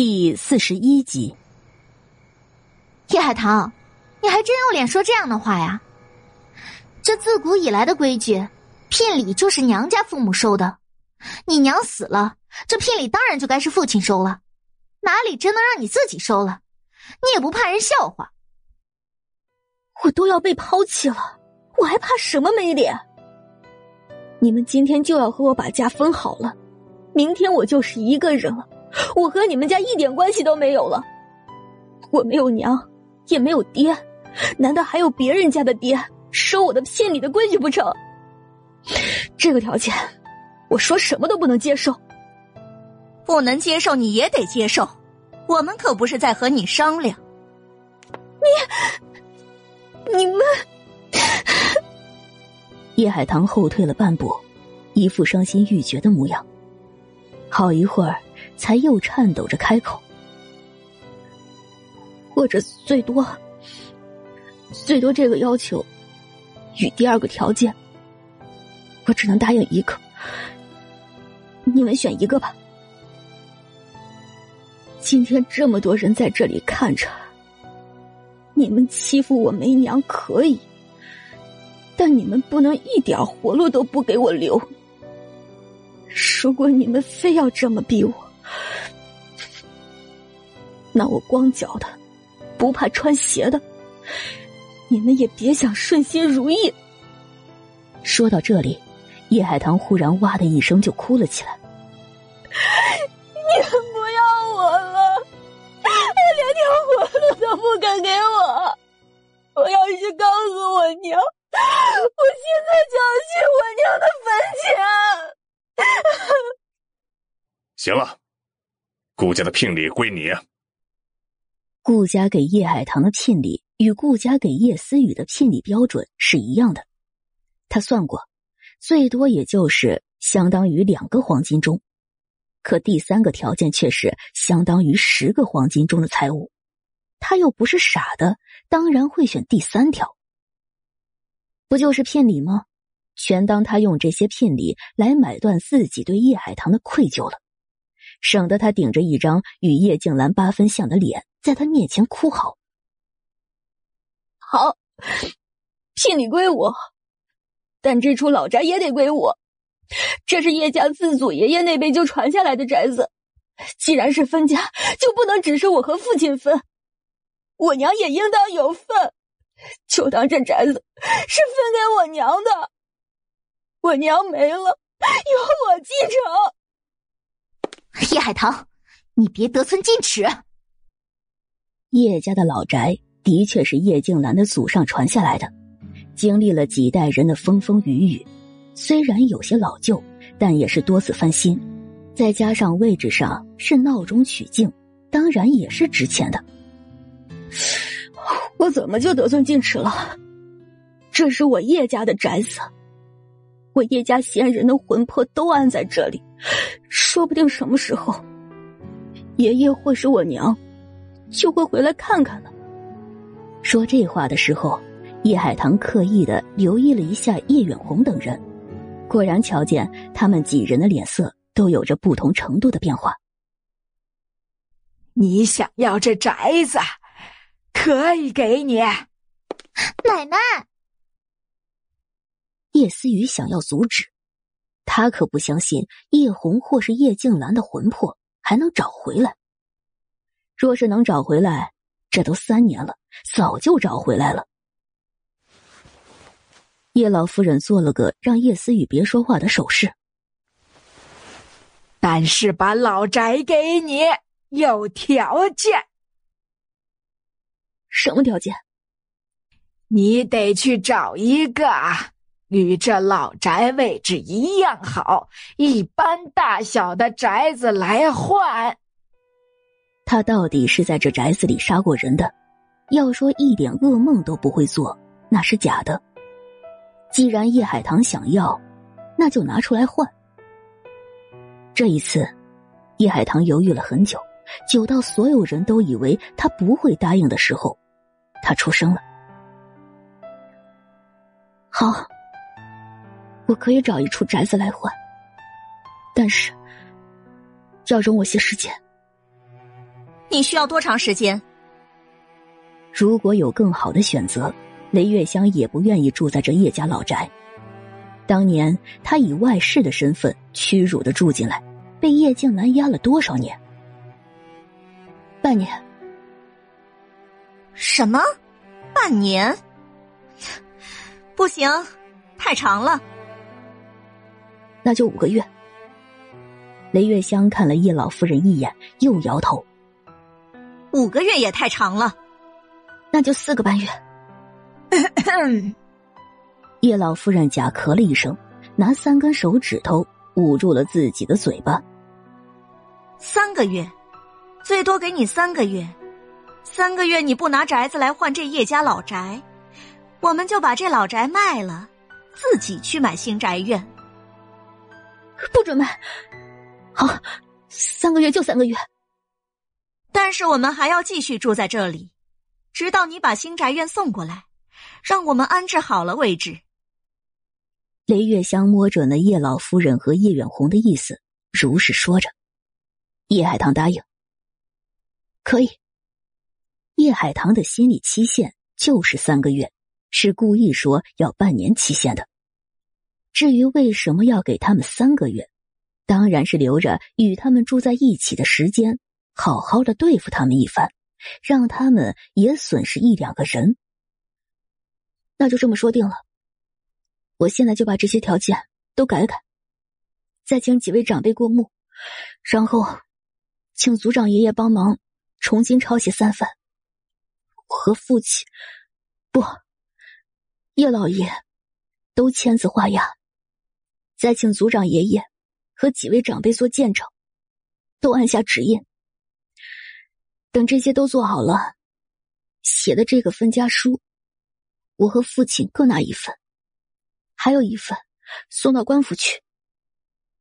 第四十一集，叶海棠，你还真有脸说这样的话呀？这自古以来的规矩，聘礼就是娘家父母收的。你娘死了，这聘礼当然就该是父亲收了，哪里真能让你自己收了？你也不怕人笑话？我都要被抛弃了，我还怕什么没脸？你们今天就要和我把家分好了，明天我就是一个人了，我和你们家一点关系都没有了。我没有娘，也没有爹，难道还有别人家的爹收我的聘礼的规矩不成？这个条件，我说什么都不能接受。不能接受你也得接受，我们可不是在和你商量。你，你们。叶海棠后退了半步，一副伤心欲绝的模样。好一会儿，才又颤抖着开口：“或者最多，最多这个要求与第二个条件，我只能答应一个。你们选一个吧。今天这么多人在这里看着，你们欺负我没娘可以。”但你们不能一点活路都不给我留。如果你们非要这么逼我，那我光脚的，不怕穿鞋的，你们也别想顺心如意。说到这里，叶海棠忽然哇的一声就哭了起来。你们不要我了，连条活路都不肯给我。我要是告诉我娘。我现在就要去我娘的坟前。行了，顾家的聘礼归你。顾家给叶海棠的聘礼与顾家给叶思雨的聘礼标准是一样的，他算过，最多也就是相当于两个黄金钟，可第三个条件却是相当于十个黄金钟的财物。他又不是傻的，当然会选第三条。不就是聘礼吗？全当他用这些聘礼来买断自己对叶海棠的愧疚了，省得他顶着一张与叶静兰八分像的脸，在他面前哭嚎。好，聘礼归我，但这处老宅也得归我。这是叶家自祖爷爷那辈就传下来的宅子，既然是分家，就不能只是我和父亲分，我娘也应当有份。就当这宅子是分给我娘的，我娘没了，由我继承。叶海棠，你别得寸进尺。叶家的老宅的确是叶静兰的祖上传下来的，经历了几代人的风风雨雨，虽然有些老旧，但也是多次翻新。再加上位置上是闹中取静，当然也是值钱的。我怎么就得寸进尺了？这是我叶家的宅子，我叶家先人的魂魄都安在这里，说不定什么时候，爷爷或是我娘就会回来看看呢。说这话的时候，叶海棠刻意的留意了一下叶远红等人，果然瞧见他们几人的脸色都有着不同程度的变化。你想要这宅子？可以给你，奶奶。叶思雨想要阻止，他可不相信叶红或是叶静兰的魂魄还能找回来。若是能找回来，这都三年了，早就找回来了。叶老夫人做了个让叶思雨别说话的手势，但是把老宅给你，有条件。什么条件？你得去找一个与这老宅位置一样好、一般大小的宅子来换。他到底是在这宅子里杀过人的，要说一点噩梦都不会做，那是假的。既然叶海棠想要，那就拿出来换。这一次，叶海棠犹豫了很久。久到所有人都以为他不会答应的时候，他出声了：“好，我可以找一处宅子来换，但是要容我些时间。”你需要多长时间？如果有更好的选择，雷月香也不愿意住在这叶家老宅。当年他以外室的身份屈辱的住进来，被叶静兰压了多少年？半年？什么？半年？不行，太长了。那就五个月。雷月香看了叶老夫人一眼，又摇头。五个月也太长了，那就四个半月。叶老夫人假咳了一声，拿三根手指头捂住了自己的嘴巴。三个月，最多给你三个月。三个月你不拿宅子来换这叶家老宅，我们就把这老宅卖了，自己去买新宅院。不准卖！好，三个月就三个月。但是我们还要继续住在这里，直到你把新宅院送过来，让我们安置好了为止。雷月香摸准了叶老夫人和叶远红的意思，如实说着。叶海棠答应，可以。叶海棠的心理期限就是三个月，是故意说要半年期限的。至于为什么要给他们三个月，当然是留着与他们住在一起的时间。好好的对付他们一番，让他们也损失一两个人。那就这么说定了。我现在就把这些条件都改改，再请几位长辈过目，然后请族长爷爷帮忙重新抄写三份。和父亲，不，叶老爷都签字画押，再请族长爷爷和几位长辈做见证，都按下指印。等这些都做好了，写的这个分家书，我和父亲各拿一份，还有一份送到官府去。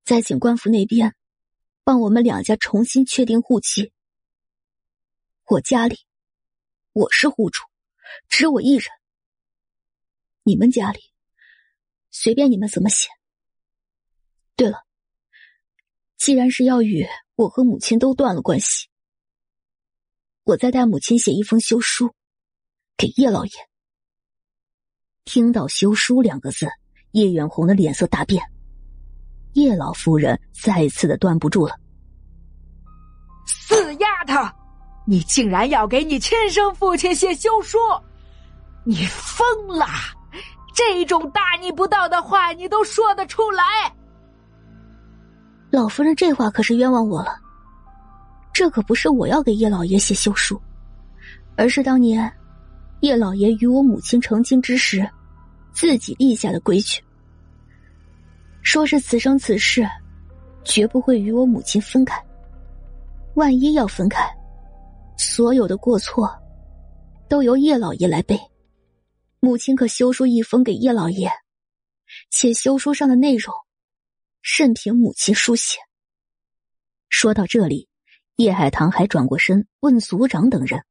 再请官府那边帮我们两家重新确定户籍。我家里我是户主，只我一人。你们家里随便你们怎么写。对了，既然是要与我和母亲都断了关系。我再带母亲写一封休书，给叶老爷。听到“休书”两个字，叶远红的脸色大变。叶老夫人再次的端不住了：“死丫头，你竟然要给你亲生父亲写休书！你疯了！这种大逆不道的话，你都说得出来？”老夫人这话可是冤枉我了。这可不是我要给叶老爷写休书，而是当年叶老爷与我母亲成亲之时，自己立下的规矩。说是此生此世，绝不会与我母亲分开。万一要分开，所有的过错都由叶老爷来背。母亲可休书一封给叶老爷，且休书上的内容，任凭母亲书写。说到这里。叶海棠还转过身问族长等人：“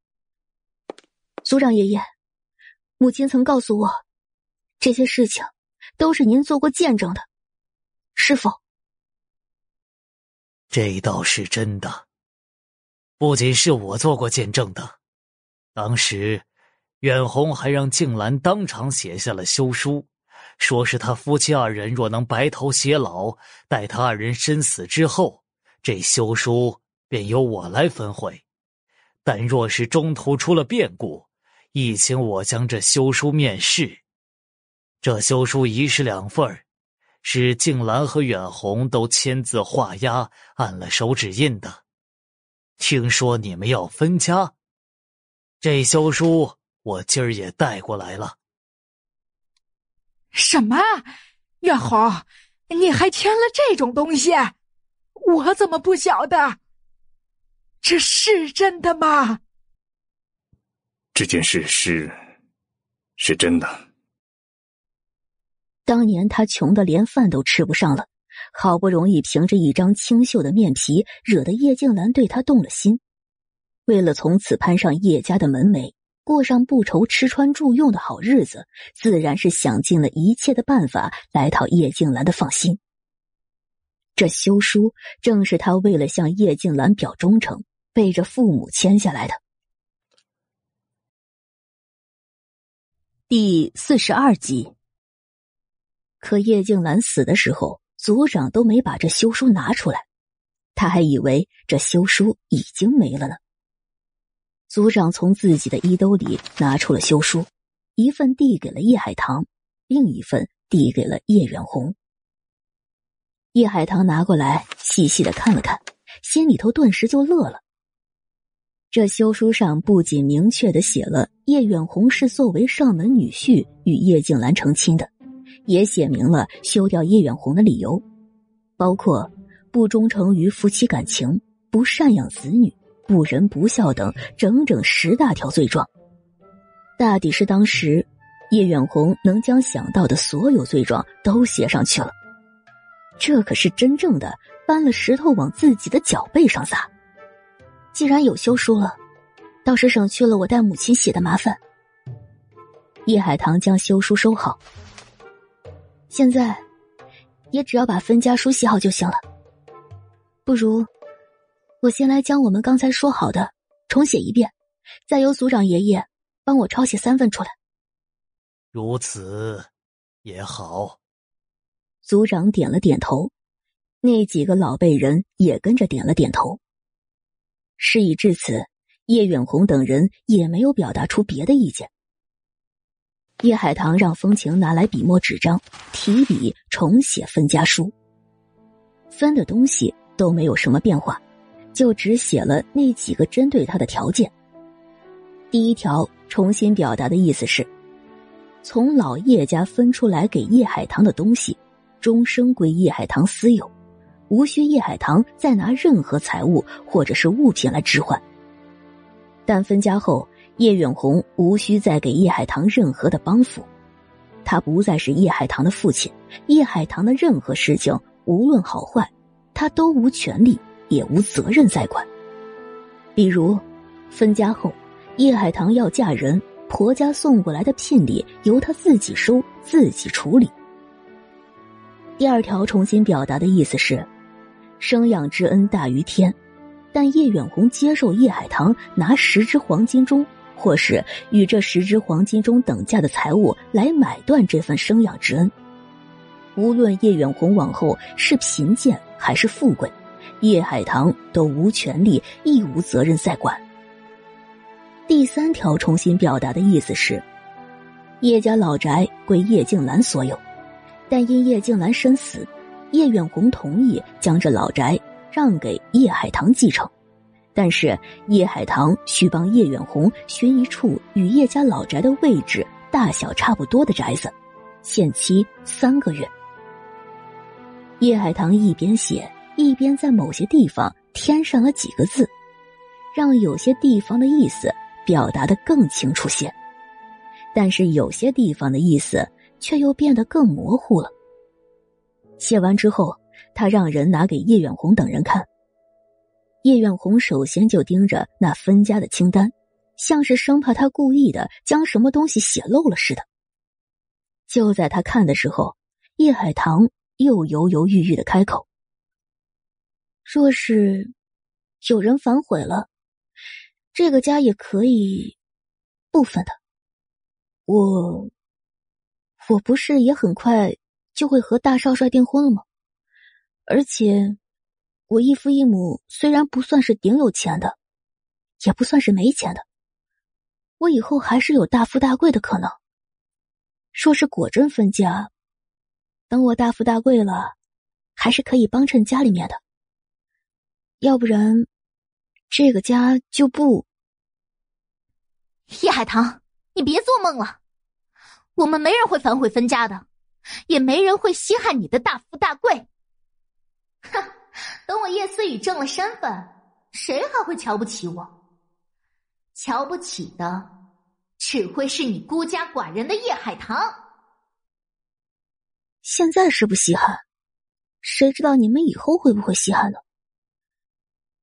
族长爷爷，母亲曾告诉我，这些事情都是您做过见证的，是否？”这倒是真的，不仅是我做过见证的，当时远红还让静兰当场写下了休书，说是他夫妻二人若能白头偕老，待他二人身死之后，这休书。便由我来分回，但若是中途出了变故，亦请我将这休书面世。这休书一式两份是静兰和远红都签字画押，按了手指印的。听说你们要分家，这休书我今儿也带过来了。什么？月红，你还签了这种东西？我怎么不晓得？这是真的吗？这件事是，是真的。当年他穷的连饭都吃不上了，好不容易凭着一张清秀的面皮，惹得叶静兰对他动了心。为了从此攀上叶家的门楣，过上不愁吃穿住用的好日子，自然是想尽了一切的办法来讨叶静兰的放心。这休书正是他为了向叶静兰表忠诚。背着父母签下来的。第四十二集。可叶静兰死的时候，族长都没把这休书拿出来，他还以为这休书已经没了呢。族长从自己的衣兜里拿出了休书，一份递给了叶海棠，另一份递给了叶远红。叶海棠拿过来，细细的看了看，心里头顿时就乐了。这休书上不仅明确的写了叶远红是作为上门女婿与叶静兰成亲的。也写明了休掉叶远红的理由，包括不忠诚于夫妻感情、不赡养子女、不仁不孝等整整十大条罪状。大抵是当时叶远红能将想到的所有罪状都写上去了。这可是真正的搬了石头往自己的脚背上砸。既然有休书了，倒是省去了我带母亲写的麻烦。叶海棠将休书收好。现在，也只要把分家书写好就行了。不如，我先来将我们刚才说好的重写一遍，再由族长爷爷帮我抄写三份出来。如此也好。族长点了点头，那几个老辈人也跟着点了点头。事已至此，叶远红等人也没有表达出别的意见。叶海棠让风情拿来笔墨纸张，提笔重写分家书。分的东西都没有什么变化，就只写了那几个针对他的条件。第一条重新表达的意思是：从老叶家分出来给叶海棠的东西，终生归叶海棠私有，无需叶海棠再拿任何财物或者是物品来置换。但分家后。叶远红无需再给叶海棠任何的帮扶，他不再是叶海棠的父亲，叶海棠的任何事情无论好坏，他都无权利也无责任再管。比如，分家后，叶海棠要嫁人，婆家送过来的聘礼由她自己收自己处理。第二条重新表达的意思是，生养之恩大于天，但叶远红接受叶海棠拿十只黄金钟。或是与这十只黄金钟等价的财物来买断这份生养之恩。无论叶远红往后是贫贱还是富贵，叶海棠都无权利亦无责任再管。第三条重新表达的意思是，叶家老宅归叶静兰所有，但因叶静兰身死，叶远红同意将这老宅让给叶海棠继承。但是叶海棠需帮叶远红寻一处与叶家老宅的位置大小差不多的宅子，限期三个月。叶海棠一边写，一边在某些地方添上了几个字，让有些地方的意思表达的更清楚些，但是有些地方的意思却又变得更模糊了。写完之后，他让人拿给叶远红等人看。叶远红首先就盯着那分家的清单，像是生怕他故意的将什么东西写漏了似的。就在他看的时候，叶海棠又犹犹豫豫的开口：“若是有人反悔了，这个家也可以不分的。我，我不是也很快就会和大少帅订婚了吗？而且……”我异父异母虽然不算是顶有钱的，也不算是没钱的，我以后还是有大富大贵的可能。若是果真分家，等我大富大贵了，还是可以帮衬家里面的。要不然，这个家就不。叶海棠，你别做梦了，我们没人会反悔分家的，也没人会稀罕你的大富大贵。哼。等我叶思雨正了身份，谁还会瞧不起我？瞧不起的只会是你孤家寡人的叶海棠。现在是不稀罕，谁知道你们以后会不会稀罕呢？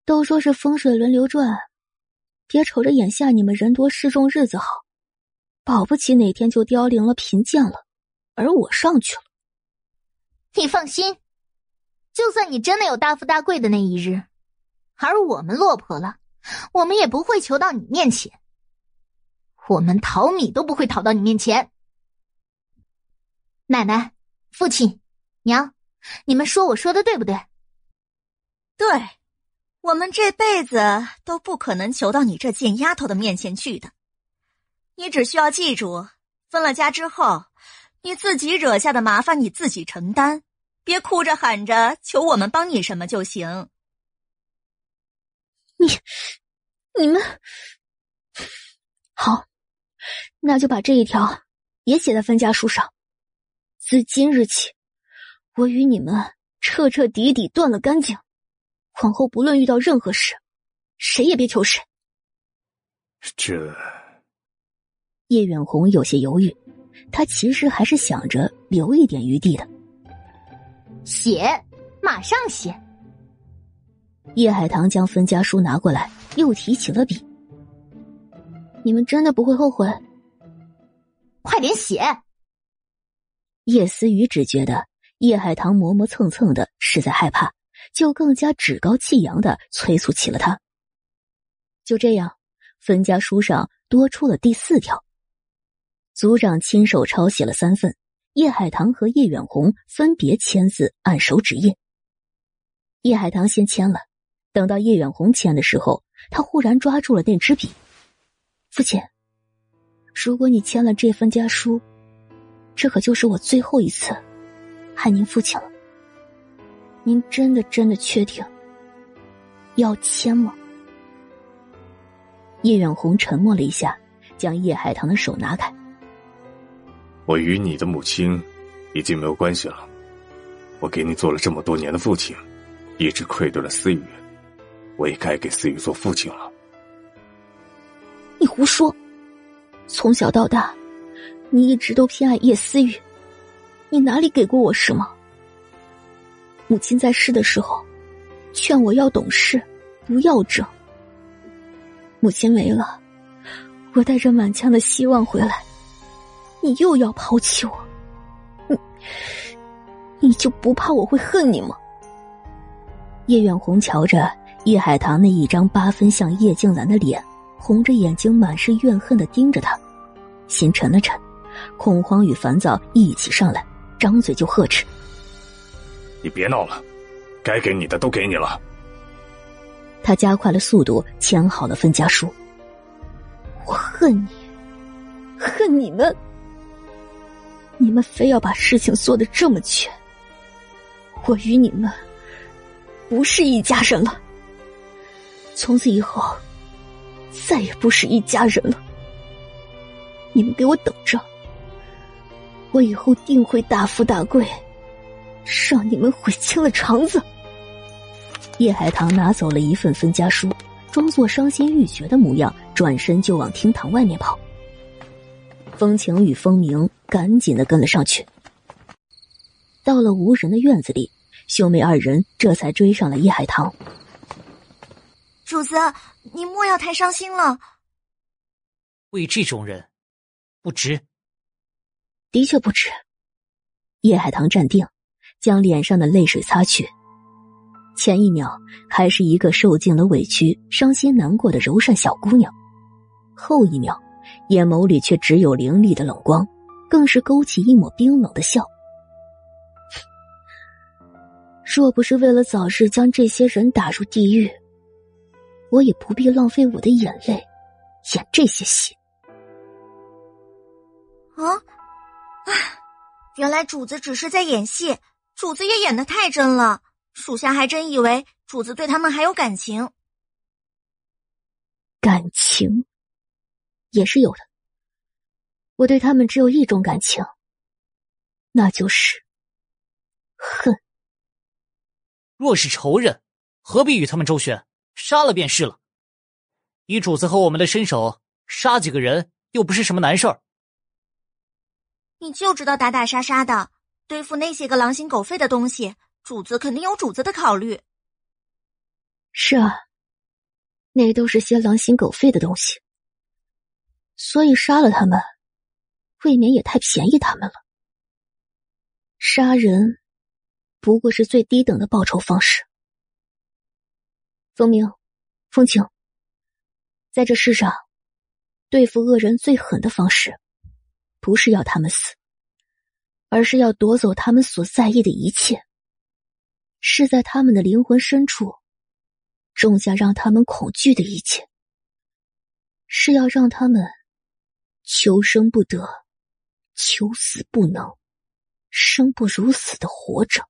都说是风水轮流转，别瞅着眼下你们人多势众，日子好，保不齐哪天就凋零了、贫贱了，而我上去了。你放心。就算你真的有大富大贵的那一日，而我们落魄了，我们也不会求到你面前。我们淘米都不会讨到你面前。奶奶、父亲、娘，你们说我说的对不对？对，我们这辈子都不可能求到你这贱丫头的面前去的。你只需要记住，分了家之后，你自己惹下的麻烦你自己承担，别哭着喊着求我们帮你什么就行。你、你们好。那就把这一条也写在分家书上。自今日起，我与你们彻彻底底断了干净。往后不论遇到任何事，谁也别求谁。这叶远红有些犹豫，他其实还是想着留一点余地的。写，马上写。叶海棠将分家书拿过来，又提起了笔。你们真的不会后悔？快点写！叶思雨只觉得叶海棠磨磨蹭蹭的是在害怕，就更加趾高气扬的催促起了他。就这样，分家书上多出了第四条。族长亲手抄写了三份，叶海棠和叶远红分别签字，按手指印。叶海棠先签了，等到叶远红签的时候，他忽然抓住了那支笔。父亲，如果你签了这份家书，这可就是我最后一次害您父亲了。您真的真的确定要签吗？叶远红沉默了一下，将叶海棠的手拿开。我与你的母亲已经没有关系了，我给你做了这么多年的父亲，一直愧对了思雨，我也该给思雨做父亲了。你胡说！从小到大，你一直都偏爱叶思雨，你哪里给过我什么？母亲在世的时候，劝我要懂事，不要争。母亲没了，我带着满腔的希望回来，你又要抛弃我，你，你就不怕我会恨你吗？叶远红瞧着叶海棠那一张八分像叶静兰的脸。红着眼睛，满是怨恨的盯着他，心沉了沉，恐慌与烦躁一起上来，张嘴就呵斥：“你别闹了，该给你的都给你了。”他加快了速度，签好了分家书。我恨你，恨你们，你们非要把事情做得这么绝，我与你们不是一家人了。从此以后。再也不是一家人了，你们给我等着！我以后定会大富大贵，让你们悔青了肠子。叶海棠拿走了一份分家书，装作伤心欲绝的模样，转身就往厅堂外面跑。风晴与风鸣赶紧的跟了上去。到了无人的院子里，兄妹二人这才追上了叶海棠。主子。你莫要太伤心了。为这种人，不值。的确不值。叶海棠站定，将脸上的泪水擦去。前一秒还是一个受尽了委屈、伤心难过的柔善小姑娘，后一秒眼眸里却只有凌厉的冷光，更是勾起一抹冰冷的笑。若不是为了早日将这些人打入地狱。我也不必浪费我的眼泪演这些戏。啊，啊！原来主子只是在演戏，主子也演的太真了，属下还真以为主子对他们还有感情。感情也是有的，我对他们只有一种感情，那就是恨。若是仇人，何必与他们周旋？杀了便是了。以主子和我们的身手，杀几个人又不是什么难事儿。你就知道打打杀杀的，对付那些个狼心狗肺的东西，主子肯定有主子的考虑。是啊，那都是些狼心狗肺的东西，所以杀了他们，未免也太便宜他们了。杀人，不过是最低等的报仇方式。风鸣，风晴，在这世上，对付恶人最狠的方式，不是要他们死，而是要夺走他们所在意的一切，是在他们的灵魂深处种下让他们恐惧的一切，是要让他们求生不得，求死不能，生不如死的活着。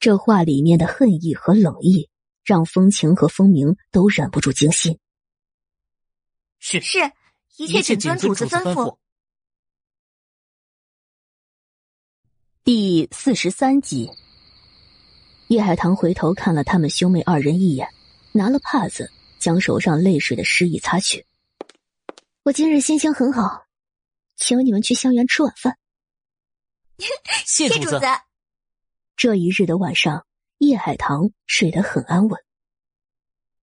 这话里面的恨意和冷意，让风情和风鸣都忍不住惊心。是是，一切谨遵主子吩咐。第四十三集，叶海棠回头看了他们兄妹二人一眼，拿了帕子将手上泪水的湿意擦去。我今日心情很好，请你们去香园吃晚饭。谢主子。这一日的晚上，叶海棠睡得很安稳。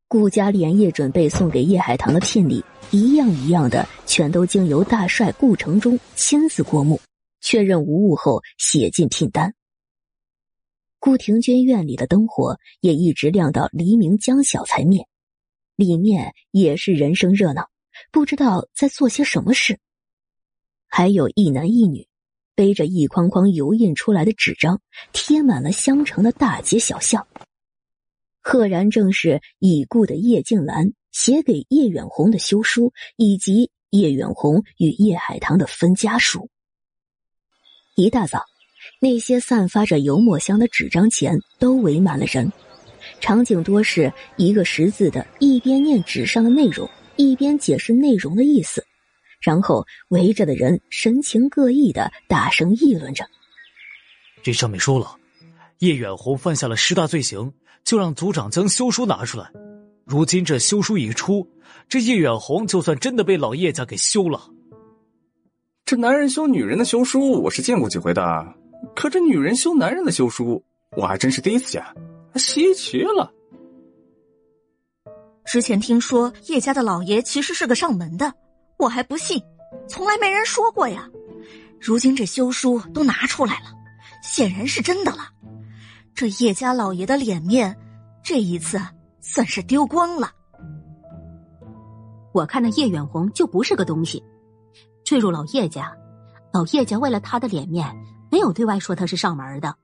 顾家连夜准备送给叶海棠的聘礼，一样一样的，全都经由大帅顾城中亲自过目，确认无误后写进聘单。顾廷娟院里的灯火也一直亮到黎明将晓才灭，里面也是人声热闹，不知道在做些什么事。还有一男一女。背着一筐筐油印出来的纸张，贴满了香城的大街小巷。赫然正是已故的叶静兰写给叶远红的休书，以及叶远红与叶海棠的分家书。一大早，那些散发着油墨香的纸张前都围满了人，场景多是一个识字的，一边念纸上的内容，一边解释内容的意思。然后围着的人神情各异的大声议论着。这上面说了，叶远红犯下了十大罪行，就让族长将休书拿出来。如今这休书一出，这叶远红就算真的被老叶家给休了。这男人修女人的休书，我是见过几回的，可这女人修男人的休书，我还真是第一次见，稀奇了。之前听说叶家的老爷其实是个上门的。我还不信，从来没人说过呀。如今这休书都拿出来了，显然是真的了。这叶家老爷的脸面，这一次算是丢光了。我看那叶远红就不是个东西，坠入老叶家，老叶家为了他的脸面，没有对外说他是上门的。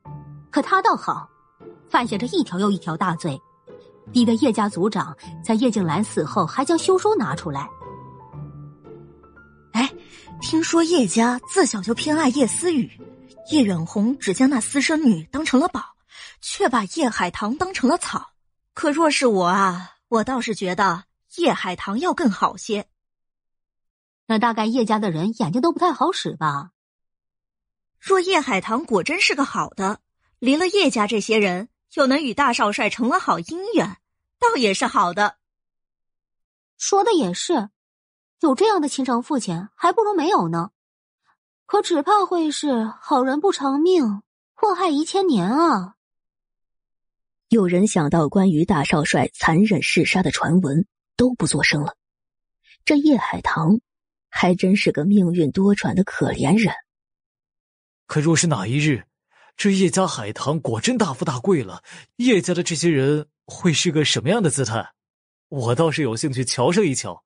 可他倒好，犯下这一条又一条大罪，逼得叶家族长在叶静兰死后还将休书拿出来。哎，听说叶家自小就偏爱叶思雨，叶远红只将那私生女当成了宝，却把叶海棠当成了草。可若是我啊，我倒是觉得叶海棠要更好些。那大概叶家的人眼睛都不太好使吧？若叶海棠果真是个好的，离了叶家这些人，又能与大少帅成了好姻缘，倒也是好的。说的也是。有这样的亲生父亲，还不如没有呢。可只怕会是好人不长命，祸害一千年啊！有人想到关于大少帅残忍嗜杀的传闻，都不作声了。这叶海棠，还真是个命运多舛的可怜人。可若是哪一日，这叶家海棠果真大富大贵了，叶家的这些人会是个什么样的姿态？我倒是有兴趣瞧上一瞧。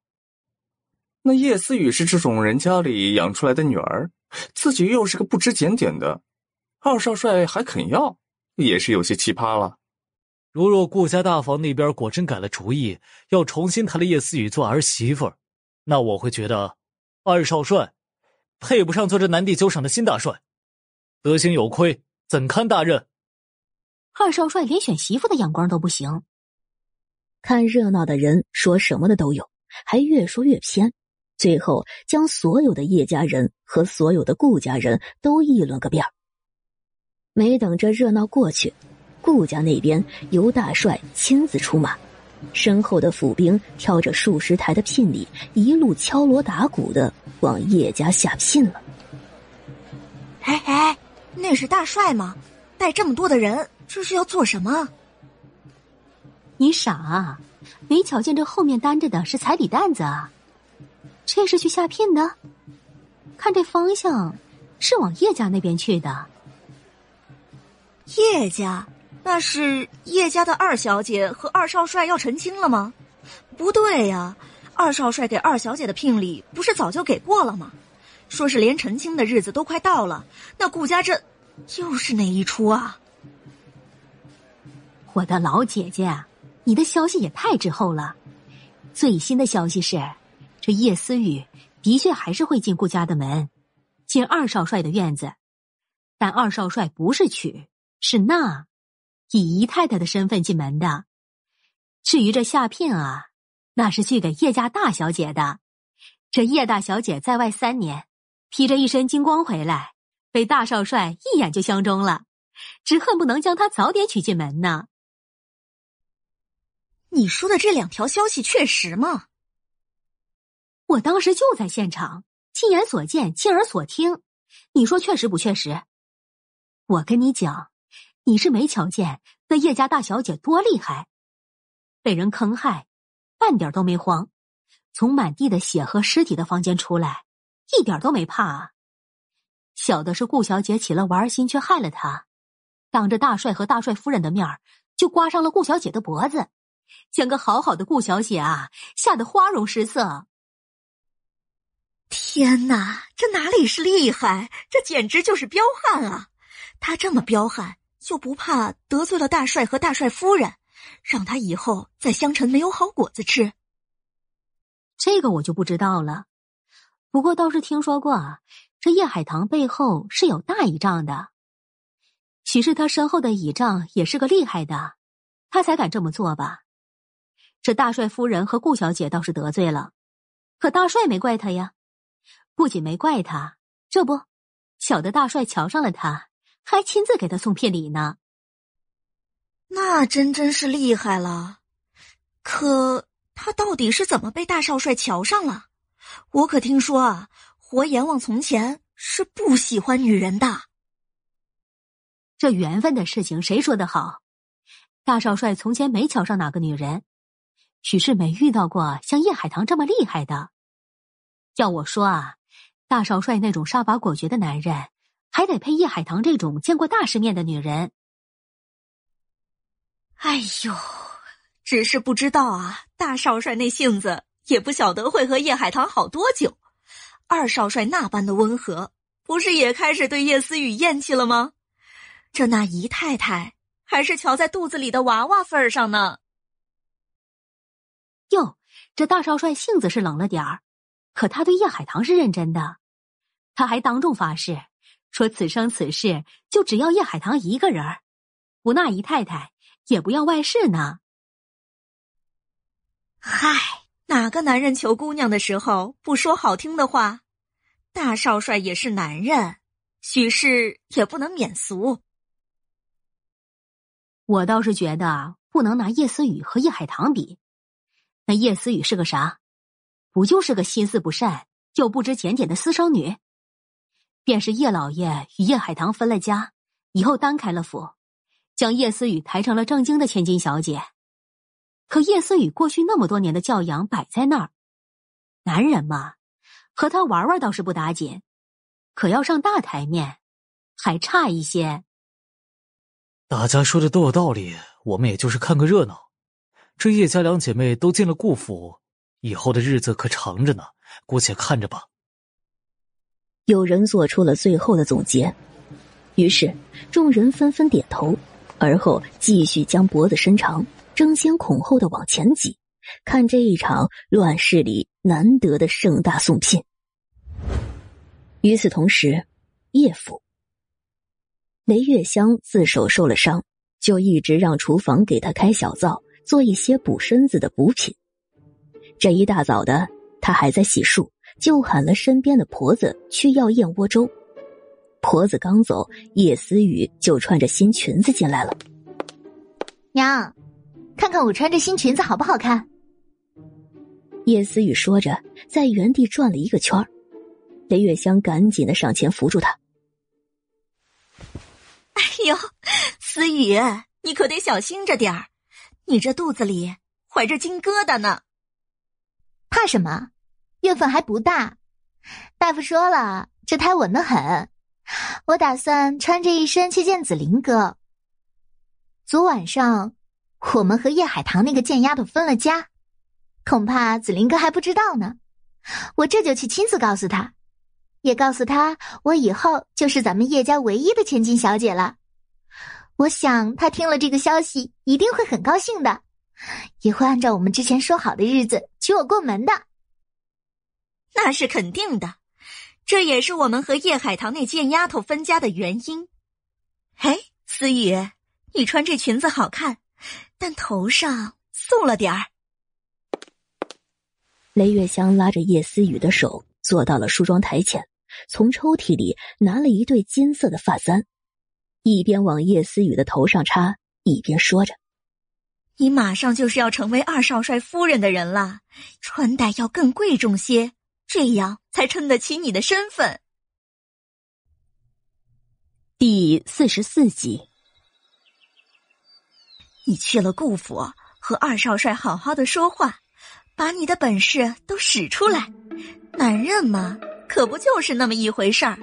那叶思雨是这种人家里养出来的女儿，自己又是个不知检点的，二少帅还肯要，也是有些奇葩了。如若顾家大房那边果真改了主意，要重新抬了叶思雨做儿媳妇儿，那我会觉得二少帅配不上做这南地酒厂的新大帅，德行有亏，怎堪大任？二少帅连选媳妇的眼光都不行。看热闹的人说什么的都有，还越说越偏。最后，将所有的叶家人和所有的顾家人都议论个遍没等这热闹过去，顾家那边由大帅亲自出马，身后的府兵挑着数十台的聘礼，一路敲锣打鼓的往叶家下聘了。哎哎，那是大帅吗？带这么多的人，这是要做什么？你傻啊？没瞧见这后面担着的是彩礼担子啊？这是去下聘的，看这方向，是往叶家那边去的。叶家，那是叶家的二小姐和二少帅要成亲了吗？不对呀，二少帅给二小姐的聘礼不是早就给过了吗？说是连成亲的日子都快到了，那顾家这又是哪一出啊？我的老姐姐，你的消息也太滞后了。最新的消息是，这叶思雨的确还是会进顾家的门，进二少帅的院子，但二少帅不是娶，是纳，以姨太太的身份进门的。至于这下聘啊，那是去给叶家大小姐的。这叶大小姐在外三年，披着一身金光回来，被大少帅一眼就相中了，只恨不能将她早点娶进门呢。你说的这两条消息确实吗？我当时就在现场，亲眼所见，亲耳所听。你说确实不确实？我跟你讲，你是没瞧见那叶家大小姐多厉害，被人坑害，半点都没慌，从满地的血和尸体的房间出来，一点都没怕啊。小的是顾小姐起了玩心，却害了她，当着大帅和大帅夫人的面就刮伤了顾小姐的脖子。将个好好的顾小姐啊吓得花容失色。天哪，这哪里是厉害，这简直就是彪悍啊！他这么彪悍，就不怕得罪了大帅和大帅夫人，让他以后在香城没有好果子吃？这个我就不知道了。不过倒是听说过啊，这叶海棠背后是有大倚仗的。许是他身后的倚仗也是个厉害的，他才敢这么做吧？这大帅夫人和顾小姐倒是得罪了，可大帅没怪他呀。不仅没怪他，这不，小的大帅瞧上了他，还亲自给他送聘礼呢。那真真是厉害了。可他到底是怎么被大少帅瞧上了？我可听说啊，活阎王从前是不喜欢女人的。这缘分的事情，谁说的好？大少帅从前没瞧上哪个女人。许是没遇到过像叶海棠这么厉害的。要我说啊，大少帅那种杀伐果决的男人，还得配叶海棠这种见过大世面的女人。哎呦，只是不知道啊，大少帅那性子也不晓得会和叶海棠好多久。二少帅那般的温和，不是也开始对叶思雨厌弃了吗？这那姨太太还是瞧在肚子里的娃娃份上呢。哟，这大少帅性子是冷了点儿，可他对叶海棠是认真的。他还当众发誓，说此生此世就只要叶海棠一个人儿，不纳姨太太，也不要外室呢。嗨，哪个男人求姑娘的时候不说好听的话？大少帅也是男人，许氏也不能免俗。我倒是觉得不能拿叶思雨和叶海棠比。那叶思雨是个啥？不就是个心思不善又不知检点的私生女？便是叶老爷与叶海棠分了家，以后单开了府，将叶思雨抬成了正经的千金小姐。可叶思雨过去那么多年的教养摆在那儿，男人嘛，和他玩玩倒是不打紧，可要上大台面，还差一些。大家说的都有道理，我们也就是看个热闹。这叶家两姐妹都进了顾府，以后的日子可长着呢，姑且看着吧。有人做出了最后的总结，于是众人纷纷点头，而后继续将脖子伸长，争先恐后的往前挤，看这一场乱世里难得的盛大送聘。与此同时，叶府雷月香自首受了伤，就一直让厨房给他开小灶。做一些补身子的补品。这一大早的，他还在洗漱，就喊了身边的婆子去要燕窝粥。婆子刚走，叶思雨就穿着新裙子进来了。娘，看看我穿着新裙子好不好看？叶思雨说着，在原地转了一个圈雷月香赶紧的上前扶住她。哎呦，思雨，你可得小心着点儿。你这肚子里怀着金疙瘩呢，怕什么？月份还不大，大夫说了，这胎稳得很。我打算穿着一身去见紫菱哥。昨晚上，我们和叶海棠那个贱丫头分了家，恐怕紫菱哥还不知道呢。我这就去亲自告诉他，也告诉他我以后就是咱们叶家唯一的千金小姐了。我想他听了这个消息一定会很高兴的，也会按照我们之前说好的日子娶我过门的。那是肯定的，这也是我们和叶海棠那贱丫头分家的原因。哎，思雨，你穿这裙子好看，但头上素了点儿。雷月香拉着叶思雨的手坐到了梳妆台前，从抽屉里拿了一对金色的发簪，一边往叶思雨的头上插，一边说着：“你马上就是要成为二少帅夫人的人了，穿戴要更贵重些，这样才称得起你的身份。”第四十四集，你去了顾府，和二少帅好好的说话。把你的本事都使出来，男人嘛，可不就是那么一回事儿。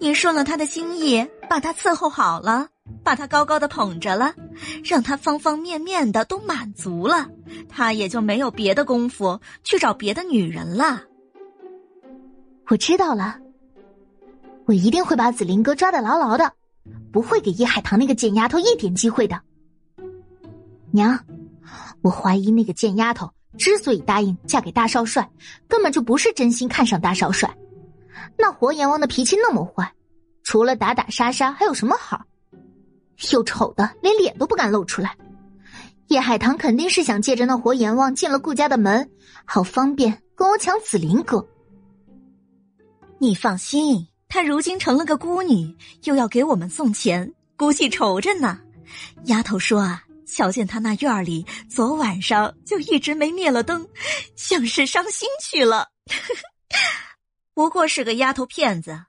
你顺了他的心意，把他伺候好了，把他高高的捧着了，让他方方面面的都满足了，他也就没有别的功夫去找别的女人了。我知道了，我一定会把紫林哥抓得牢牢的，不会给叶海棠那个贱丫头一点机会的。娘，我怀疑那个贱丫头。之所以答应嫁给大少帅，根本就不是真心看上大少帅。那活阎王的脾气那么坏，除了打打杀杀还有什么好？又丑的连脸都不敢露出来。叶海棠肯定是想借着那活阎王进了顾家的门，好方便跟我抢紫菱哥。你放心，她如今成了个孤女，又要给我们送钱，估计愁着呢。丫头说啊。瞧见她那院里，昨晚上就一直没灭了灯，像是伤心去了。不过是个丫头片子，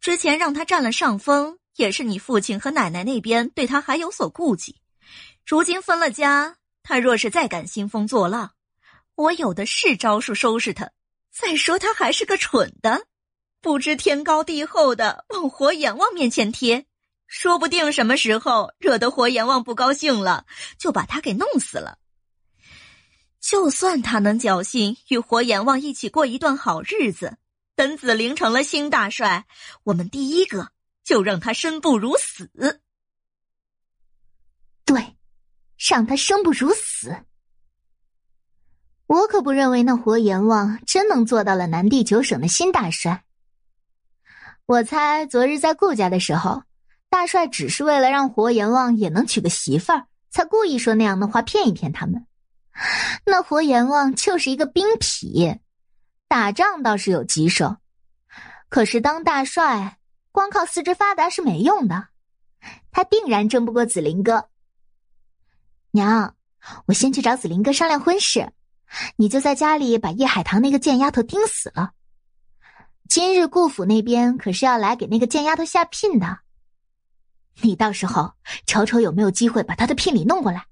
之前让她占了上风，也是你父亲和奶奶那边对她还有所顾忌。如今分了家，她若是再敢兴风作浪，我有的是招数收拾他。再说他还是个蠢的，不知天高地厚的往活阎王面前贴。说不定什么时候惹得活阎王不高兴了，就把他给弄死了。就算他能侥幸与活阎王一起过一段好日子，等紫菱成了新大帅，我们第一个就让他生不如死。对，让他生不如死。我可不认为那活阎王真能做到了南地九省的新大帅。我猜昨日在顾家的时候。大帅只是为了让活阎王也能娶个媳妇儿，才故意说那样的话骗一骗他们。那活阎王就是一个兵痞，打仗倒是有棘手，可是当大帅光靠四肢发达是没用的，他定然争不过紫菱哥。娘，我先去找紫菱哥商量婚事，你就在家里把叶海棠那个贱丫头盯死了。今日顾府那边可是要来给那个贱丫头下聘的。你到时候瞅瞅有没有机会把她的聘礼弄过来，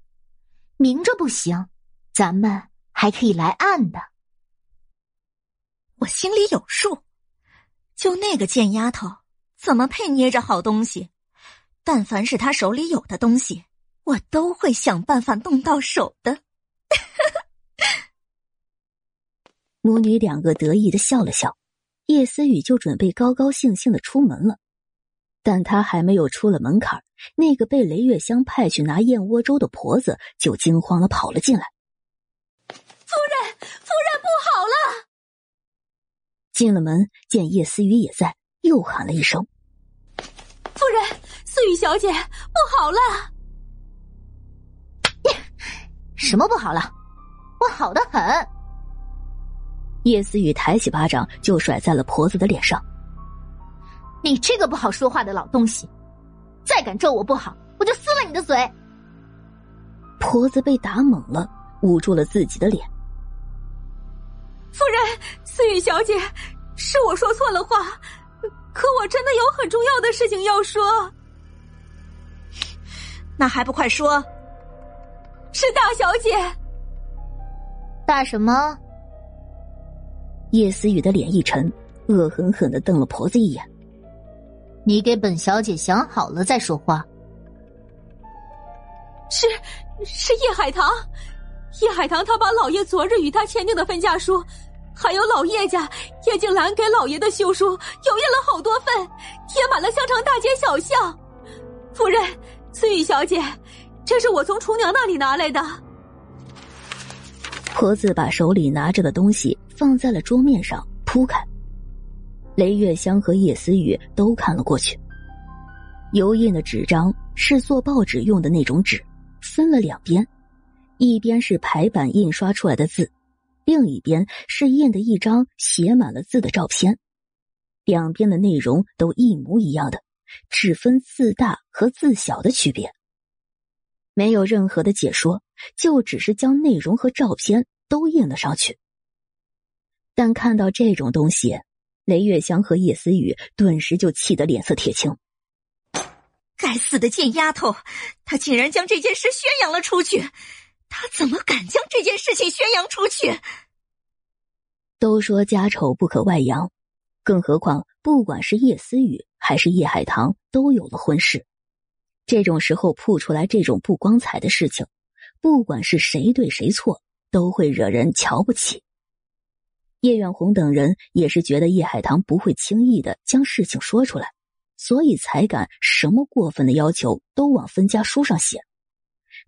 明着不行，咱们还可以来暗的。我心里有数，就那个贱丫头，怎么配捏着好东西？但凡是她手里有的东西，我都会想办法弄到手的。母女两个得意的笑了笑，叶思雨就准备高高兴兴的出门了。但她还没有出了门槛，那个被雷月香派去拿燕窝粥的婆子就惊慌的跑了进来。夫人，夫人不好了！进了门，见叶思雨也在，又喊了一声：“夫人，思雨小姐不好了！”什么不好了？我好的很。叶思雨抬起巴掌就甩在了婆子的脸上。你这个不好说话的老东西，再敢咒我不好，我就撕了你的嘴！婆子被打懵了，捂住了自己的脸。夫人，思雨小姐，是我说错了话，可我真的有很重要的事情要说。那还不快说！是大小姐。大什么？叶思雨的脸一沉，恶狠狠的瞪了婆子一眼。你给本小姐想好了再说话。是，是叶海棠，叶海棠他把老爷昨日与他签订的分家书，还有老叶家叶静兰给老爷的休书，有印了好多份，贴满了香肠大街小巷。夫人，思雨小姐，这是我从厨娘那里拿来的。婆子把手里拿着的东西放在了桌面上铺开。雷月香和叶思雨都看了过去。油印的纸张是做报纸用的那种纸，分了两边，一边是排版印刷出来的字，另一边是印的一张写满了字的照片。两边的内容都一模一样的，只分字大和字小的区别。没有任何的解说，就只是将内容和照片都印了上去。但看到这种东西，雷月香和叶思雨顿时就气得脸色铁青。该死的贱丫头，她竟然将这件事宣扬了出去！她怎么敢将这件事情宣扬出去？都说家丑不可外扬，更何况不管是叶思雨还是叶海棠，都有了婚事。这种时候曝出来这种不光彩的事情，不管是谁对谁错，都会惹人瞧不起。叶远红等人也是觉得叶海棠不会轻易的将事情说出来，所以才敢什么过分的要求都往分家书上写。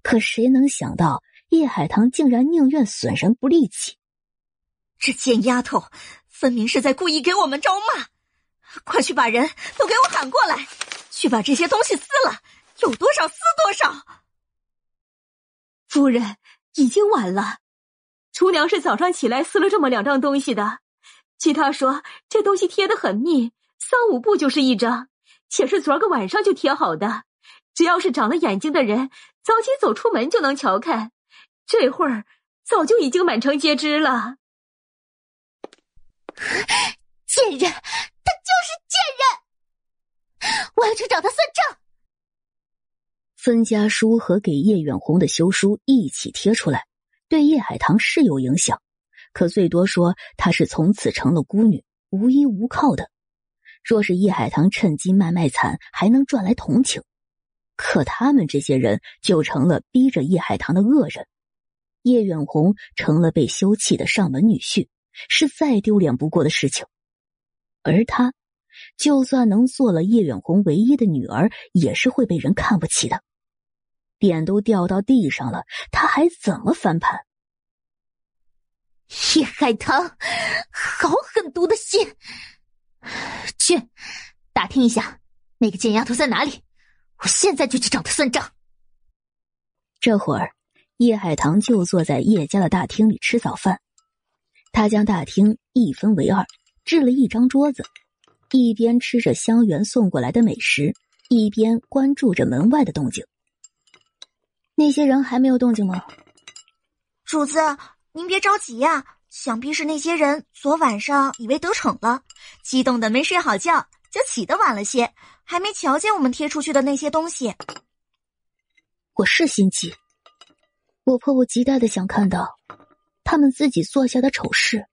可谁能想到叶海棠竟然宁愿损人不利己？这贱丫头分明是在故意给我们招骂！快去把人都给我喊过来，去把这些东西撕了。有多少撕多少。夫人，已经晚了。厨娘是早上起来撕了这么两张东西的。据她说，这东西贴的很密，三五步就是一张，且是昨个晚上就贴好的。只要是长了眼睛的人，早起走出门就能瞧看。这会儿早就已经满城皆知了。贱人，他就是贱人！我要去找他算账。分家书和给叶远红的休书一起贴出来，对叶海棠是有影响，可最多说她是从此成了孤女，无依无靠的。若是叶海棠趁机卖卖惨，还能赚来同情；可他们这些人就成了逼着叶海棠的恶人。叶远红成了被休弃的上门女婿，是再丢脸不过的事情。而他，就算能做了叶远红唯一的女儿，也是会被人看不起的。脸都掉到地上了，他还怎么翻盘？叶海棠，好狠毒的心！去打听一下那个贱丫头在哪里，我现在就去找她算账。这会儿，叶海棠就坐在叶家的大厅里吃早饭。他将大厅一分为二，置了一张桌子，一边吃着香园送过来的美食，一边关注着门外的动静。那些人还没有动静吗？主子，您别着急呀，想必是那些人昨晚上以为得逞了，激动的没睡好觉，就起得晚了些，还没瞧见我们贴出去的那些东西。我是心急，我迫不及待的想看到他们自己做下的丑事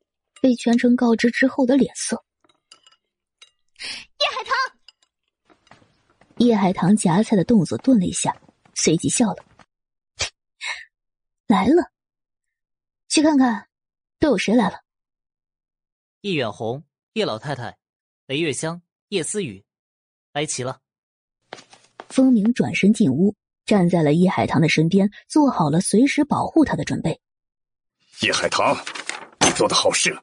被全城告知之后的脸色。叶海棠，叶海棠夹菜的动作顿了一下，随即笑了。来了，去看看都有谁来了。叶远红、叶老太太、雷月香、叶思雨，来齐了。风鸣转身进屋，站在了叶海棠的身边，做好了随时保护他的准备。叶海棠，你做的好事。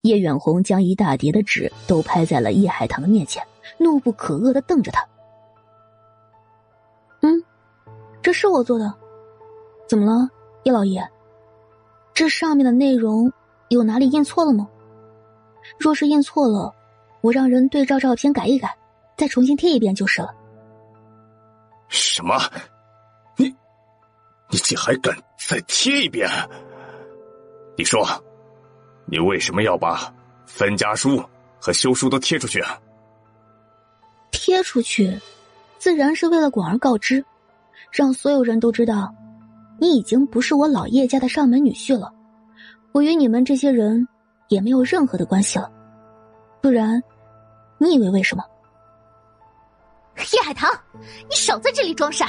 叶远红将一大叠的纸都拍在了叶海棠的面前，怒不可遏的瞪着他。嗯，这是我做的。怎么了，叶老爷？这上面的内容有哪里印错了吗？若是印错了，我让人对照照片改一改，再重新贴一遍就是了。什么？你，你竟还敢再贴一遍？你说，你为什么要把分家书和休书都贴出去啊？贴出去，自然是为了广而告之，让所有人都知道。你已经不是我老叶家的上门女婿了，我与你们这些人也没有任何的关系了。不然，你以为为什么？叶海棠，你少在这里装傻！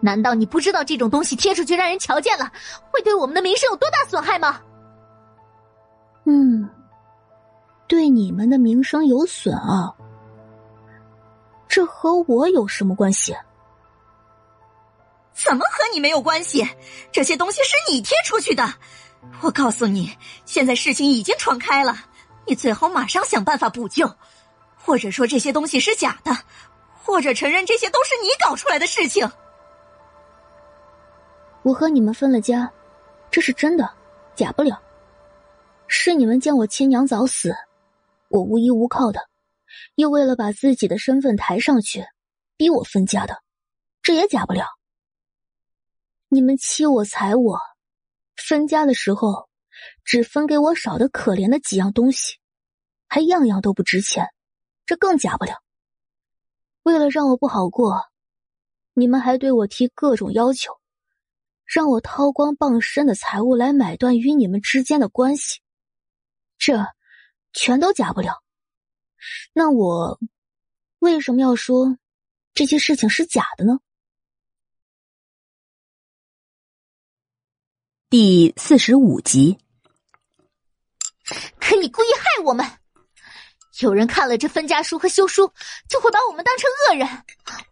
难道你不知道这种东西贴出去让人瞧见了，会对我们的名声有多大损害吗？嗯，对你们的名声有损啊，这和我有什么关系？怎么和你没有关系？这些东西是你贴出去的。我告诉你，现在事情已经传开了，你最好马上想办法补救，或者说这些东西是假的，或者承认这些都是你搞出来的事情。我和你们分了家，这是真的，假不了。是你们见我亲娘早死，我无依无靠的，又为了把自己的身份抬上去，逼我分家的，这也假不了。你们欺我踩我，分家的时候只分给我少的可怜的几样东西，还样样都不值钱，这更假不了。为了让我不好过，你们还对我提各种要求。让我掏光傍身的财物来买断与你们之间的关系，这全都假不了。那我为什么要说这些事情是假的呢？第四十五集，可你故意害我们！有人看了这分家书和休书，就会把我们当成恶人，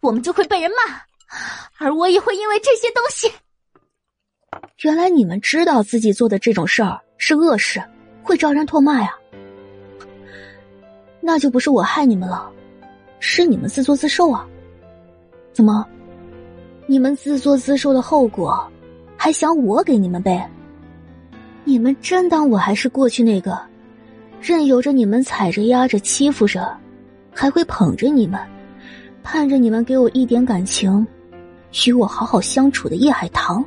我们就会被人骂，而我也会因为这些东西。原来你们知道自己做的这种事儿是恶事，会招人唾骂呀？那就不是我害你们了，是你们自作自受啊！怎么，你们自作自受的后果，还想我给你们背？你们真当我还是过去那个，任由着你们踩着压着欺负着，还会捧着你们，盼着你们给我一点感情，与我好好相处的叶海棠？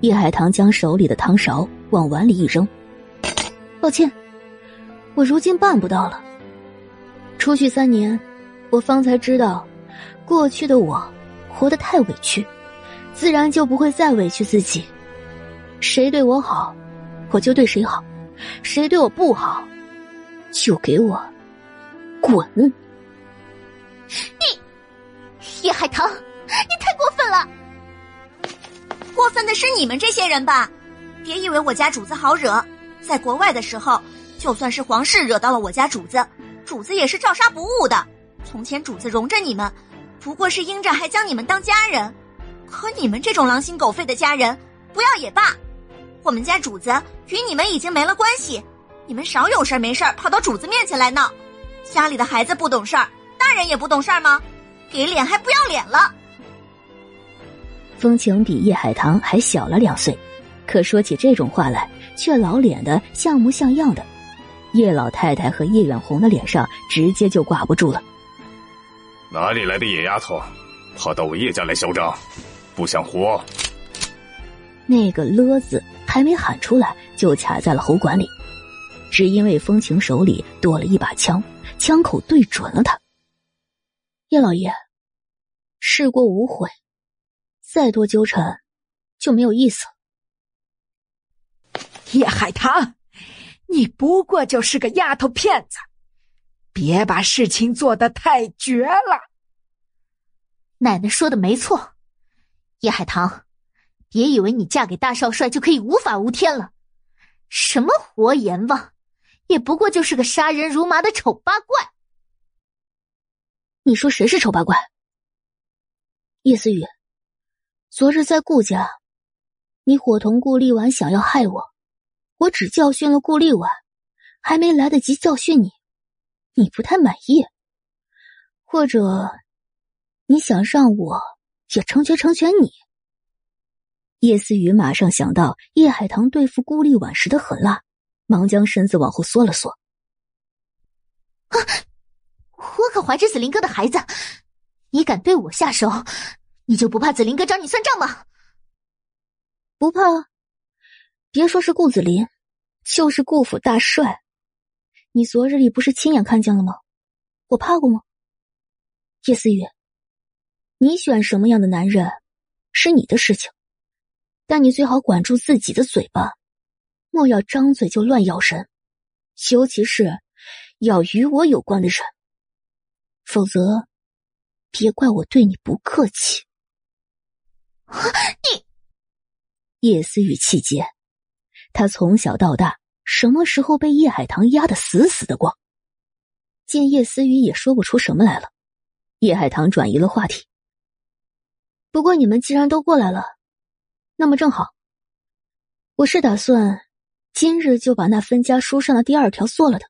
叶海棠将手里的汤勺往碗里一扔，抱歉，我如今办不到了。出去三年，我方才知道，过去的我活得太委屈，自然就不会再委屈自己。谁对我好，我就对谁好；谁对我不好，就给我滚！你叶海棠，你太过分了！过分的是你们这些人吧？别以为我家主子好惹，在国外的时候，就算是皇室惹到了我家主子，主子也是照杀不误的。从前主子容着你们，不过是因着还将你们当家人。可你们这种狼心狗肺的家人，不要也罢。我们家主子与你们已经没了关系，你们少有事没事跑到主子面前来闹。家里的孩子不懂事儿，大人也不懂事儿吗？给脸还不要脸了？风情比叶海棠还小了两岁，可说起这种话来，却老脸的像模像样的。叶老太太和叶远红的脸上直接就挂不住了。哪里来的野丫头，跑到我叶家来嚣张，不想活？那个了字还没喊出来，就卡在了喉管里，只因为风情手里多了一把枪，枪口对准了他。叶老爷，事过无悔。再多纠缠，就没有意思。叶海棠，你不过就是个丫头片子，别把事情做得太绝了。奶奶说的没错，叶海棠，别以为你嫁给大少帅就可以无法无天了。什么活阎王，也不过就是个杀人如麻的丑八怪。你说谁是丑八怪？叶思雨。昨日在顾家，你伙同顾立婉想要害我，我只教训了顾立婉，还没来得及教训你，你不太满意，或者你想让我也成全成全你？叶思雨马上想到叶海棠对付顾立婉时的狠辣，忙将身子往后缩了缩。啊！我可怀着子林哥的孩子，你敢对我下手？你就不怕子林哥找你算账吗？不怕，别说是顾子林，就是顾府大帅，你昨日里不是亲眼看见了吗？我怕过吗？叶思雨，你选什么样的男人是你的事情，但你最好管住自己的嘴巴，莫要张嘴就乱咬人，尤其是咬与我有关的人，否则别怪我对你不客气。你叶思雨气结，他从小到大什么时候被叶海棠压得死死的过？见叶思雨也说不出什么来了，叶海棠转移了话题。不过你们既然都过来了，那么正好，我是打算今日就把那分家书上的第二条做了的，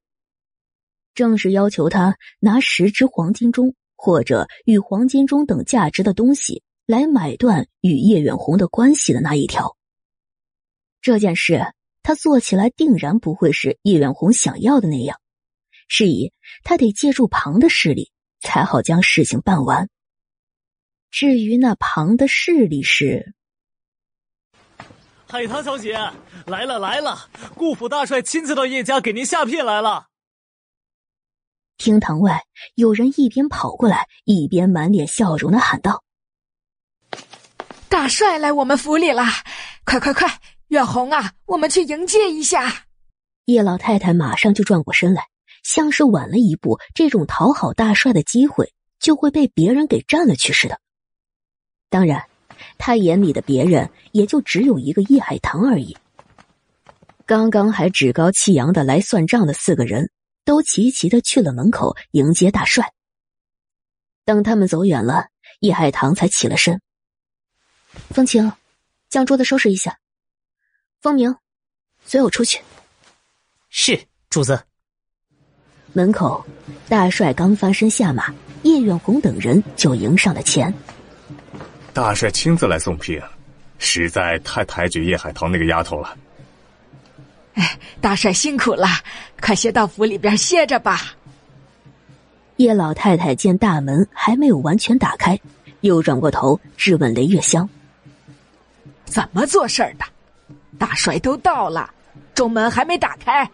正是要求他拿十只黄金钟或者与黄金钟等价值的东西来买断与叶远红的关系的那一条。这件事他做起来定然不会是叶远红想要的那样。是以，他得借助庞的势力，才好将事情办完。至于那旁的势力是……海棠小姐来了来了，顾府大帅亲自到叶家给您下聘来了。厅堂外有人一边跑过来，一边满脸笑容的喊道：“大帅来我们府里了，快快快，远红啊，我们去迎接一下。”叶老太太马上就转过身来。像是晚了一步，这种讨好大帅的机会就会被别人给占了去似的。当然，他眼里的别人也就只有一个叶海棠而已。刚刚还趾高气扬的来算账的四个人都齐齐的去了门口迎接大帅。等他们走远了，叶海棠才起了身：“风情，将桌子收拾一下。风明，随我出去。”“是，主子。”门口，大帅刚翻身下马，叶远红等人就迎上了前。大帅亲自来送聘，实在太抬举叶海棠那个丫头了。哎，大帅辛苦了，快些到府里边歇着吧。叶老太太见大门还没有完全打开，又转过头质问雷月香：“怎么做事的？大帅都到了，中门还没打开。”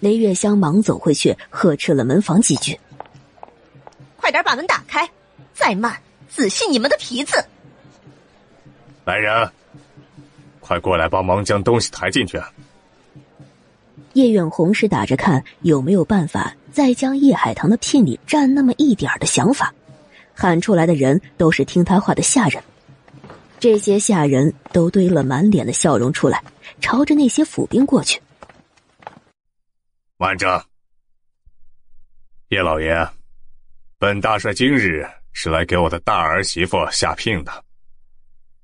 雷月香忙走回去，呵斥了门房几句：“快点把门打开！再慢，仔细你们的皮子！”来人，快过来帮忙将东西抬进去。叶远红是打着看有没有办法再将叶海棠的聘礼占那么一点的想法，喊出来的人都是听他话的下人。这些下人都堆了满脸的笑容出来，朝着那些府兵过去。慢着，叶老爷，本大帅今日是来给我的大儿媳妇下聘的，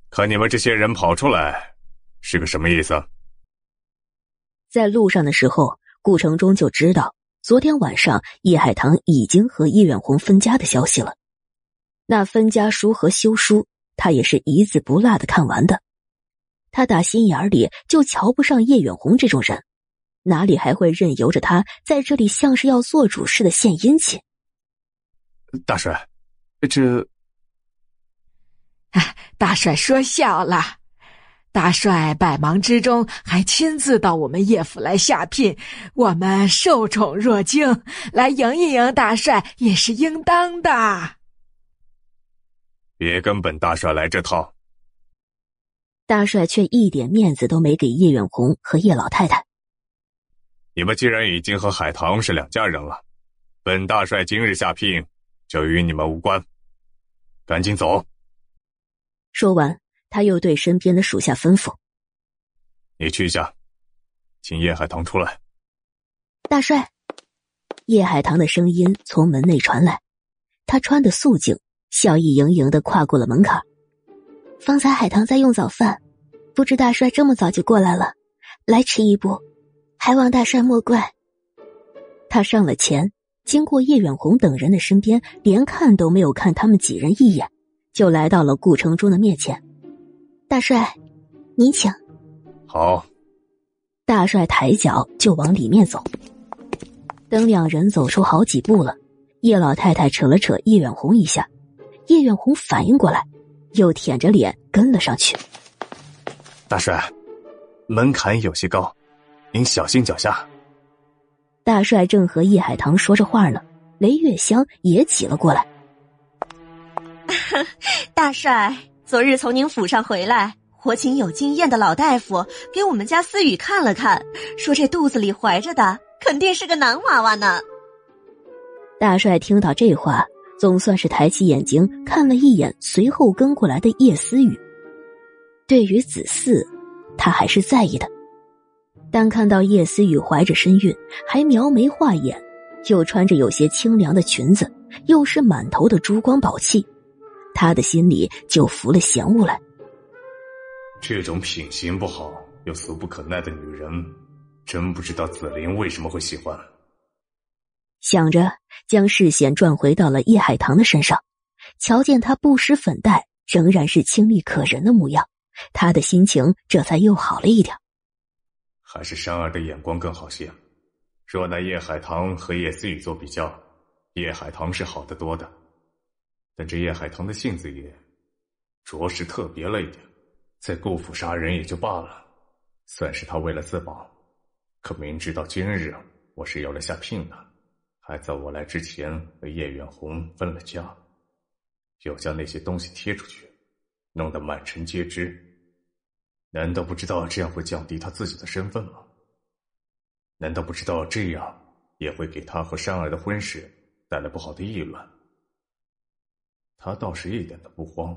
可你们这些人跑出来，是个什么意思？在路上的时候，顾城中就知道昨天晚上叶海棠已经和叶远红分家的消息了。那分家书和休书，他也是一字不落的看完的。他打心眼里就瞧不上叶远红这种人。哪里还会任由着他在这里像是要做主似的献殷勤？大帅，这……大帅说笑了。大帅百忙之中还亲自到我们叶府来下聘，我们受宠若惊，来迎一迎大帅也是应当的。别跟本大帅来这套。大帅却一点面子都没给叶远红和叶老太太。你们既然已经和海棠是两家人了，本大帅今日下聘就与你们无关，赶紧走。说完，他又对身边的属下吩咐：“你去一下，请叶海棠出来。”大帅，叶海棠的声音从门内传来，他穿的素净，笑意盈盈的跨过了门槛。方才海棠在用早饭，不知大帅这么早就过来了，来迟一步。还望大帅莫怪。他上了前，经过叶远红等人的身边，连看都没有看他们几人一眼，就来到了顾城中的面前。大帅，您请。好。大帅抬脚就往里面走。等两人走出好几步了，叶老太太扯了扯叶远红一下，叶远红反应过来，又舔着脸跟了上去。大帅，门槛有些高。您小心脚下。大帅正和叶海棠说着话呢，雷月香也挤了过来。大帅，昨日从您府上回来，我请有经验的老大夫给我们家思雨看了看，说这肚子里怀着的肯定是个男娃娃呢。大帅听到这话，总算是抬起眼睛看了一眼随后跟过来的叶思雨。对于子嗣，他还是在意的，但看到叶思雨怀着身孕，还描眉画眼，又穿着有些清凉的裙子，又是满头的珠光宝气，他的心里就浮了嫌恶来。这种品行不好又俗不可耐的女人，真不知道紫菱为什么会喜欢。想着，将视线转回到了叶海棠的身上，瞧见她不施粉黛，仍然是清丽可人的模样，他的心情这才又好了一点。还是山儿的眼光更好些。若拿叶海棠和叶思雨做比较，叶海棠是好得多的，但这叶海棠的性子也着实特别了一点。在顾府杀人也就罢了，算是他为了自保，可明知道今日我是要来下聘的。还在我来之前和叶远红分了家，又将那些东西贴出去，弄得满城皆知。难道不知道这样会降低他自己的身份吗？难道不知道这样也会给他和山儿的婚事带来不好的议论？他倒是一点都不慌，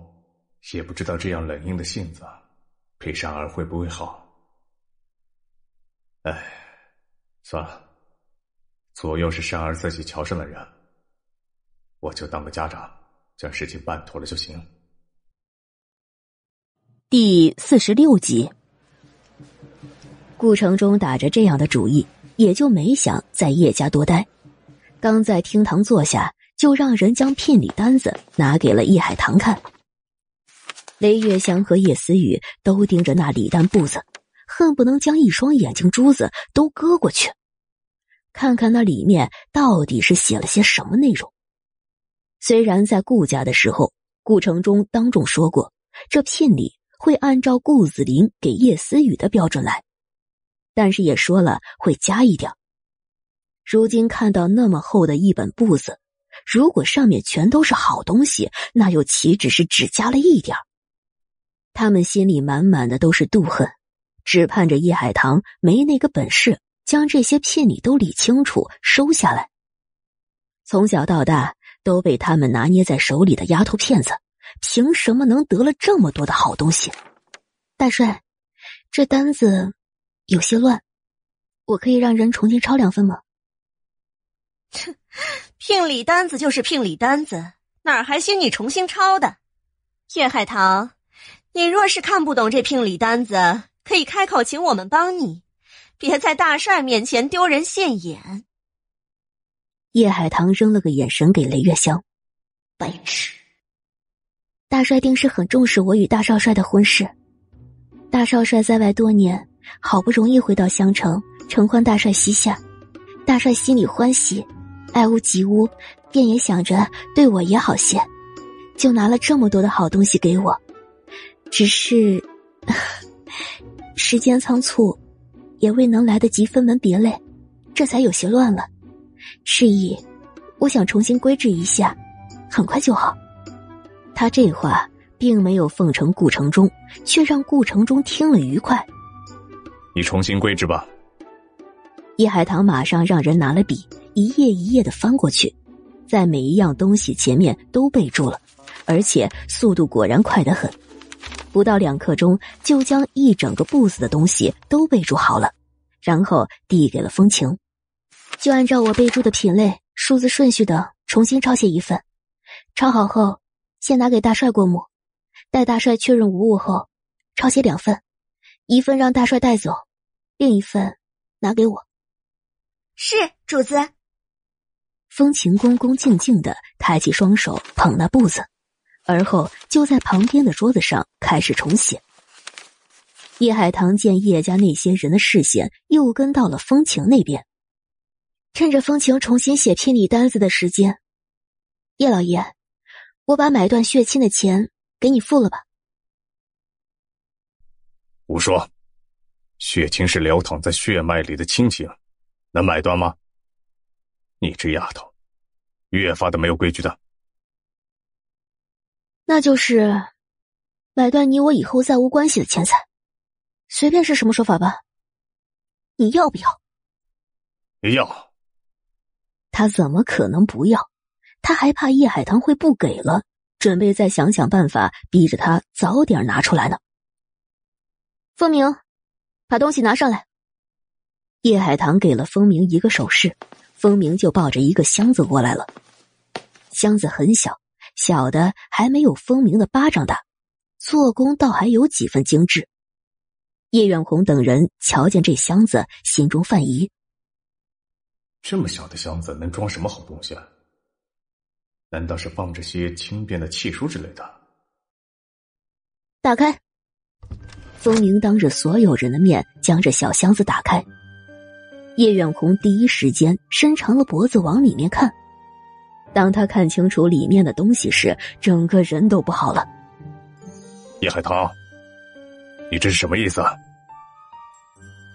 也不知道这样冷硬的性子配山儿会不会好。哎，算了。左右是山儿自己瞧上的人，我就当个家长，将事情办妥了就行。第四十六集，顾城中打着这样的主意，也就没想在叶家多待。刚在厅堂坐下，就让人将聘礼单子拿给了叶海棠看。雷月香和叶思雨都盯着那礼单簿子，恨不能将一双眼睛珠子都割过去。看看那里面到底是写了些什么内容。虽然在顾家的时候，顾城中当众说过，这聘礼会按照顾子霖给叶思雨的标准来，但是也说了会加一点。如今看到那么厚的一本簿子，如果上面全都是好东西，那又岂止是只加了一点他们心里满满的都是妒恨，只盼着叶海棠没那个本事。将这些聘礼都理清楚，收下来。从小到大都被他们拿捏在手里的丫头片子，凭什么能得了这么多的好东西？大帅，这单子有些乱，我可以让人重新抄两份吗？切，聘礼单子就是聘礼单子，哪儿还需你重新抄的？叶海棠，你若是看不懂这聘礼单子，可以开口请我们帮你。别在大帅面前丢人现眼。叶海棠扔了个眼神给雷月香，白痴。大帅定是很重视我与大少帅的婚事。大少帅在外多年，好不容易回到襄城，承欢大帅膝下，大帅心里欢喜，爱屋及乌，便也想着对我也好些，就拿了这么多的好东西给我。只是 时间仓促。也未能来得及分门别类，这才有些乱了。示意，我想重新归置一下，很快就好。他这话并没有奉承顾城中，却让顾城中听了愉快。你重新归置吧。叶海棠马上让人拿了笔，一页一页的翻过去，在每一样东西前面都备注了，而且速度果然快得很。不到两刻钟，就将一整个布子的东西都备注好了，然后递给了风情，就按照我备注的品类、数字顺序等重新抄写一份。抄好后，先拿给大帅过目，待大帅确认无误后，抄写两份，一份让大帅带走，另一份拿给我。是主子。风情恭恭敬敬的抬起双手捧那簿子。而后就在旁边的桌子上开始重写。叶海棠见叶家那些人的视线又跟到了风情那边，趁着风情重新写聘礼单子的时间，叶老爷，我把买断血亲的钱给你付了吧。胡说，血亲是流淌在血脉里的亲情，能买断吗？你这丫头，越发的没有规矩的。那就是买断你我以后再无关系的钱财，随便是什么说法吧？你要不要？要。他怎么可能不要？他还怕叶海棠会不给了，准备再想想办法，逼着他早点拿出来呢。风明，把东西拿上来。叶海棠给了风明一个手势，风明就抱着一个箱子过来了。箱子很小，小的还没有风明的巴掌大，做工倒还有几分精致。叶远红等人瞧见这箱子，心中犯疑：这么小的箱子能装什么好东西啊？难道是放着些轻便的契书之类的？打开。风鸣当着所有人的面将这小箱子打开。叶远红第一时间伸长了脖子往里面看，当他看清楚里面的东西时，整个人都不好了。叶海棠，你这是什么意思？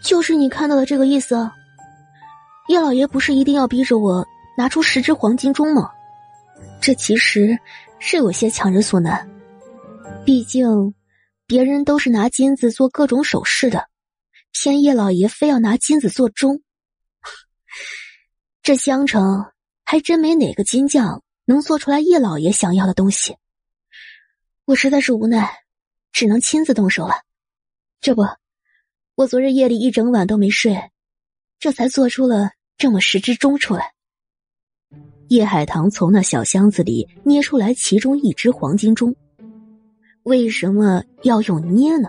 就是你看到的这个意思。叶老爷不是一定要逼着我拿出十只黄金钟吗？这其实是有些强人所难，毕竟别人都是拿金子做各种首饰的，偏叶老爷非要拿金子做钟。这襄城还真没哪个金匠能做出来叶老爷想要的东西。我实在是无奈，只能亲自动手了。这不，我昨日夜里一整晚都没睡，这才做出了这么十只钟出来。叶海棠从那小箱子里捏出来其中一只黄金钟。为什么要用捏呢？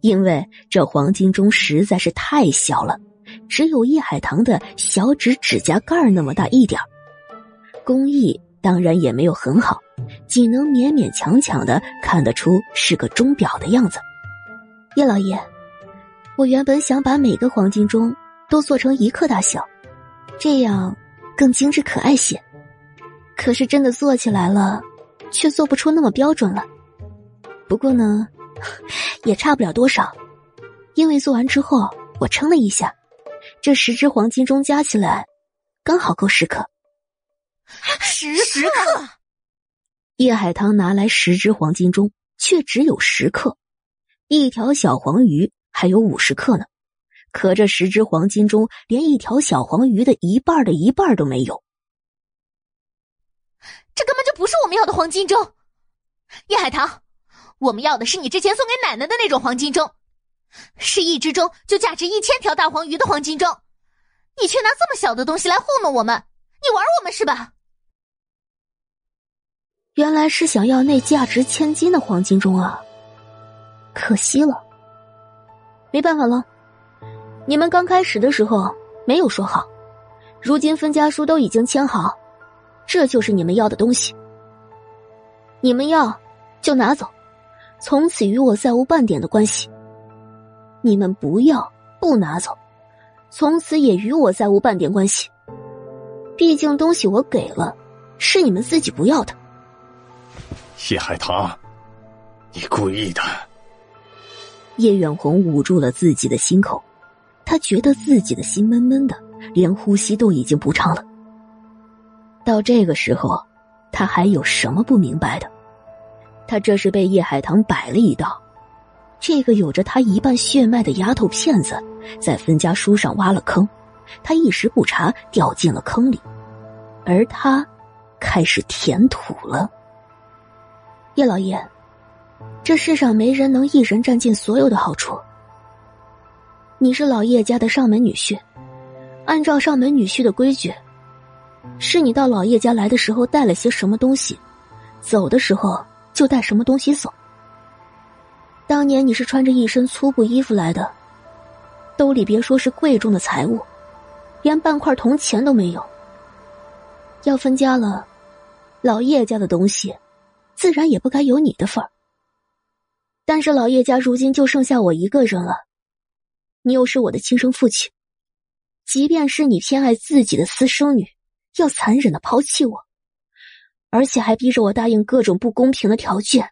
因为这黄金钟实在是太小了。只有叶海棠的小指指甲盖那么大一点工艺当然也没有很好，仅能勉勉强强的看得出是个钟表的样子。叶老爷，我原本想把每个黄金钟都做成一克大小，这样更精致可爱些。可是真的做起来了，却做不出那么标准了。不过呢，也差不了多少，因为做完之后我称了一下。这十只黄金钟加起来，刚好够十克。十十克！叶海棠拿来十只黄金钟，却只有十克。一条小黄鱼还有五十克呢，可这十只黄金钟连一条小黄鱼的一半的一半都没有。这根本就不是我们要的黄金钟。叶海棠，我们要的是你之前送给奶奶的那种黄金钟。是一只钟就价值一千条大黄鱼的黄金钟，你却拿这么小的东西来糊弄我们，你玩我们是吧？原来是想要那价值千金的黄金钟啊！可惜了，没办法了，你们刚开始的时候没有说好，如今分家书都已经签好，这就是你们要的东西。你们要就拿走，从此与我再无半点的关系。你们不要不拿走，从此也与我再无半点关系。毕竟东西我给了，是你们自己不要的。叶海棠，你故意的。叶远红捂住了自己的心口，他觉得自己的心闷闷的，连呼吸都已经不畅了。到这个时候，他还有什么不明白的？他这是被叶海棠摆了一道。这个有着他一半血脉的丫头片子，在分家书上挖了坑，他一时不察，掉进了坑里，而他开始填土了。叶老爷，这世上没人能一人占尽所有的好处。你是老叶家的上门女婿，按照上门女婿的规矩，是你到老叶家来的时候带了些什么东西，走的时候就带什么东西走。当年你是穿着一身粗布衣服来的，兜里别说是贵重的财物，连半块铜钱都没有。要分家了，老叶家的东西，自然也不该有你的份儿。但是老叶家如今就剩下我一个人了，你又是我的亲生父亲，即便是你偏爱自己的私生女，要残忍的抛弃我，而且还逼着我答应各种不公平的条件。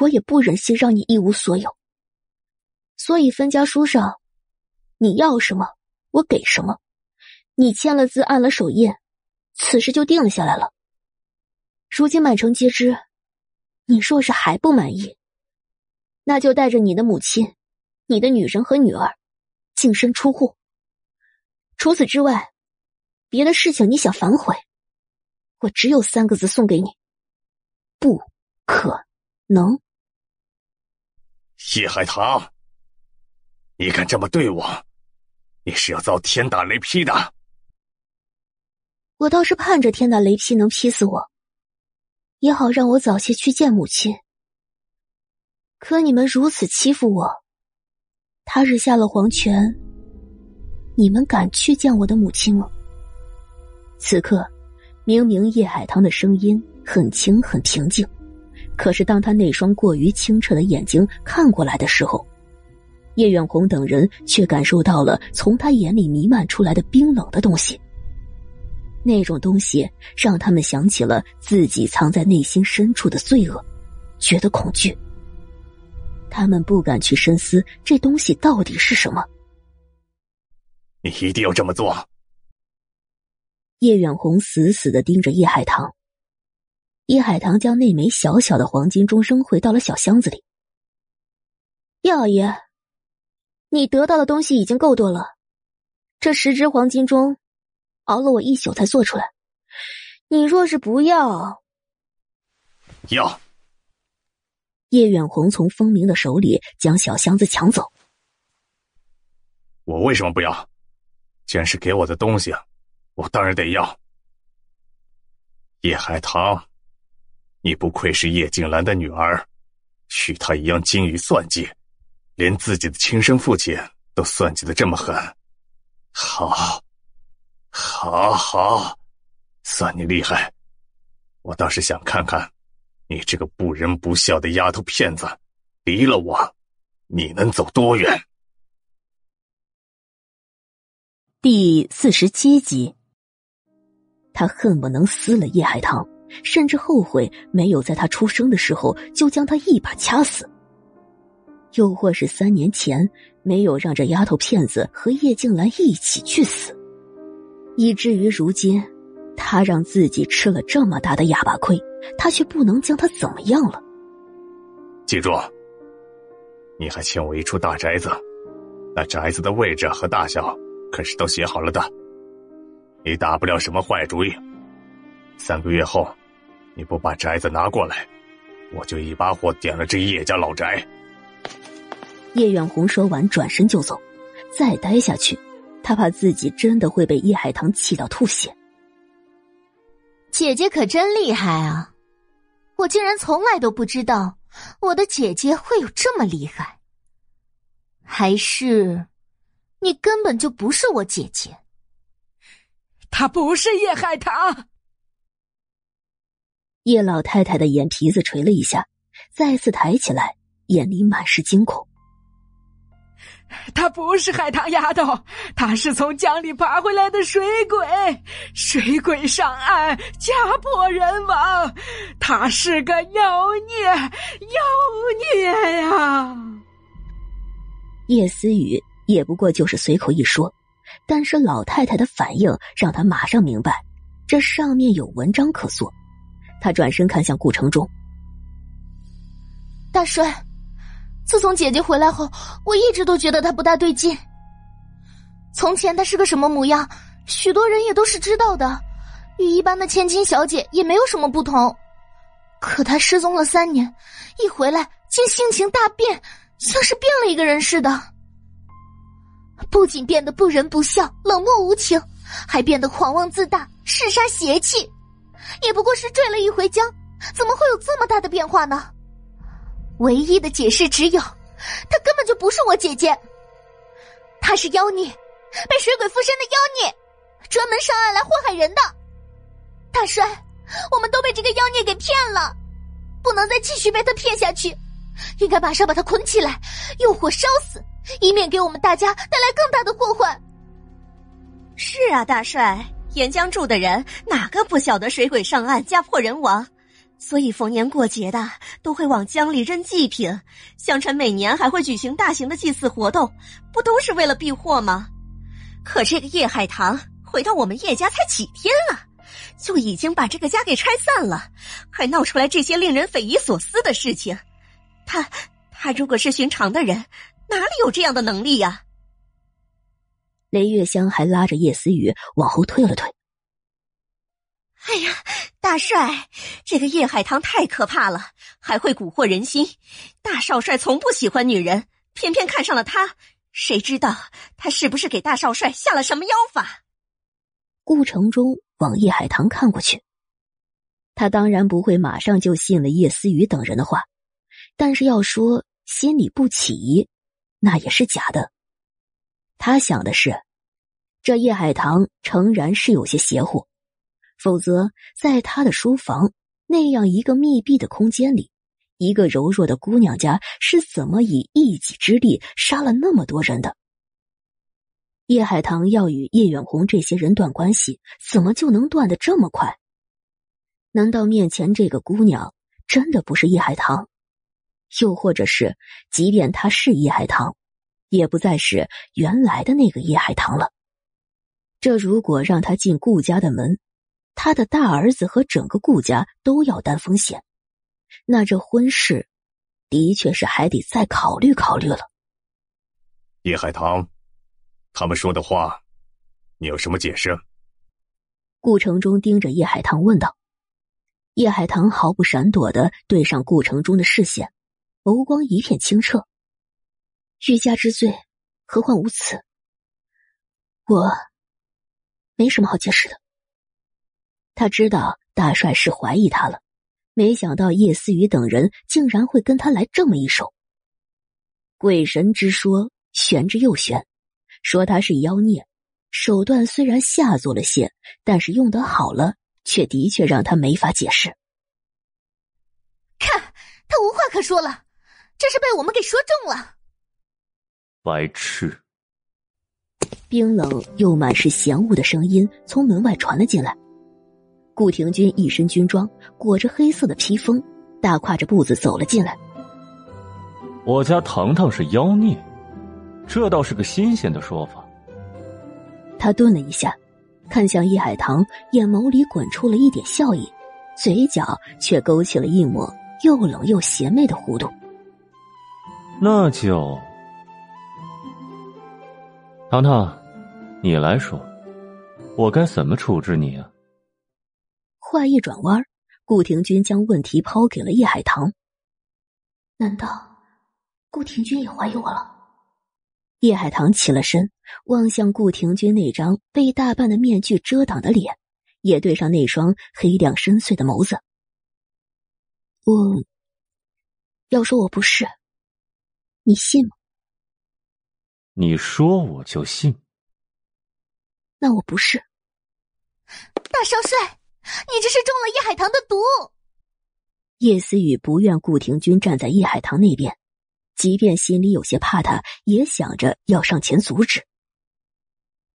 我也不忍心让你一无所有，所以分家书上，你要什么我给什么，你签了字按了手印，此事就定了下来了。如今满城皆知，你若是还不满意，那就带着你的母亲、你的女人和女儿，净身出户。除此之外，别的事情你想反悔，我只有三个字送给你：不可能。叶海棠，你敢这么对我，你是要遭天打雷劈的。我倒是盼着天打雷劈能劈死我，也好让我早些去见母亲。可你们如此欺负我，他日下了黄泉，你们敢去见我的母亲吗？此刻，明明叶海棠的声音很轻很平静，可是当他那双过于清澈的眼睛看过来的时候，叶远红等人却感受到了从他眼里弥漫出来的冰冷的东西。那种东西让他们想起了自己藏在内心深处的罪恶，觉得恐惧。他们不敢去深思这东西到底是什么。你一定要这么做。叶远红死死的盯着叶海棠。叶海棠将那枚小小的黄金钟扔回到了小箱子里。叶老爷，你得到的东西已经够多了，这十只黄金钟。熬了我一宿才做出来，你若是不要，要。叶远红从风鸣的手里将小箱子抢走。我为什么不要？既然是给我的东西，我当然得要。叶海棠，你不愧是叶静兰的女儿，与她一样精于算计，连自己的亲生父亲都算计的这么狠，好。好好，算你厉害。我倒是想看看，你这个不仁不孝的丫头片子，离了我，你能走多远？第四十七集，他恨不能撕了叶海棠，甚至后悔没有在他出生的时候就将他一把掐死，又或是三年前没有让这丫头片子和叶静兰一起去死。以至于如今，他让自己吃了这么大的哑巴亏，他却不能将他怎么样了。记住，你还欠我一处大宅子，那宅子的位置和大小可是都写好了的。你打不了什么坏主意。三个月后，你不把宅子拿过来，我就一把火点了这叶家老宅。叶远红说完，转身就走，再待下去。他怕自己真的会被叶海棠气到吐血。姐姐可真厉害啊！我竟然从来都不知道我的姐姐会有这么厉害。还是，你根本就不是我姐姐。她不是叶海棠。叶老太太的眼皮子垂了一下，再次抬起来，眼里满是惊恐。她不是海棠丫头，他是从江里爬回来的水鬼，水鬼上岸，家破人亡。他是个妖孽，妖孽呀！叶思雨也不过就是随口一说，但是老太太的反应让他马上明白，这上面有文章可做。他转身看向顾城中，大帅。自从姐姐回来后，我一直都觉得她不大对劲。从前她是个什么模样，许多人也都是知道的，与一般的千金小姐也没有什么不同。可她失踪了三年，一回来竟性情大变，像是变了一个人似的。不仅变得不仁不孝、冷漠无情，还变得狂妄自大、嗜杀邪气。也不过是坠了一回江，怎么会有这么大的变化呢？唯一的解释只有，她根本就不是我姐姐，她是妖孽，被水鬼附身的妖孽，专门上岸来祸害人的。大帅，我们都被这个妖孽给骗了，不能再继续被他骗下去，应该马上把他捆起来，用火烧死，以免给我们大家带来更大的祸患。是啊，大帅，岩江住的人哪个不晓得水鬼上岸，家破人亡？所以逢年过节的都会往江里扔祭品，相传每年还会举行大型的祭祀活动，不都是为了避祸吗？可这个叶海棠回到我们叶家才几天了，就已经把这个家给拆散了，还闹出来这些令人匪夷所思的事情。他他如果是寻常的人，哪里有这样的能力呀？雷月香还拉着叶思雨往后退了退。哎呀，大帅，这个叶海棠太可怕了，还会蛊惑人心。大少帅从不喜欢女人，偏偏看上了他，谁知道他是不是给大少帅下了什么妖法？顾城中往叶海棠看过去，他当然不会马上就信了叶思雨等人的话，但是要说心里不起疑，那也是假的。他想的是，这叶海棠诚然是有些邪乎。否则，在他的书房那样一个密闭的空间里，一个柔弱的姑娘家是怎么以一己之力杀了那么多人的？叶海棠要与叶远红这些人断关系，怎么就能断的这么快？难道面前这个姑娘真的不是叶海棠？又或者是，即便她是叶海棠，也不再是原来的那个叶海棠了？这如果让她进顾家的门，他的大儿子和整个顾家都要担风险，那这婚事的确是还得再考虑考虑了。叶海棠，他们说的话，你有什么解释？顾城中盯着叶海棠问道。叶海棠毫不闪躲的对上顾城中的视线，眸光一片清澈。欲加之罪，何患无辞？我没什么好解释的。他知道大帅是怀疑他了，没想到叶思雨等人竟然会跟他来这么一手。鬼神之说玄之又玄，说他是妖孽，手段虽然下作了些，但是用得好了，却的确让他没法解释。看他无话可说了，这是被我们给说中了。白痴！冰冷又满是嫌恶的声音从门外传了进来。顾廷君一身军装，裹着黑色的披风，大跨着步子走了进来。我家糖糖是妖孽，这倒是个新鲜的说法。他顿了一下，看向叶海棠，眼眸里滚出了一点笑意，嘴角却勾起了一抹又冷又邪魅的弧度。那就，糖糖，你来说，我该怎么处置你啊？话一转弯，顾廷君将问题抛给了叶海棠。难道顾廷君也怀疑我了？叶海棠起了身，望向顾廷君那张被大半的面具遮挡的脸，也对上那双黑亮深邃的眸子。我要说我不是，你信吗？你说我就信。那我不是。大少帅。你这是中了叶海棠的毒。叶思雨不愿顾廷君站在叶海棠那边，即便心里有些怕他，也想着要上前阻止。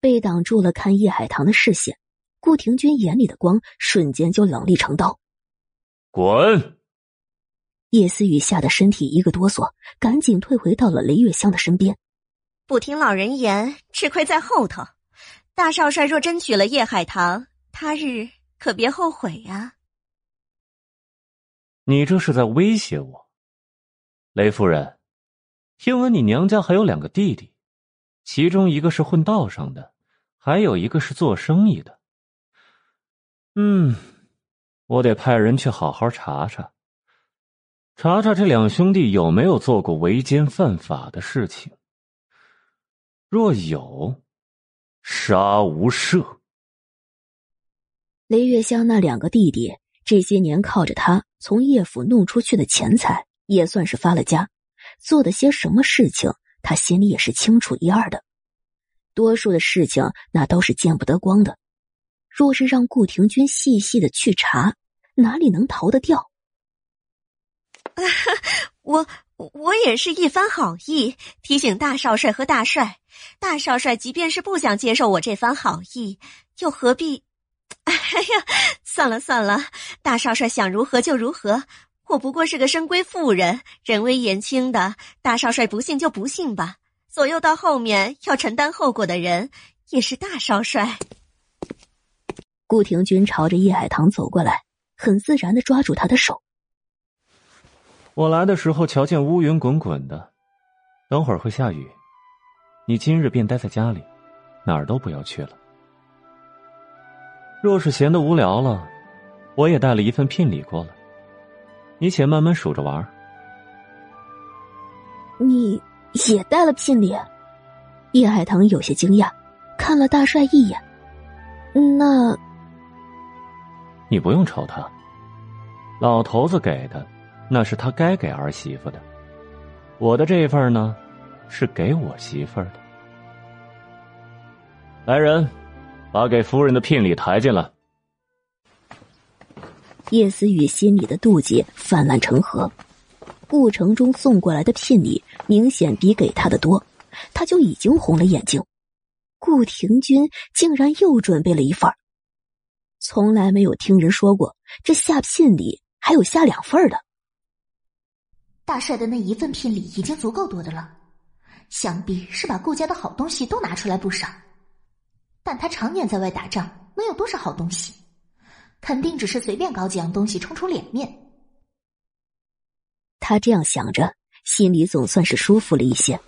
被挡住了看叶海棠的视线，顾廷君眼里的光瞬间就冷厉成刀。滚！叶思雨吓得身体一个哆嗦，赶紧退回到了雷月香的身边。不听老人言，吃亏在后头。大少帅若真娶了叶海棠，他日。可别后悔呀！你这是在威胁我，雷夫人。听闻你娘家还有两个弟弟，其中一个是混道上的，还有一个是做生意的。嗯，我得派人去好好查查，查查这两兄弟有没有做过违奸犯法的事情。若有，杀无赦。雷月香那两个弟弟这些年靠着他从叶府弄出去的钱财，也算是发了家。做的些什么事情，他心里也是清楚一二的。多数的事情那都是见不得光的。若是让顾廷君细细的去查，哪里能逃得掉？我我也是一番好意，提醒大少帅和大帅。大少帅即便是不想接受我这番好意，又何必？哎呀，算了算了，大少帅想如何就如何。我不过是个深闺妇人，人微言轻的。大少帅不信就不信吧。左右到后面要承担后果的人也是大少帅。顾廷君朝着叶海棠走过来，很自然的抓住他的手。我来的时候瞧见乌云滚滚的，等会儿会下雨，你今日便待在家里，哪儿都不要去了。若是闲得无聊了，我也带了一份聘礼过来，你且慢慢数着玩。你也带了聘礼？叶海棠有些惊讶，看了大帅一眼。那，你不用愁他，老头子给的，那是他该给儿媳妇的。我的这份呢，是给我媳妇的。来人，把给夫人的聘礼抬进来。叶思雨心里的妒忌泛滥成河，顾城中送过来的聘礼明显比给他的多，他就已经红了眼睛。顾廷君竟然又准备了一份从来没有听人说过这下聘礼还有下两份的。大帅的那一份聘礼已经足够多的了，想必是把顾家的好东西都拿出来不少。但他常年在外打仗，能有多少好东西？肯定只是随便搞几样东西充充脸面。他这样想着，心里总算是舒服了一些。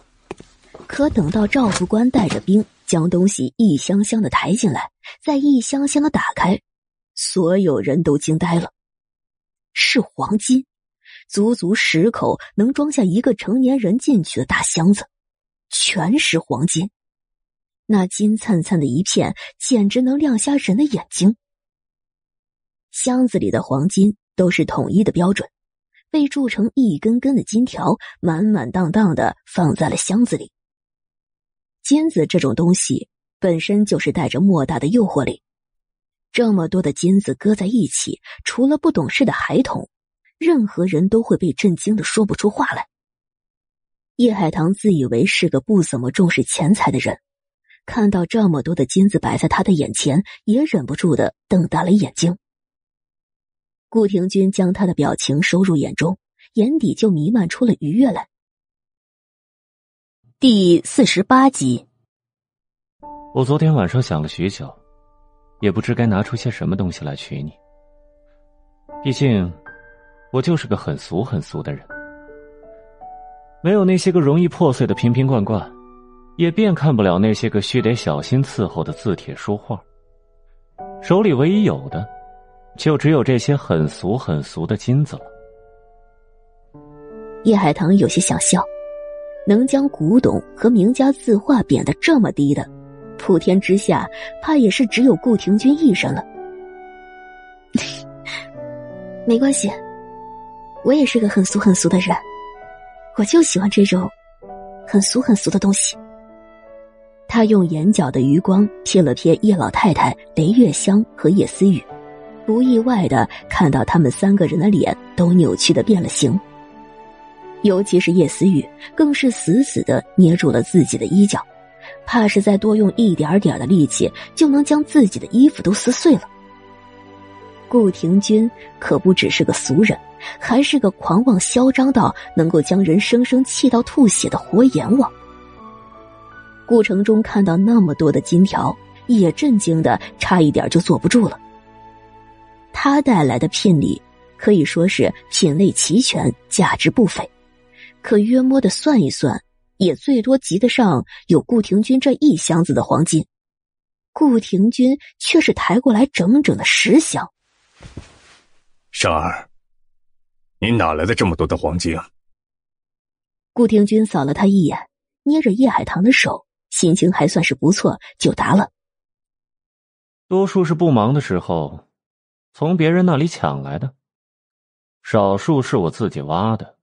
可等到赵副官带着兵将东西一箱箱的抬进来，再一箱箱的打开，所有人都惊呆了。是黄金，足足十口能装下一个成年人进去的大箱子，全是黄金。那金灿灿的一片，简直能亮瞎人的眼睛。箱子里的黄金都是统一的标准，被铸成一根根的金条，满满当当的放在了箱子里。金子这种东西本身就是带着莫大的诱惑力，这么多的金子搁在一起，除了不懂事的孩童，任何人都会被震惊的说不出话来。叶海棠自以为是个不怎么重视钱财的人，看到这么多的金子摆在他的眼前，也忍不住的瞪大了眼睛。顾廷君将他的表情收入眼中，眼底就弥漫出了愉悦来。第四十八集，我昨天晚上想了许久，也不知该拿出些什么东西来娶你。毕竟，我就是个很俗很俗的人，没有那些个容易破碎的瓶瓶罐罐，也便看不了那些个需得小心伺候的字帖书画。手里唯一有的。就只有这些很俗很俗的金子了。叶海棠有些想笑，能将古董和名家字画贬得这么低的，普天之下怕也是只有顾廷君一人了。没关系，我也是个很俗很俗的人，我就喜欢这种很俗很俗的东西。他用眼角的余光瞥了瞥叶老太太、雷月香和叶思雨。不意外的看到他们三个人的脸都扭曲的变了形，尤其是叶思雨，更是死死的捏住了自己的衣角，怕是再多用一点点的力气就能将自己的衣服都撕碎了。顾廷君可不只是个俗人，还是个狂妄嚣张到能够将人生生气到吐血的活阎王。顾城中看到那么多的金条，也震惊的差一点就坐不住了。他带来的聘礼可以说是品类齐全，价值不菲。可约摸的算一算，也最多及得上有顾廷君这一箱子的黄金。顾廷君却是抬过来整整的十箱。生儿，你哪来的这么多的黄金？顾廷君扫了他一眼，捏着叶海棠的手，心情还算是不错，就答了。多数是不忙的时候。从别人那里抢来的，少数是我自己挖的。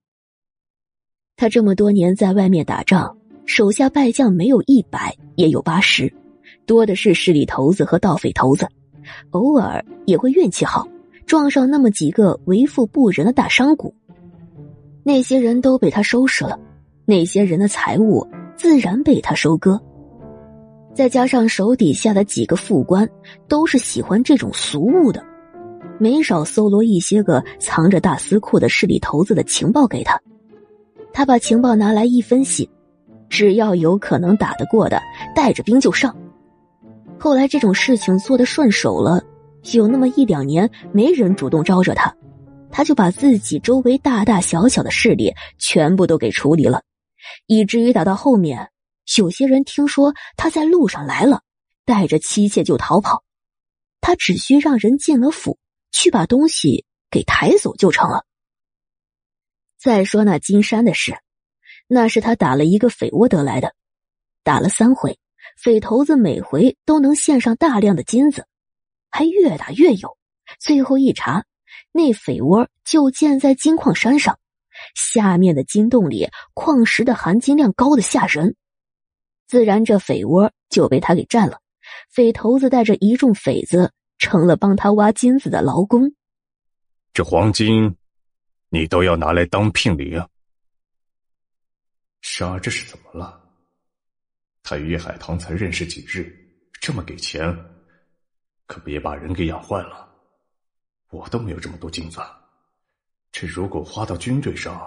他这么多年在外面打仗，手下败将没有一百也有八十，多的是势力头子和盗匪头子，偶尔也会运气好，撞上那么几个为富不仁的大商贾。那些人都被他收拾了，那些人的财物自然被他收割。再加上手底下的几个副官，都是喜欢这种俗物的。没少搜罗一些个藏着大司库的势力头子的情报给他，他把情报拿来一分析，只要有可能打得过的，带着兵就上。后来这种事情做得顺手了，有那么一两年没人主动招惹他，他就把自己周围大大小小的势力全部都给处理了，以至于打到后面，有些人听说他在路上来了，带着妻妾就逃跑，他只需让人进了府。去把东西给抬走就成了。再说那金山的事，那是他打了一个匪窝得来的，打了三回，匪头子每回都能献上大量的金子，还越打越有。最后一查，那匪窝就建在金矿山上，下面的金洞里矿石的含金量高的吓人，自然这匪窝就被他给占了。匪头子带着一众匪子，成了帮他挖金子的劳工。这黄金，你都要拿来当聘礼啊？珊儿这是怎么了？他与叶海棠才认识几日，这么给钱，可别把人给养坏了。我都没有这么多金子，这如果花到军队上，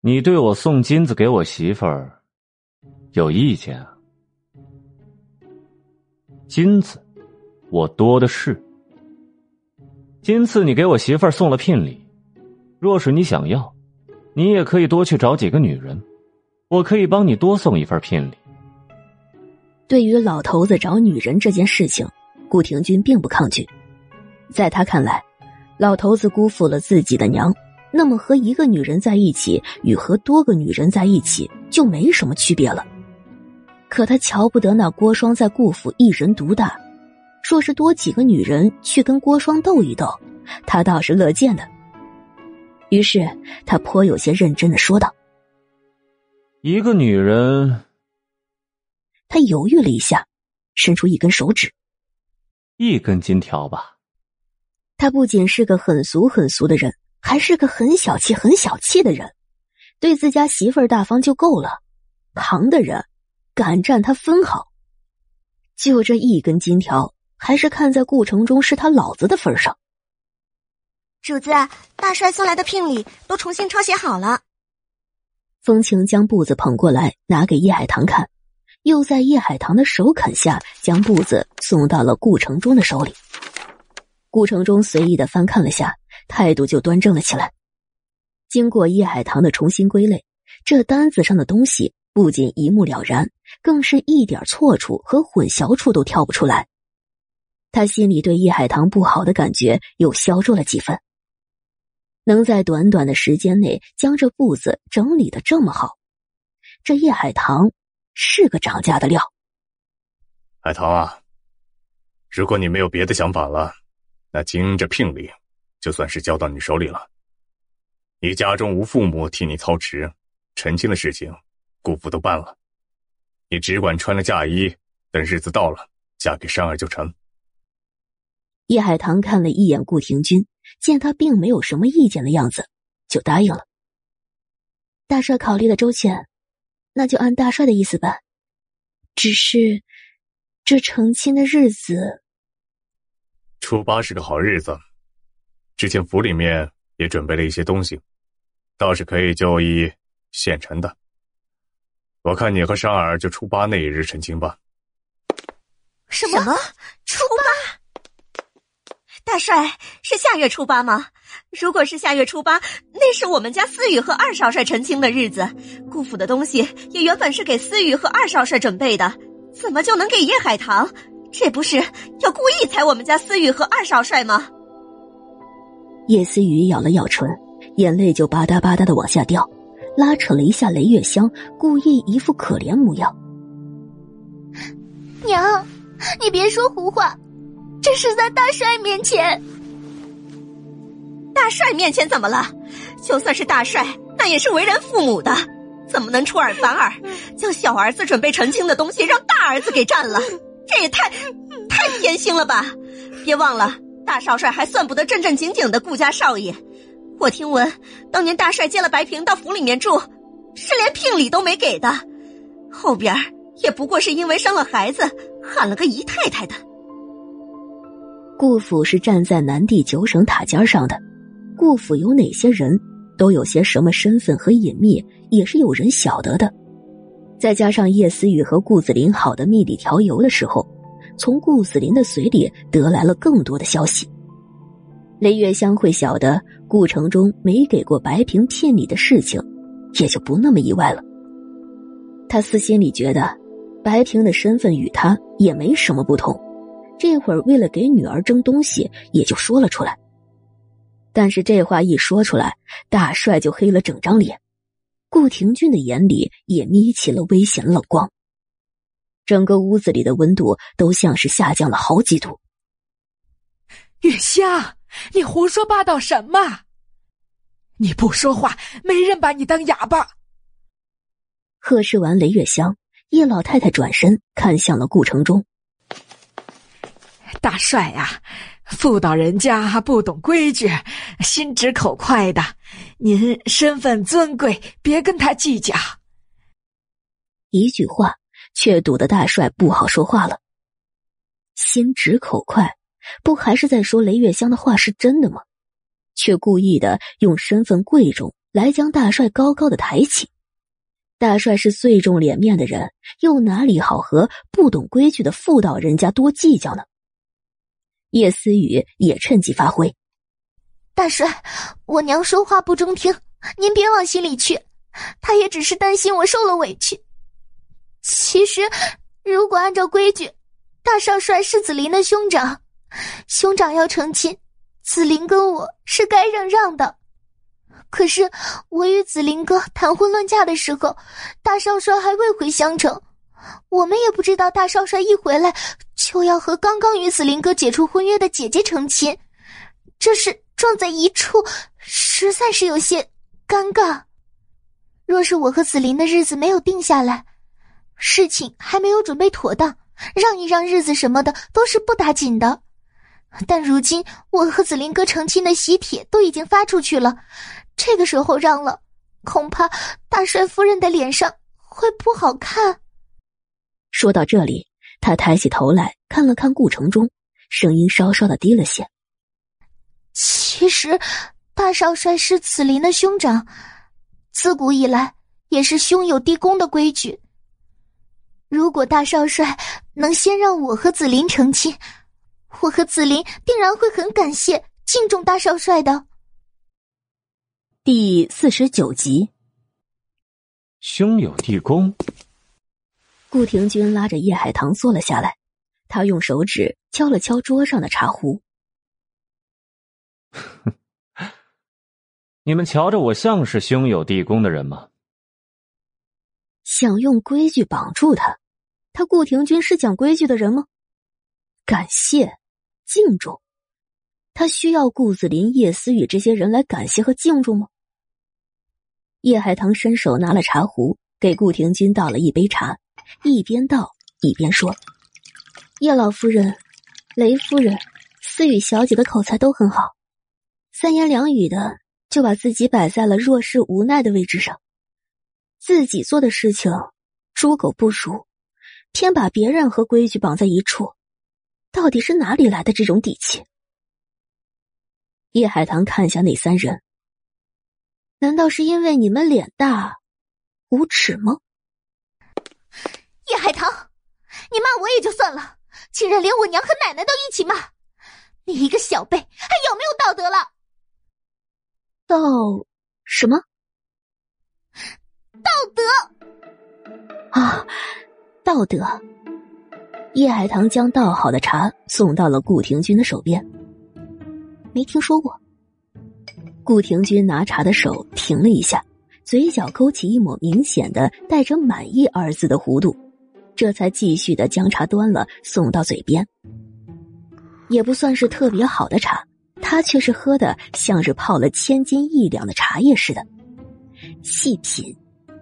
你对我送金子给我媳妇儿有意见啊？金子，我多的是。今次你给我媳妇儿送了聘礼，若是你想要，你也可以多去找几个女人，我可以帮你多送一份聘礼。对于老头子找女人这件事情，顾廷钧并不抗拒。在他看来，老头子辜负了自己的娘，那么和一个女人在一起与和多个女人在一起就没什么区别了。可他瞧不得那郭双在顾府一人独大，若是多几个女人去跟郭双斗一斗，他倒是乐见的。于是他颇有些认真的说道：“一个女人。”他犹豫了一下，伸出一根手指：“一根金条吧。”他不仅是个很俗很俗的人，还是个很小气很小气的人，对自家媳妇儿大方就够了，旁的人。敢占他分毫，就这一根金条，还是看在顾城中是他老子的份上。主子，大帅送来的聘礼都重新抄写好了。风情将布子捧过来，拿给叶海棠看，又在叶海棠的首肯下，将布子送到了顾城中的手里。顾城中随意的翻看了下，态度就端正了起来。经过叶海棠的重新归类，这单子上的东西。不仅一目了然，更是一点错处和混淆处都挑不出来。他心里对叶海棠不好的感觉又消弱了几分。能在短短的时间内将这步子整理的这么好，这叶海棠是个涨价的料。海棠啊，如果你没有别的想法了，那今这聘礼就算是交到你手里了。你家中无父母替你操持，成亲的事情。姑父都办了，你只管穿着嫁衣，等日子到了，嫁给山儿就成。叶海棠看了一眼顾廷钧，见他并没有什么意见的样子，就答应了。大帅考虑的周全，那就按大帅的意思办。只是这成亲的日子，初八是个好日子，之前府里面也准备了一些东西，倒是可以就以现成的。我看你和珊儿就初八那一日成亲吧。什么？初八？大帅是下月初八吗？如果是下月初八，那是我们家思雨和二少帅成亲的日子。顾府的东西也原本是给思雨和二少帅准备的，怎么就能给叶海棠？这不是要故意踩我们家思雨和二少帅吗？叶思雨咬了咬唇，眼泪就吧嗒吧嗒的往下掉。拉扯了一下雷月香，故意一副可怜模样。娘，你别说胡话，这是在大帅面前。大帅面前怎么了？就算是大帅，那也是为人父母的，怎么能出尔反尔，将小儿子准备成亲的东西让大儿子给占了？这也太太偏心了吧！别忘了，大少帅还算不得正正经经的顾家少爷。我听闻，当年大帅接了白萍到府里面住，是连聘礼都没给的。后边也不过是因为生了孩子，喊了个姨太太的。顾府是站在南地九省塔尖上的，顾府有哪些人，都有些什么身份和隐秘，也是有人晓得的。再加上叶思雨和顾子林好的蜜里调油的时候，从顾子林的嘴里得来了更多的消息。雷月香会晓得顾城中没给过白萍聘礼的事情，也就不那么意外了。他私心里觉得，白萍的身份与他也没什么不同，这会儿为了给女儿争东西，也就说了出来。但是这话一说出来，大帅就黑了整张脸，顾廷钧的眼里也眯起了危险冷光。整个屋子里的温度都像是下降了好几度。月香，你胡说八道什么？你不说话，没人把你当哑巴。呵斥完雷月香，叶老太太转身看向了顾城中。大帅呀，妇道人家不懂规矩，心直口快的。您身份尊贵，别跟他计较。一句话，却堵得大帅不好说话了。心直口快，不还是在说雷月香的话是真的吗？却故意的用身份贵重来将大帅高高的抬起。大帅是最重脸面的人，又哪里好和不懂规矩的妇道人家多计较呢？叶思雨也趁机发挥：“大帅，我娘说话不中听，您别往心里去。她也只是担心我受了委屈。其实，如果按照规矩，大少帅是子林的兄长，兄长要成亲，紫菱跟我是该让让的。可是，我与紫菱哥谈婚论嫁的时候，大少帅还未回襄城，我们也不知道大少帅一回来。”就要和刚刚与紫菱哥解除婚约的姐姐成亲，这事撞在一处，实在是有些尴尬。若是我和紫菱的日子没有定下来，事情还没有准备妥当，让一让日子什么的都是不打紧的。但如今我和紫菱哥成亲的喜帖都已经发出去了，这个时候让了，恐怕大帅夫人的脸上会不好看。说到这里。他抬起头来看了看顾城中，声音稍稍的低了些。其实，大少帅是紫林的兄长，自古以来也是兄友弟恭的规矩。如果大少帅能先让我和紫林成亲，我和紫林定然会很感谢、敬重大少帅的。第四十九集，兄友弟恭。顾廷钧拉着叶海棠坐了下来，他用手指敲了敲桌上的茶壶。你们瞧着我像是兄友弟恭的人吗？想用规矩绑住他，他顾廷钧是讲规矩的人吗？感谢、敬重，他需要顾子林、叶思雨这些人来感谢和敬重吗？叶海棠伸手拿了茶壶，给顾廷钧倒了一杯茶。一边道一边说：“叶老夫人、雷夫人、思雨小姐的口才都很好，三言两语的就把自己摆在了弱势无奈的位置上。自己做的事情，猪狗不如，偏把别人和规矩绑在一处，到底是哪里来的这种底气？”叶海棠看向那三人，难道是因为你们脸大、无耻吗？叶海棠，你骂我也就算了，竟然连我娘和奶奶都一起骂，你一个小辈还有没有道德了？道什么？道德啊，道德。叶海棠将倒好的茶送到了顾廷钧的手边。没听说过。顾廷钧拿茶的手停了一下，嘴角勾起一抹明显的带着满意二字的弧度。这才继续的将茶端了，送到嘴边。也不算是特别好的茶，他却是喝的像是泡了千斤一两的茶叶似的，细品，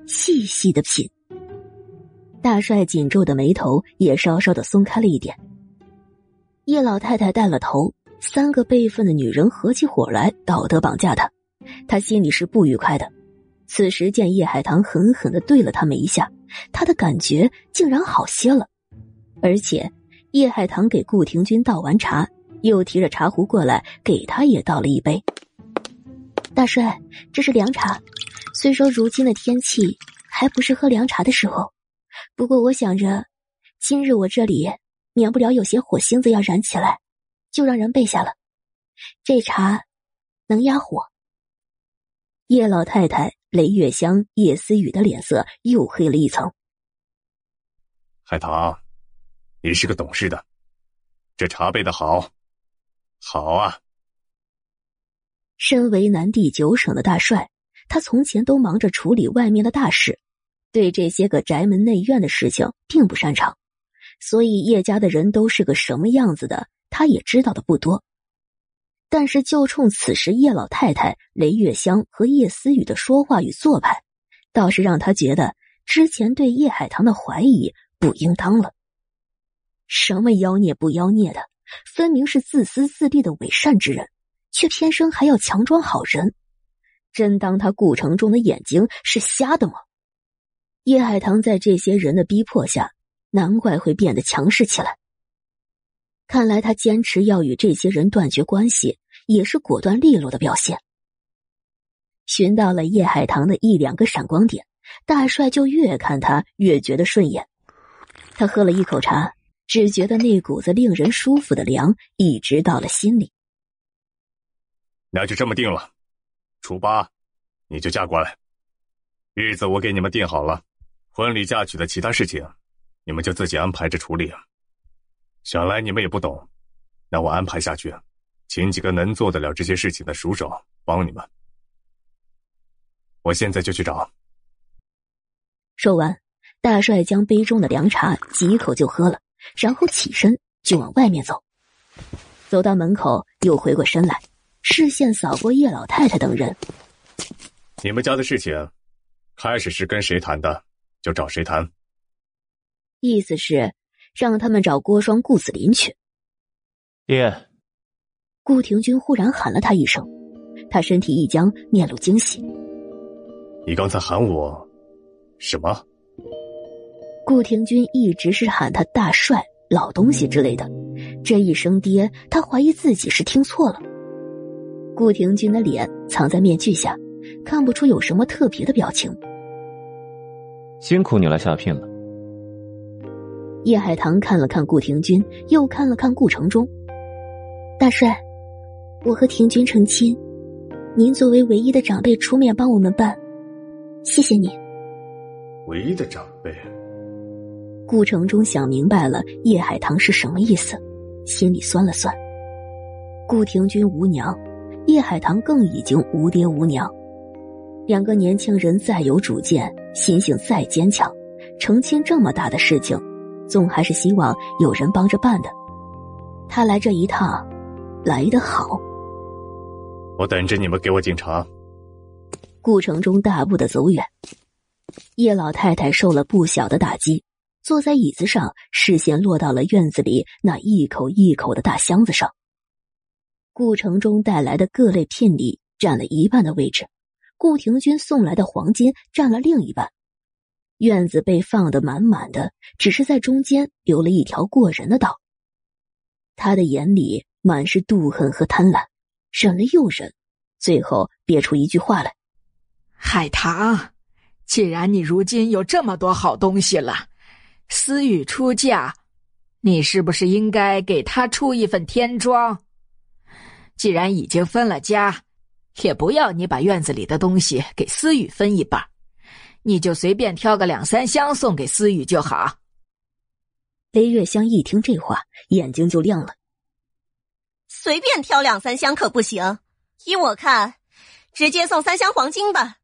细细的品。大帅紧皱的眉头也稍稍的松开了一点。叶老太太带了头，三个辈分的女人合起伙来道德绑架他，他心里是不愉快的。此时见叶海棠狠狠的对了他们一下。他的感觉竟然好些了，而且叶海棠给顾廷钧倒完茶，又提着茶壶过来给他也倒了一杯。大帅，这是凉茶。虽说如今的天气还不是喝凉茶的时候，不过我想着，今日我这里免不了有些火星子要燃起来，就让人备下了。这茶能压火。叶老太太。雷月香、叶思雨的脸色又黑了一层。海棠，你是个懂事的，这茶备的好，好啊！身为南地九省的大帅，他从前都忙着处理外面的大事，对这些个宅门内院的事情并不擅长，所以叶家的人都是个什么样子的，他也知道的不多。但是就冲此时叶老太太雷月香和叶思雨的说话与做派，倒是让他觉得之前对叶海棠的怀疑不应当了。什么妖孽不妖孽的，分明是自私自利的伪善之人，却偏生还要强装好人，真当他顾城中的眼睛是瞎的吗？叶海棠在这些人的逼迫下，难怪会变得强势起来。看来他坚持要与这些人断绝关系，也是果断利落的表现。寻到了叶海棠的一两个闪光点，大帅就越看他越觉得顺眼。他喝了一口茶。只觉得那股子令人舒服的凉一直到了心里。那就这么定了，初八你就嫁过来，日子我给你们定好了，婚礼嫁娶的其他事情，你们就自己安排着处理。想来你们也不懂，那我安排下去，请几个能做得了这些事情的熟手帮你们。我现在就去找。说完，大帅将杯中的凉茶几口就喝了。然后起身就往外面走，走到门口又回过身来，视线扫过叶老太太等人。你们家的事情，开始是跟谁谈的，就找谁谈。意思是让他们找郭双、顾子林去。爹，顾廷钧忽然喊了他一声，他身体一僵，面露惊喜。你刚才喊我什么？顾廷钧一直是喊他大帅、老东西之类的，这一声爹，他怀疑自己是听错了。顾廷钧的脸藏在面具下，看不出有什么特别的表情。辛苦你来下聘了。叶海棠看了看顾廷钧，又看了看顾城中。大帅，我和廷钧成亲，您作为唯一的长辈出面帮我们办，谢谢你。唯一的长辈。顾城中想明白了叶海棠是什么意思，心里酸了酸。顾廷钧无娘，叶海棠更已经无爹无娘。两个年轻人再有主见，心性再坚强，成亲这么大的事情，总还是希望有人帮着办的。他来这一趟，来得好。我等着你们给我警察。顾城中大步的走远，叶老太太受了不小的打击。坐在椅子上，视线落到了院子里那一口一口的大箱子上。顾城中带来的各类聘礼占了一半的位置，顾廷钧送来的黄金占了另一半。院子被放得满满的，只是在中间留了一条过人的道。他的眼里满是妒恨和贪婪，忍了又忍，最后憋出一句话来：“海棠，既然你如今有这么多好东西了。”思雨出嫁，你是不是应该给她出一份天庄？既然已经分了家，也不要你把院子里的东西给思雨分一半，你就随便挑个两三箱送给思雨就好。雷月香一听这话，眼睛就亮了。随便挑两三箱可不行，依我看，直接送三箱黄金吧。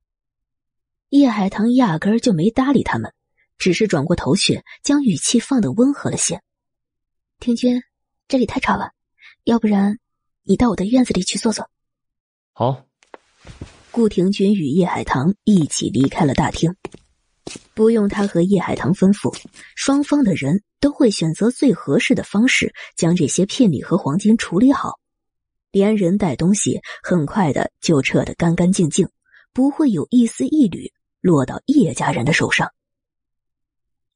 叶海棠压根儿就没搭理他们。只是转过头去，将语气放得温和了些。庭君，这里太吵了，要不然你到我的院子里去坐坐。好。顾庭君与叶海棠一起离开了大厅，不用他和叶海棠吩咐，双方的人都会选择最合适的方式将这些聘礼和黄金处理好，连人带东西很快的就撤得干干净净，不会有一丝一缕落到叶家人的手上。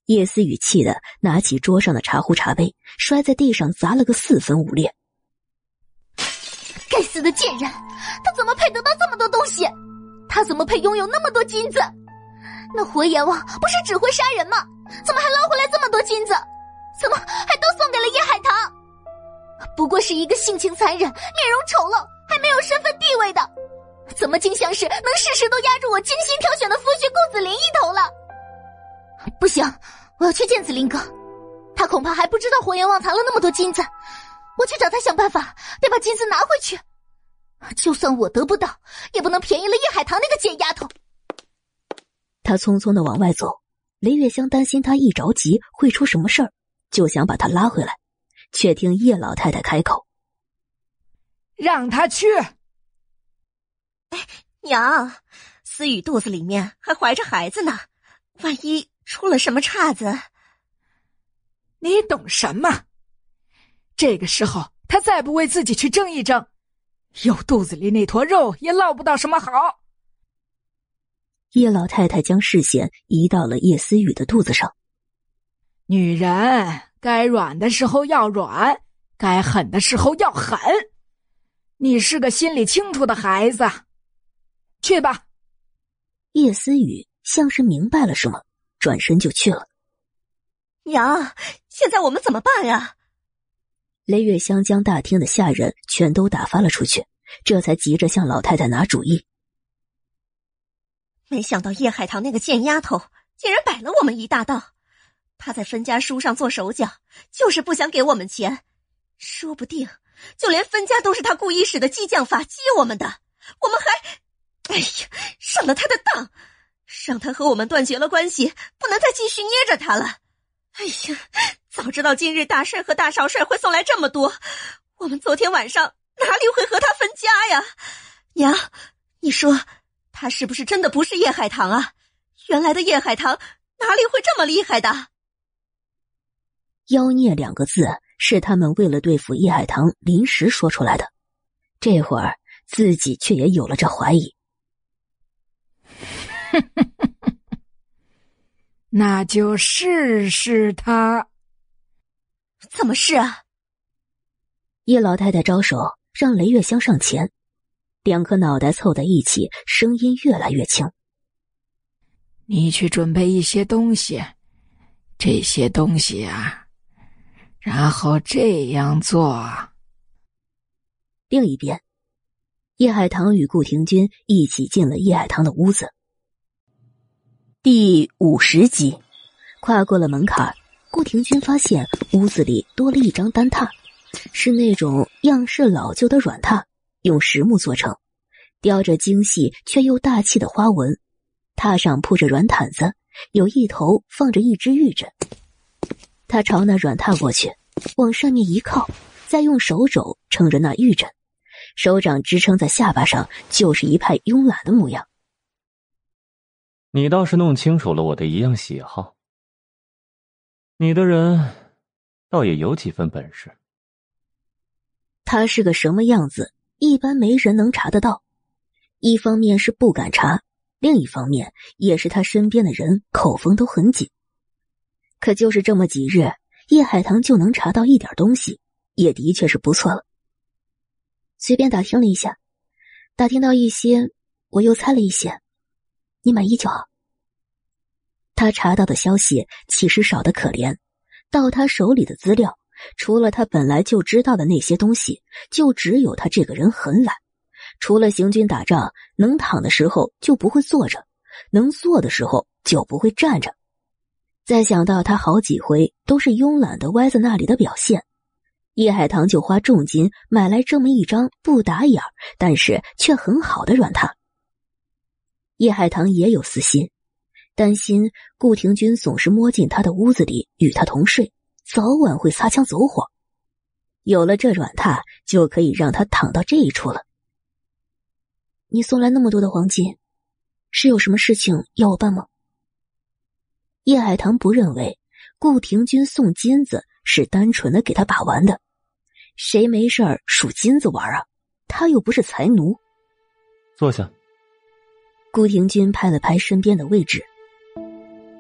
叶思雨气的拿起桌上的茶壶、茶杯，摔在地上，砸了个四分五裂。该死的贱人，他怎么配得到这么多东西？他怎么配拥有那么多金子？那活阎王不是只会杀人吗？怎么还捞回来这么多金子？怎么还都送给了叶海棠？不过是一个性情残忍、面容丑陋、还没有身份地位的，怎么竟像是能事事都压住我精心挑选的夫婿顾子霖一头了？不行，我要去见子林哥，他恐怕还不知道火阎王藏了那么多金子，我去找他想办法，得把金子拿回去。就算我得不到，也不能便宜了叶海棠那个贱丫头。他匆匆的往外走，雷月香担心他一着急会出什么事儿，就想把他拉回来，却听叶老太太开口：“让他去。”哎，娘，思雨肚子里面还怀着孩子呢，万一出了什么岔子，你懂什么？这个时候，他再不为自己去争一争。有肚子里那坨肉也捞不到什么好。叶老太太将视线移到了叶思雨的肚子上。女人该软的时候要软，该狠的时候要狠。你是个心里清楚的孩子，去吧。叶思雨像是明白了什么，转身就去了。娘，现在我们怎么办呀？雷月香将大厅的下人全都打发了出去，这才急着向老太太拿主意。没想到叶海棠那个贱丫头竟然摆了我们一大道，她在分家书上做手脚，就是不想给我们钱，说不定就连分家都是她故意使的激将法激我们的，我们还……哎呀，上了她的当，让她和我们断绝了关系，不能再继续捏着她了。哎呀！早知道今日大帅和大少帅会送来这么多，我们昨天晚上哪里会和他分家呀？娘，你说他是不是真的不是叶海棠啊？原来的叶海棠哪里会这么厉害的？妖孽两个字是他们为了对付叶海棠临时说出来的，这会儿自己却也有了这怀疑。那就试试他。怎么试啊？叶老太太招手让雷月香上前，两颗脑袋凑在一起，声音越来越轻。你去准备一些东西，这些东西啊，然后这样做。另一边，叶海棠与顾廷君一起进了叶海棠的屋子。第五十集，跨过了门槛。顾廷君发现屋子里多了一张单榻，是那种样式老旧的软榻，用实木做成，雕着精细却又大气的花纹。榻上铺着软毯子，有一头放着一只玉枕。他朝那软榻过去，往上面一靠，再用手肘撑着那玉枕，手掌支撑在下巴上，就是一派慵懒的模样。你倒是弄清楚了我的一样喜好。你的人，倒也有几分本事。他是个什么样子，一般没人能查得到。一方面是不敢查，另一方面也是他身边的人口风都很紧。可就是这么几日，叶海棠就能查到一点东西，也的确是不错了。随便打听了一下，打听到一些，我又猜了一些，你满意就好。他查到的消息其实少得可怜，到他手里的资料，除了他本来就知道的那些东西，就只有他这个人很懒。除了行军打仗，能躺的时候就不会坐着，能坐的时候就不会站着。再想到他好几回都是慵懒的歪在那里的表现，叶海棠就花重金买来这么一张不打眼但是却很好的软榻。叶海棠也有私心。担心顾廷君总是摸进他的屋子里与他同睡，早晚会擦枪走火。有了这软榻，就可以让他躺到这一处了。你送来那么多的黄金，是有什么事情要我办吗？叶海棠不认为顾廷君送金子是单纯的给他把玩的，谁没事儿数金子玩啊？他又不是财奴。坐下。顾廷君拍了拍身边的位置。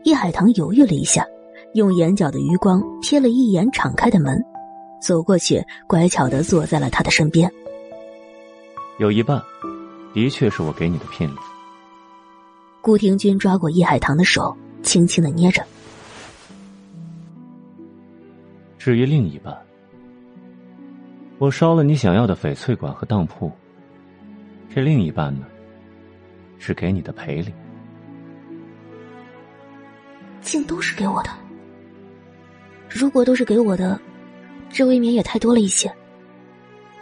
叶海棠犹豫了一下，用眼角的余光瞥了一眼敞开的门，走过去，乖巧的坐在了他的身边。有一半，的确是我给你的聘礼。顾廷君抓过叶海棠的手，轻轻的捏着。至于另一半，我烧了你想要的翡翠馆和当铺。这另一半呢，是给你的赔礼。竟都是给我的。如果都是给我的，这未免也太多了一些。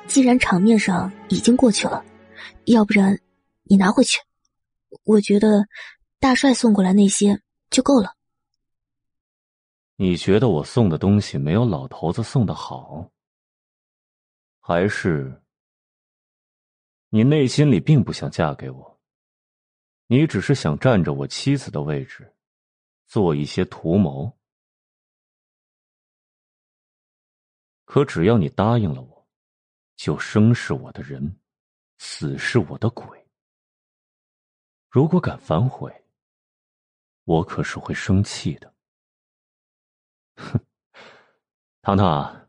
既然场面上已经过去了，要不然你拿回去。我觉得大帅送过来那些就够了。你觉得我送的东西没有老头子送的好，还是你内心里并不想嫁给我？你只是想占着我妻子的位置，做一些图谋？可只要你答应了我，就生是我的人，死是我的鬼。如果敢反悔，我可是会生气的。哼，糖糖，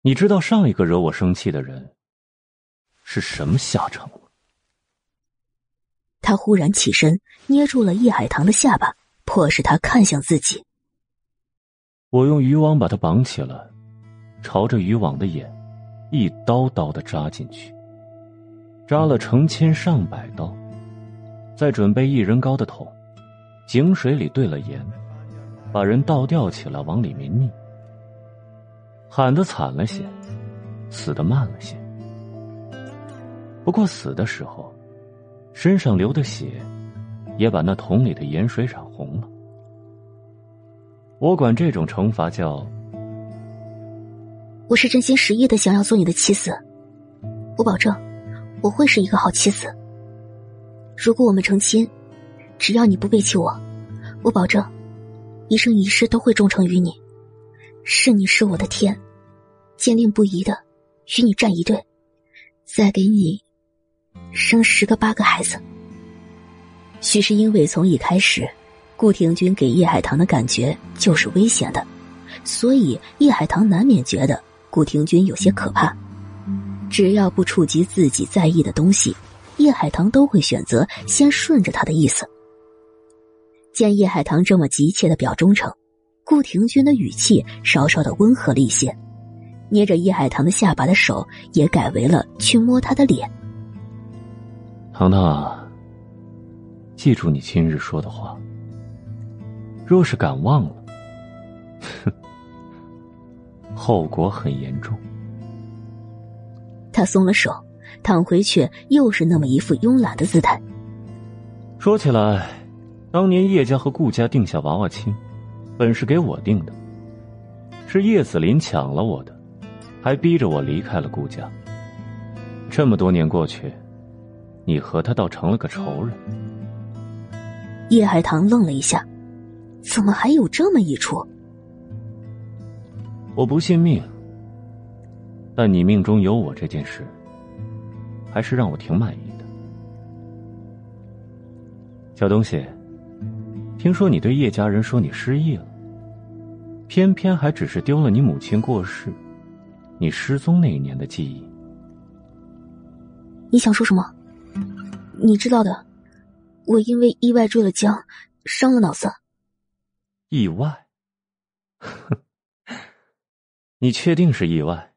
你知道上一个惹我生气的人是什么下场吗？他忽然起身，捏住了叶海棠的下巴，迫使他看向自己。我用渔网把他绑起来。朝着渔网的眼，一刀刀的扎进去，扎了成千上百刀。再准备一人高的桶，井水里兑了盐，把人倒吊起来往里面溺。喊得惨了些，死的慢了些。不过死的时候，身上流的血，也把那桶里的盐水染红了。我管这种惩罚叫。我是真心实意的想要做你的妻子，我保证我会是一个好妻子。如果我们成亲，只要你不背弃我，我保证一生一世都会忠诚于你。是你是我的天，坚定不移的与你站一队，再给你生十个八个孩子。许是因为从一开始，顾廷钧给叶海棠的感觉就是危险的，所以叶海棠难免觉得。顾廷钧有些可怕，只要不触及自己在意的东西，叶海棠都会选择先顺着他的意思。见叶海棠这么急切的表忠诚，顾廷钧的语气稍稍的温和了一些，捏着叶海棠的下巴的手也改为了去摸他的脸。糖糖，记住你今日说的话，若是敢忘了，哼。后果很严重。他松了手，躺回去，又是那么一副慵懒的姿态。说起来，当年叶家和顾家定下娃娃亲，本是给我定的，是叶子林抢了我的，还逼着我离开了顾家。这么多年过去，你和他倒成了个仇人。叶海棠愣了一下，怎么还有这么一出？我不信命，但你命中有我这件事，还是让我挺满意的。小东西，听说你对叶家人说你失忆了，偏偏还只是丢了你母亲过世、你失踪那一年的记忆。你想说什么？你知道的，我因为意外坠了江，伤了脑子。意外？哼。你确定是意外？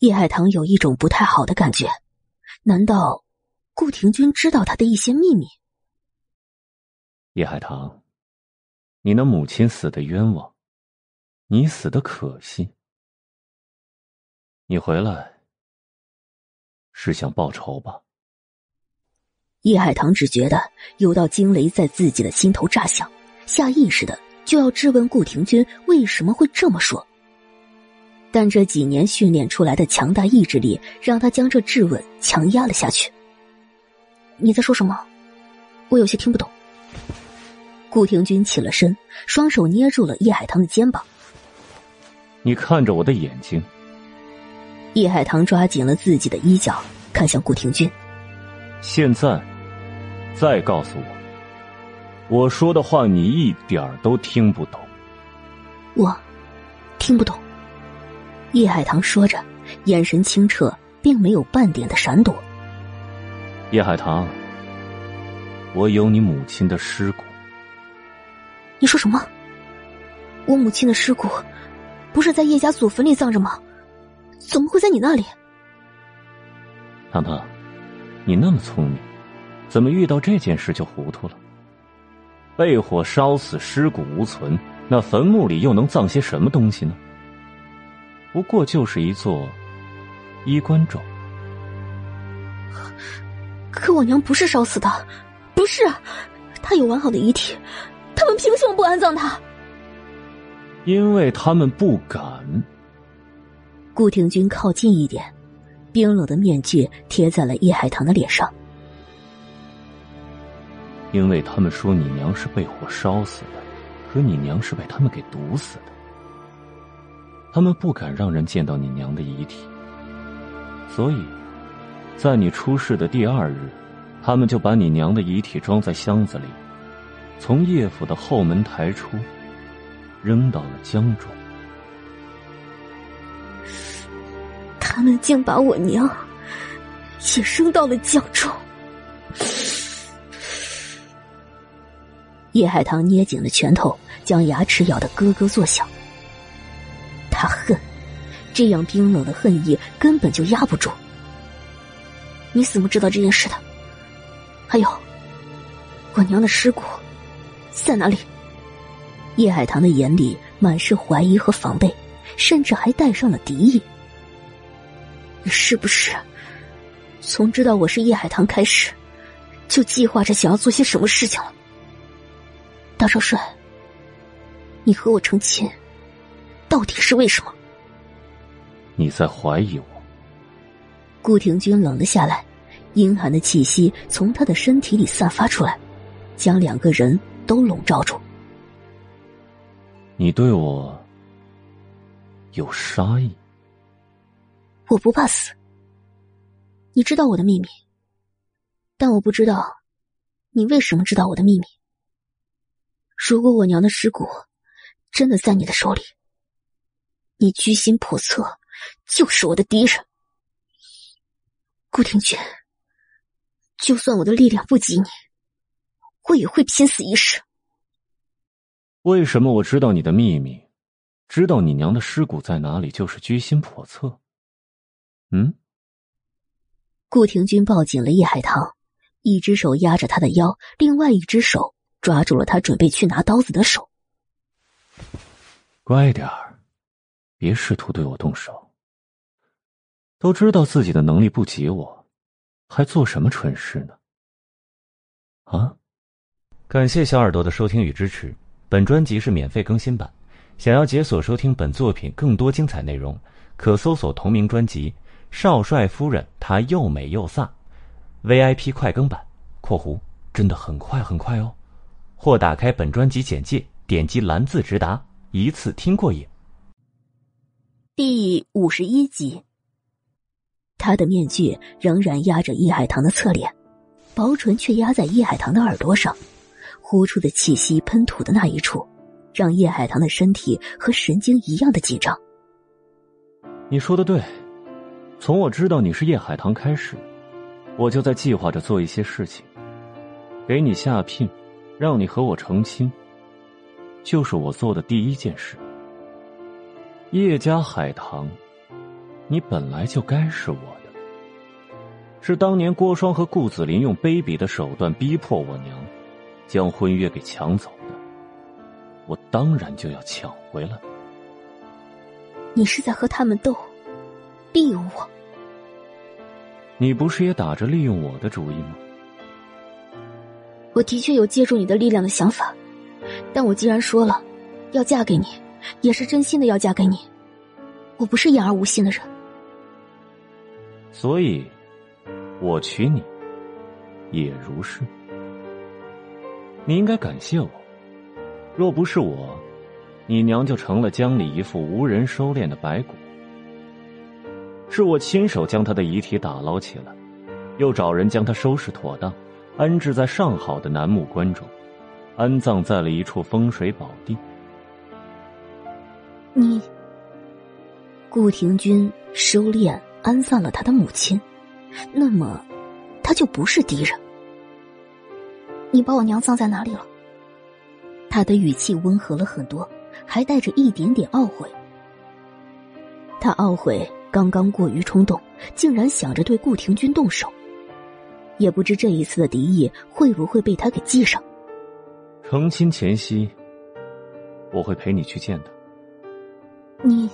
叶海棠有一种不太好的感觉，难道顾廷钧知道他的一些秘密？叶海棠，你那母亲死的冤枉，你死的可惜。你回来是想报仇吧？叶海棠只觉得有道惊雷在自己的心头炸响，下意识的就要质问顾廷钧为什么会这么说。但这几年训练出来的强大意志力，让他将这质问强压了下去。你在说什么？我有些听不懂。顾廷钧起了身，双手捏住了叶海棠的肩膀。你看着我的眼睛。叶海棠抓紧了自己的衣角，看向顾廷钧。现在，再告诉我，我说的话你一点儿都听不懂。我，听不懂。叶海棠说着，眼神清澈，并没有半点的闪躲。叶海棠，我有你母亲的尸骨。你说什么？我母亲的尸骨，不是在叶家祖坟里葬着吗？怎么会在你那里？糖糖，你那么聪明，怎么遇到这件事就糊涂了？被火烧死，尸骨无存，那坟墓里又能葬些什么东西呢？不过就是一座衣冠冢。可我娘不是烧死的，不是，她有完好的遗体，他们凭什么不安葬她？因为他们不敢。顾廷钧靠近一点，冰冷的面具贴在了叶海棠的脸上。因为他们说你娘是被火烧死的，可你娘是被他们给毒死的。他们不敢让人见到你娘的遗体，所以，在你出事的第二日，他们就把你娘的遗体装在箱子里，从叶府的后门抬出，扔到了江中。他们竟把我娘也扔到了江中。叶海棠捏紧了拳头，将牙齿咬得咯咯作响。他恨，这样冰冷的恨意根本就压不住。你怎么知道这件事的？还有，我娘的尸骨在哪里？叶海棠的眼里满是怀疑和防备，甚至还带上了敌意。你是不是从知道我是叶海棠开始，就计划着想要做些什么事情了？大少帅，你和我成亲。到底是为什么？你在怀疑我？顾廷钧冷了下来，阴寒的气息从他的身体里散发出来，将两个人都笼罩住。你对我有杀意？我不怕死。你知道我的秘密，但我不知道你为什么知道我的秘密。如果我娘的尸骨真的在你的手里，你居心叵测，就是我的敌人，顾廷钧。就算我的力量不及你，我也会拼死一试。为什么我知道你的秘密，知道你娘的尸骨在哪里，就是居心叵测？嗯？顾廷钧抱紧了叶海棠，一只手压着他的腰，另外一只手抓住了他准备去拿刀子的手。乖点儿。别试图对我动手。都知道自己的能力不及我，还做什么蠢事呢？啊！感谢小耳朵的收听与支持，本专辑是免费更新版。想要解锁收听本作品更多精彩内容，可搜索同名专辑《少帅夫人她又美又飒》，VIP 快更版（括弧真的很快很快哦）。或打开本专辑简介，点击蓝字直达，一次听过瘾。第五十一集，他的面具仍然压着叶海棠的侧脸，薄唇却压在叶海棠的耳朵上，呼出的气息喷吐的那一处，让叶海棠的身体和神经一样的紧张。你说的对，从我知道你是叶海棠开始，我就在计划着做一些事情，给你下聘，让你和我成亲，就是我做的第一件事。叶家海棠，你本来就该是我的。是当年郭双和顾子林用卑鄙的手段逼迫我娘，将婚约给抢走的。我当然就要抢回来。你是在和他们斗，利用我？你不是也打着利用我的主意吗？我的确有借助你的力量的想法，但我既然说了，要嫁给你。也是真心的要嫁给你，我不是言而无信的人，所以，我娶你，也如是。你应该感谢我，若不是我，你娘就成了江里一副无人收敛的白骨。是我亲手将她的遗体打捞起来，又找人将她收拾妥当，安置在上好的楠木棺中，安葬在了一处风水宝地。你，顾廷钧收敛安葬了他的母亲，那么他就不是敌人。你把我娘葬在哪里了？他的语气温和了很多，还带着一点点懊悔。他懊悔刚刚过于冲动，竟然想着对顾廷钧动手，也不知这一次的敌意会不会被他给记上。成亲前夕，我会陪你去见他。你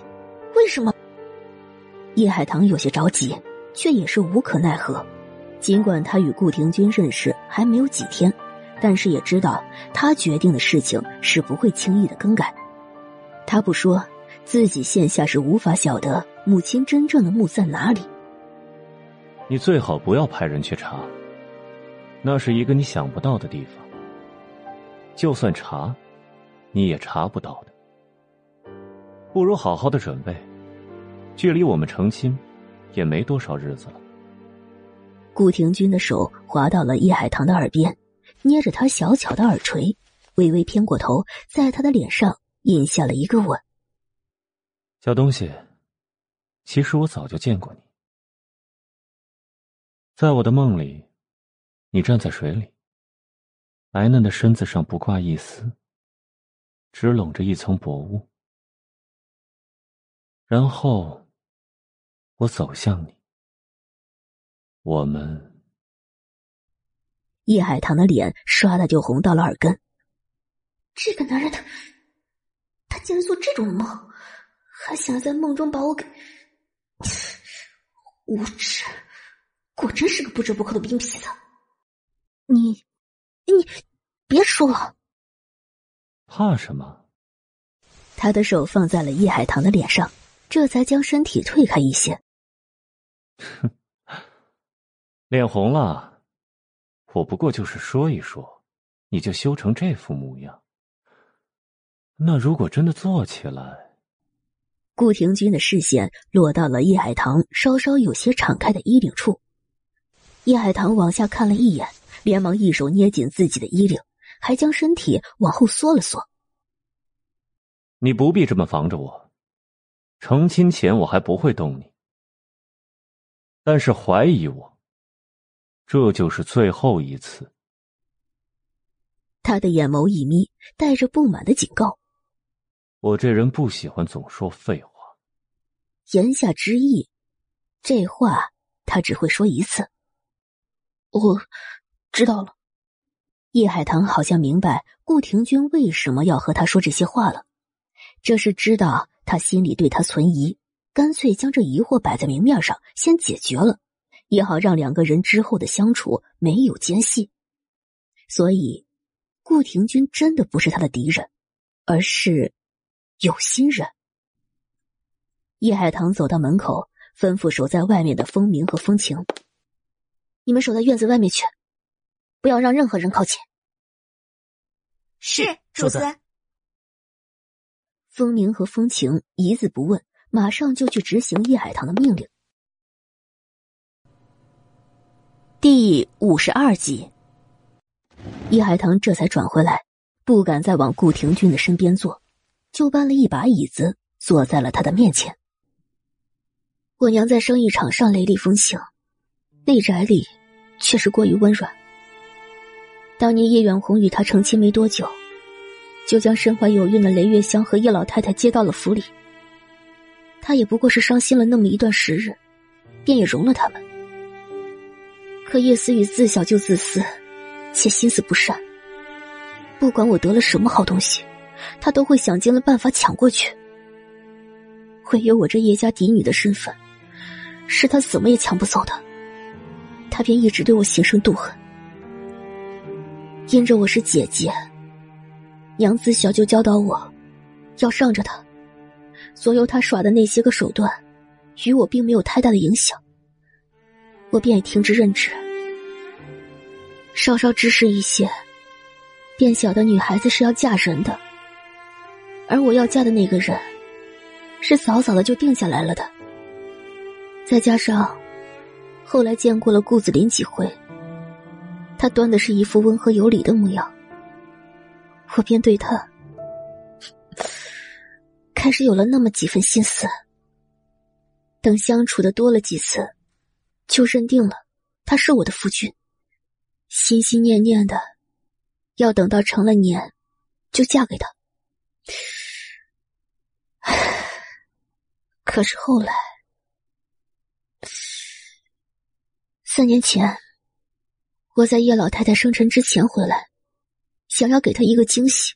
为什么？叶海棠有些着急，却也是无可奈何。尽管他与顾廷钧认识还没有几天，但是也知道他决定的事情是不会轻易的更改。他不说，自己现下是无法晓得母亲真正的墓在哪里。你最好不要派人去查，那是一个你想不到的地方。就算查，你也查不到的。不如好好的准备，距离我们成亲也没多少日子了。顾廷钧的手滑到了叶海棠的耳边，捏着她小巧的耳垂，微微偏过头，在她的脸上印下了一个吻。小东西，其实我早就见过你，在我的梦里，你站在水里，白嫩的身子上不挂一丝，只笼着一层薄雾。然后，我走向你。我们，叶海棠的脸唰的就红到了耳根。这个男人，他他竟然做这种梦，还想在梦中把我给 无耻！果真是个不折不扣的冰皮子。你，你别说了。怕什么？他的手放在了叶海棠的脸上，这才将身体退开一些。哼。脸红了，我不过就是说一说，你就羞成这副模样。那如果真的做起来，顾廷钧的视线落到了叶海棠稍稍有些敞开的衣领处，叶海棠往下看了一眼，连忙一手捏紧自己的衣领，还将身体往后缩了缩。你不必这么防着我，成亲前我还不会动你，但是怀疑我。这就是最后一次。他的眼眸一眯，带着不满的警告：“我这人不喜欢总说废话。”言下之意，这话他只会说一次。我知道了。叶海棠好像明白顾廷钧为什么要和他说这些话了，这是知道他心里对他存疑，干脆将这疑惑摆在明面上，先解决了。也好让两个人之后的相处没有间隙，所以顾廷钧真的不是他的敌人，而是有心人。叶海棠走到门口，吩咐守在外面的风鸣和风情：“你们守在院子外面去，不要让任何人靠近。”是主子。风鸣和风情一字不问，马上就去执行叶海棠的命令。第五十二集，叶海棠这才转回来，不敢再往顾廷钧的身边坐，就搬了一把椅子坐在了他的面前。我娘在生意场上雷厉风行，内宅里确实过于温软。当年叶远红与他成亲没多久，就将身怀有孕的雷月香和叶老太太接到了府里。他也不过是伤心了那么一段时日，便也容了他们。可叶思雨自小就自私，且心思不善。不管我得了什么好东西，他都会想尽了办法抢过去。唯有我这叶家嫡女的身份，是他怎么也抢不走的。他便一直对我心生妒恨。因着我是姐姐，娘自小就教导我，要让着他。所有他耍的那些个手段，与我并没有太大的影响。我便也听之任之，稍稍知识一些，便晓得女孩子是要嫁人的，而我要嫁的那个人，是早早的就定下来了的。再加上后来见过了顾子林几回，他端的是一副温和有礼的模样，我便对他开始有了那么几分心思。等相处的多了几次。就认定了他是我的夫君，心心念念的，要等到成了年，就嫁给他。可是后来，三年前，我在叶老太太生辰之前回来，想要给她一个惊喜。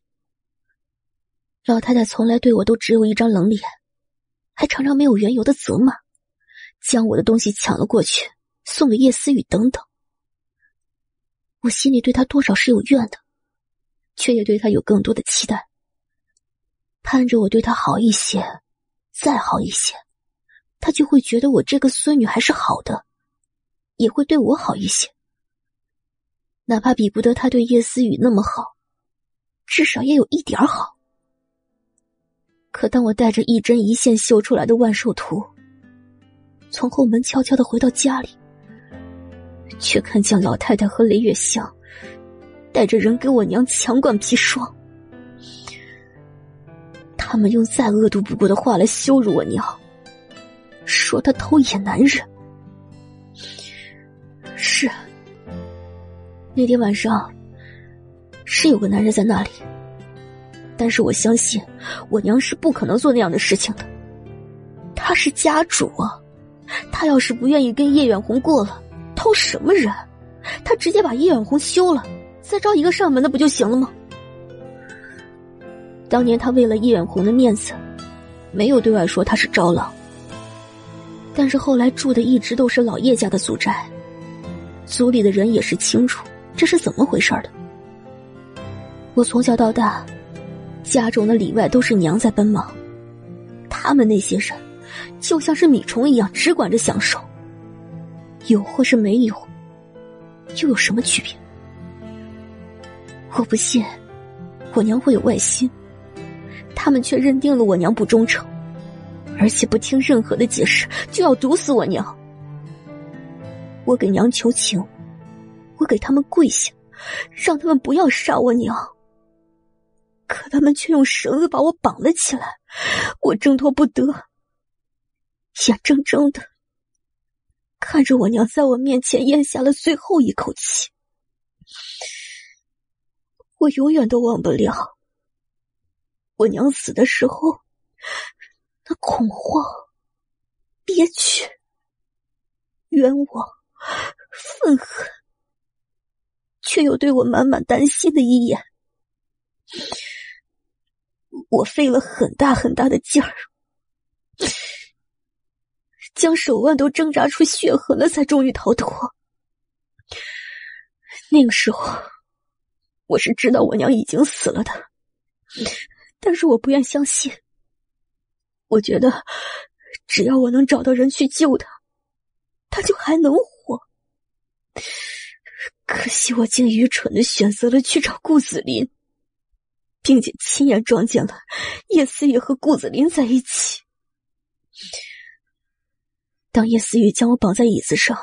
老太太从来对我都只有一张冷脸，还常常没有缘由的责骂。将我的东西抢了过去，送给叶思雨等等。我心里对她多少是有怨的，却也对她有更多的期待，盼着我对她好一些，再好一些，她就会觉得我这个孙女还是好的，也会对我好一些。哪怕比不得他对叶思雨那么好，至少也有一点好。可当我带着一针一线绣出来的万寿图，从后门悄悄的回到家里。却看见老太太和雷月香带着人给我娘强灌砒霜，他们用再恶毒不过的话来羞辱我娘，说她偷野男人。是，那天晚上是有个男人在那里，但是我相信我娘是不可能做那样的事情的。他是家主啊，他要是不愿意跟叶远红过了。偷什么人？他直接把叶远红休了，再招一个上门的不就行了吗？当年他为了叶远红的面子，没有对外说他是招郎。但是后来住的一直都是老叶家的祖宅，族里的人也是清楚这是怎么回事的。我从小到大，家中的里外都是娘在奔忙，他们那些人就像是米虫一样，只管着享受。有或是没有，又有什么区别？我不信，我娘会有外心，他们却认定了我娘不忠诚，而且不听任何的解释，就要毒死我娘。我给娘求情，我给他们跪下，让他们不要杀我娘。可他们却用绳子把我绑了起来，我挣脱不得，眼睁睁的。看着我娘在我面前咽下了最后一口气，我永远都忘不了我娘死的时候那恐慌、憋屈、冤枉、愤恨，却又对我满满担心的一眼。我费了很大很大的劲儿。将手腕都挣扎出血痕了，才终于逃脱。那个时候，我是知道我娘已经死了的，但是我不愿相信。我觉得，只要我能找到人去救她，她就还能活。可惜我竟愚蠢的选择了去找顾子林，并且亲眼撞见了叶思雨和顾子林在一起。当叶思雨将我绑在椅子上，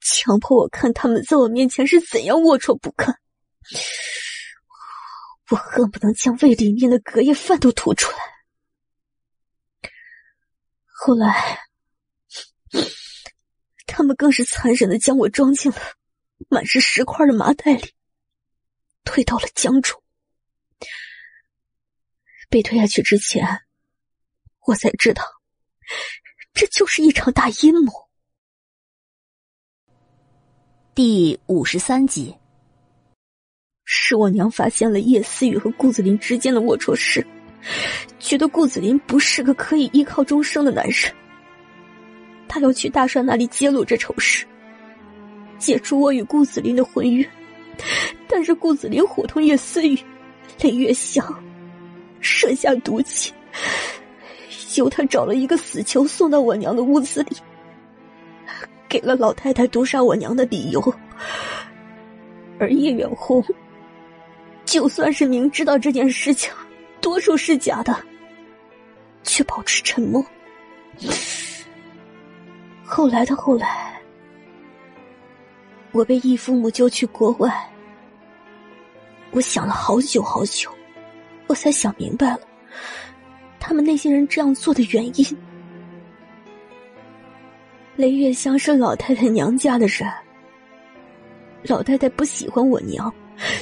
强迫我看他们在我面前是怎样龌龊不堪，我恨不能将胃里面的隔夜饭都吐出来。后来，他们更是残忍的将我装进了满是石块的麻袋里，推到了江中。被推下去之前，我才知道。这就是一场大阴谋。第五十三集，是我娘发现了叶思雨和顾子林之间的龌龊事，觉得顾子林不是个可以依靠终生的男人，他要去大帅那里揭露这丑事，解除我与顾子林的婚约。但是顾子林伙同叶思雨、雷月香，设下毒计。由他找了一个死囚送到我娘的屋子里，给了老太太毒杀我娘的理由。而叶远红，就算是明知道这件事情多数是假的，却保持沉默。后来的后来，我被义父母救去国外，我想了好久好久，我才想明白了。他们那些人这样做的原因，雷月香是老太太娘家的人，老太太不喜欢我娘，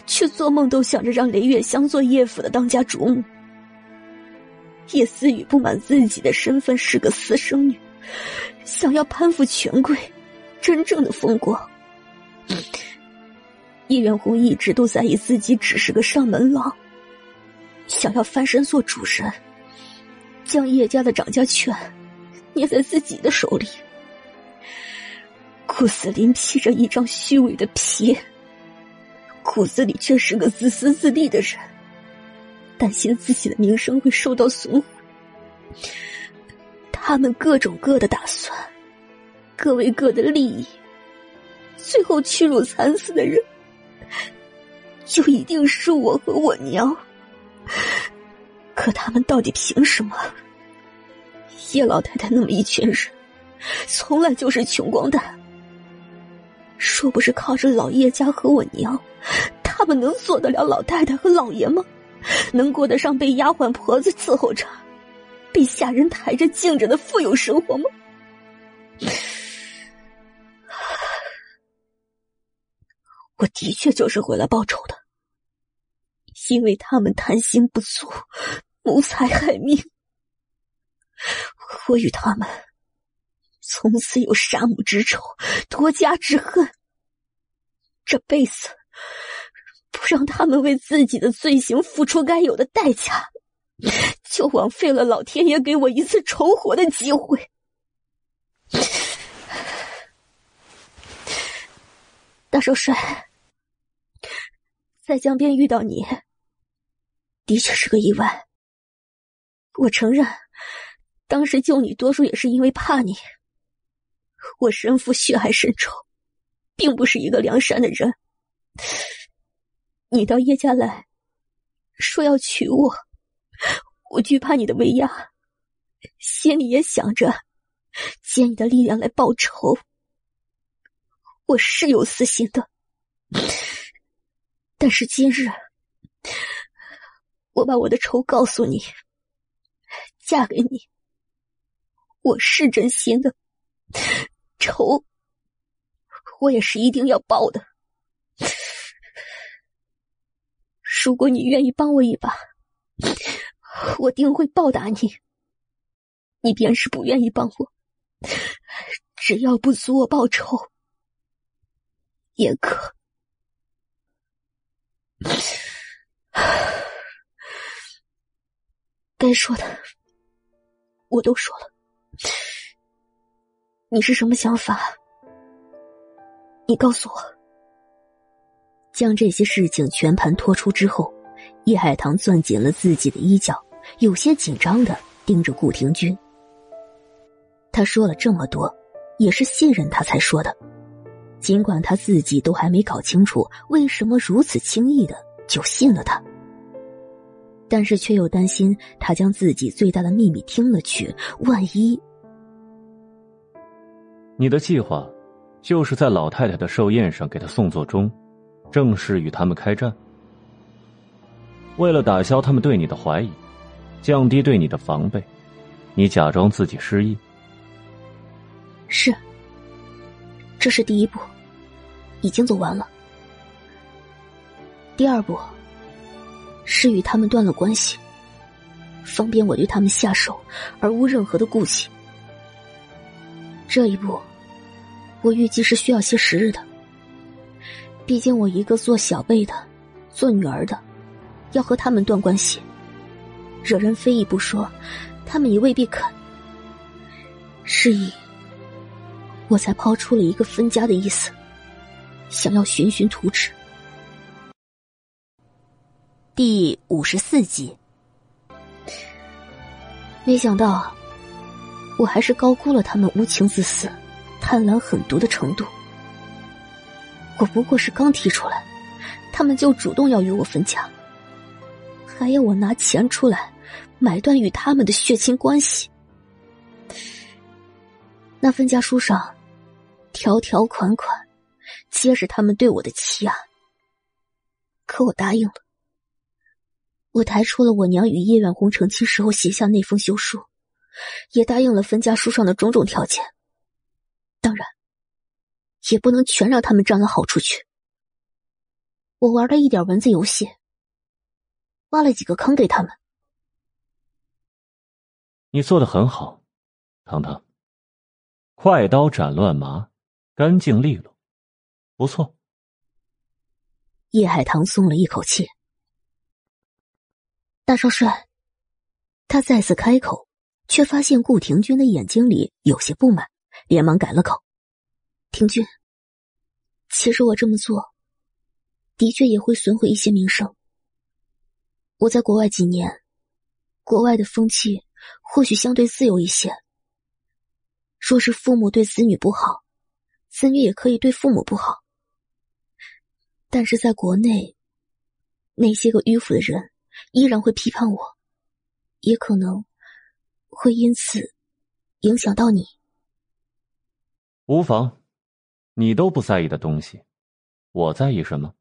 却做梦都想着让雷月香做叶府的当家主母。叶思雨不满自己的身份是个私生女，想要攀附权贵，真正的风光。叶远红一直都在意自己只是个上门郎，想要翻身做主人。将叶家的掌家权捏在自己的手里，顾思林披着一张虚伪的皮，骨子里却是个自私自利的人，担心自己的名声会受到损毁。他们各种各的打算，各为各的利益，最后屈辱惨死的人，就一定是我和我娘。可他们到底凭什么？叶老太太那么一群人，从来就是穷光蛋。说不是靠着老叶家和我娘，他们能做得了老太太和老爷吗？能过得上被丫鬟婆子伺候着，被下人抬着敬着的富有生活吗？我的确就是回来报仇的，因为他们贪心不足，谋财害命。我与他们从此有杀母之仇，夺家之恨。这辈子不让他们为自己的罪行付出该有的代价，就枉费了老天爷给我一次重活的机会。大少帅，在江边遇到你，的确是个意外。我承认。当时救你，多数也是因为怕你。我身负血海深仇，并不是一个梁山的人。你到叶家来说要娶我，我惧怕你的威压，心里也想着借你的力量来报仇。我是有私心的，但是今日我把我的仇告诉你，嫁给你。我是真心的，仇我也是一定要报的。如果你愿意帮我一把，我定会报答你。你便是不愿意帮我，只要不阻我报仇，也可。该说的我都说了。你是什么想法？你告诉我。将这些事情全盘托出之后，叶海棠攥紧了自己的衣角，有些紧张的盯着顾廷君。他说了这么多，也是信任他才说的，尽管他自己都还没搞清楚为什么如此轻易的就信了他。但是却又担心他将自己最大的秘密听了去，万一……你的计划，就是在老太太的寿宴上给她送座钟，正式与他们开战。为了打消他们对你的怀疑，降低对你的防备，你假装自己失忆。是，这是第一步，已经走完了。第二步。是与他们断了关系，方便我对他们下手而无任何的顾忌。这一步，我预计是需要些时日的。毕竟我一个做小辈的，做女儿的，要和他们断关系，惹人非议不说，他们也未必肯。是以，我才抛出了一个分家的意思，想要寻寻图纸。第五十四集，没想到，我还是高估了他们无情自私、贪婪狠毒的程度。我不过是刚提出来，他们就主动要与我分家，还要我拿钱出来买断与他们的血亲关系。那分家书上条条款款，皆是他们对我的欺压，可我答应了。我抬出了我娘与叶远红成亲时候写下那封休书，也答应了分家书上的种种条件。当然，也不能全让他们占了好处去。我玩了一点文字游戏，挖了几个坑给他们。你做的很好，糖糖。快刀斩乱麻，干净利落，不错。叶海棠松了一口气。大少帅，他再次开口，却发现顾廷君的眼睛里有些不满，连忙改了口：“廷君，其实我这么做，的确也会损毁一些名声。我在国外几年，国外的风气或许相对自由一些。若是父母对子女不好，子女也可以对父母不好。但是在国内，那些个迂腐的人依然会批判我，也可能。”会因此影响到你。无妨，你都不在意的东西，我在意什么？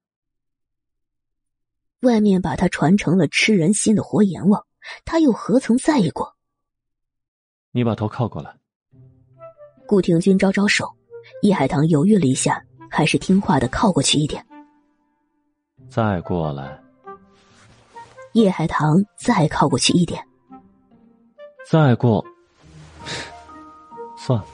外面把他传成了吃人心的活阎王，他又何曾在意过？你把头靠过来。顾廷君招招手，叶海棠犹豫了一下，还是听话的靠过去一点。再过来。叶海棠再靠过去一点。再过，算了。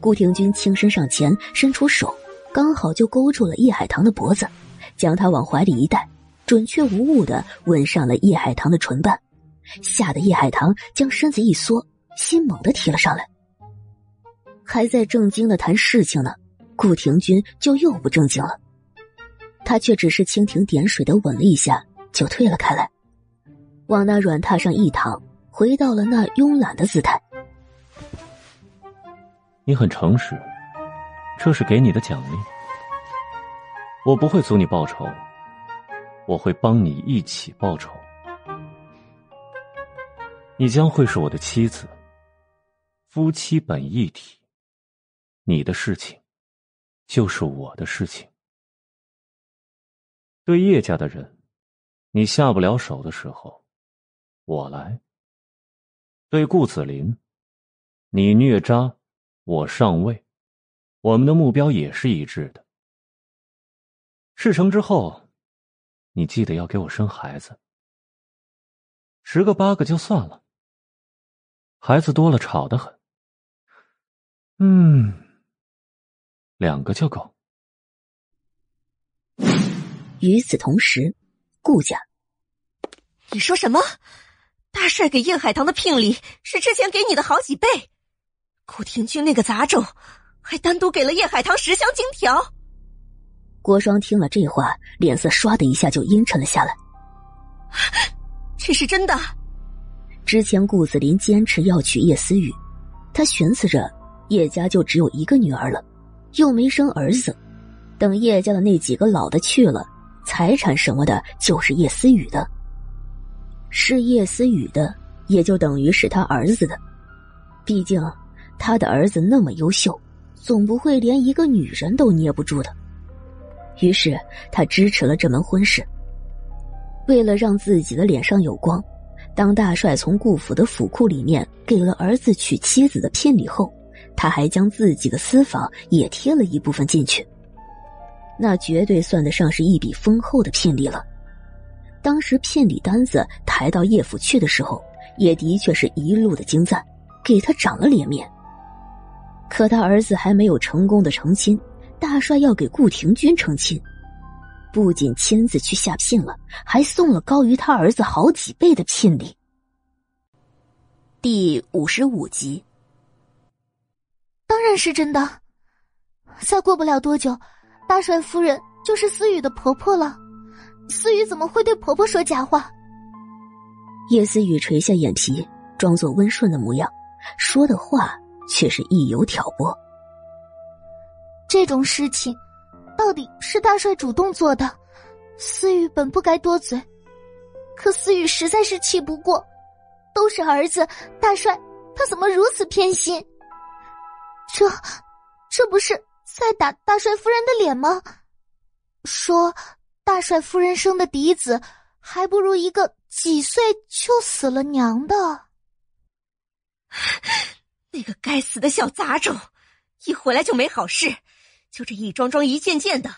顾廷君轻身上前，伸出手，刚好就勾住了叶海棠的脖子，将他往怀里一带，准确无误的吻上了叶海棠的唇瓣，吓得叶海棠将身子一缩，心猛地提了上来。还在正经的谈事情呢，顾廷君就又不正经了，他却只是蜻蜓点水的吻了一下，就退了开来，往那软榻上一躺。回到了那慵懒的姿态。你很诚实，这是给你的奖励。我不会阻你报仇，我会帮你一起报仇。你将会是我的妻子，夫妻本一体。你的事情，就是我的事情。对叶家的人，你下不了手的时候，我来。对顾子林，你虐渣，我上位，我们的目标也是一致的。事成之后，你记得要给我生孩子，十个八个就算了，孩子多了吵得很。嗯，两个就够。与此同时，顾家，你说什么？大帅给叶海棠的聘礼是之前给你的好几倍，顾廷君那个杂种还单独给了叶海棠十箱金条。郭双听了这话，脸色唰的一下就阴沉了下来。这是真的？之前顾子林坚持要娶叶思雨，他寻思着叶家就只有一个女儿了，又没生儿子，等叶家的那几个老的去了，财产什么的就是叶思雨的。是叶思雨的，也就等于是他儿子的。毕竟，他的儿子那么优秀，总不会连一个女人都捏不住的。于是，他支持了这门婚事。为了让自己的脸上有光，当大帅从顾府的府库里面给了儿子娶妻子的聘礼后，他还将自己的私房也贴了一部分进去。那绝对算得上是一笔丰厚的聘礼了。当时聘礼单子抬到叶府去的时候，也的确是一路的精赞，给他长了脸面。可他儿子还没有成功的成亲，大帅要给顾廷君成亲，不仅亲自去下聘了，还送了高于他儿子好几倍的聘礼。第五十五集，当然是真的。再过不了多久，大帅夫人就是思雨的婆婆了。思雨怎么会对婆婆说假话？叶思雨垂下眼皮，装作温顺的模样，说的话却是意有挑拨。这种事情，到底是大帅主动做的，思雨本不该多嘴，可思雨实在是气不过，都是儿子，大帅他怎么如此偏心？这，这不是在打大帅夫人的脸吗？说。大帅夫人生的嫡子，还不如一个几岁就死了娘的。那个该死的小杂种，一回来就没好事，就这一桩桩一件件的，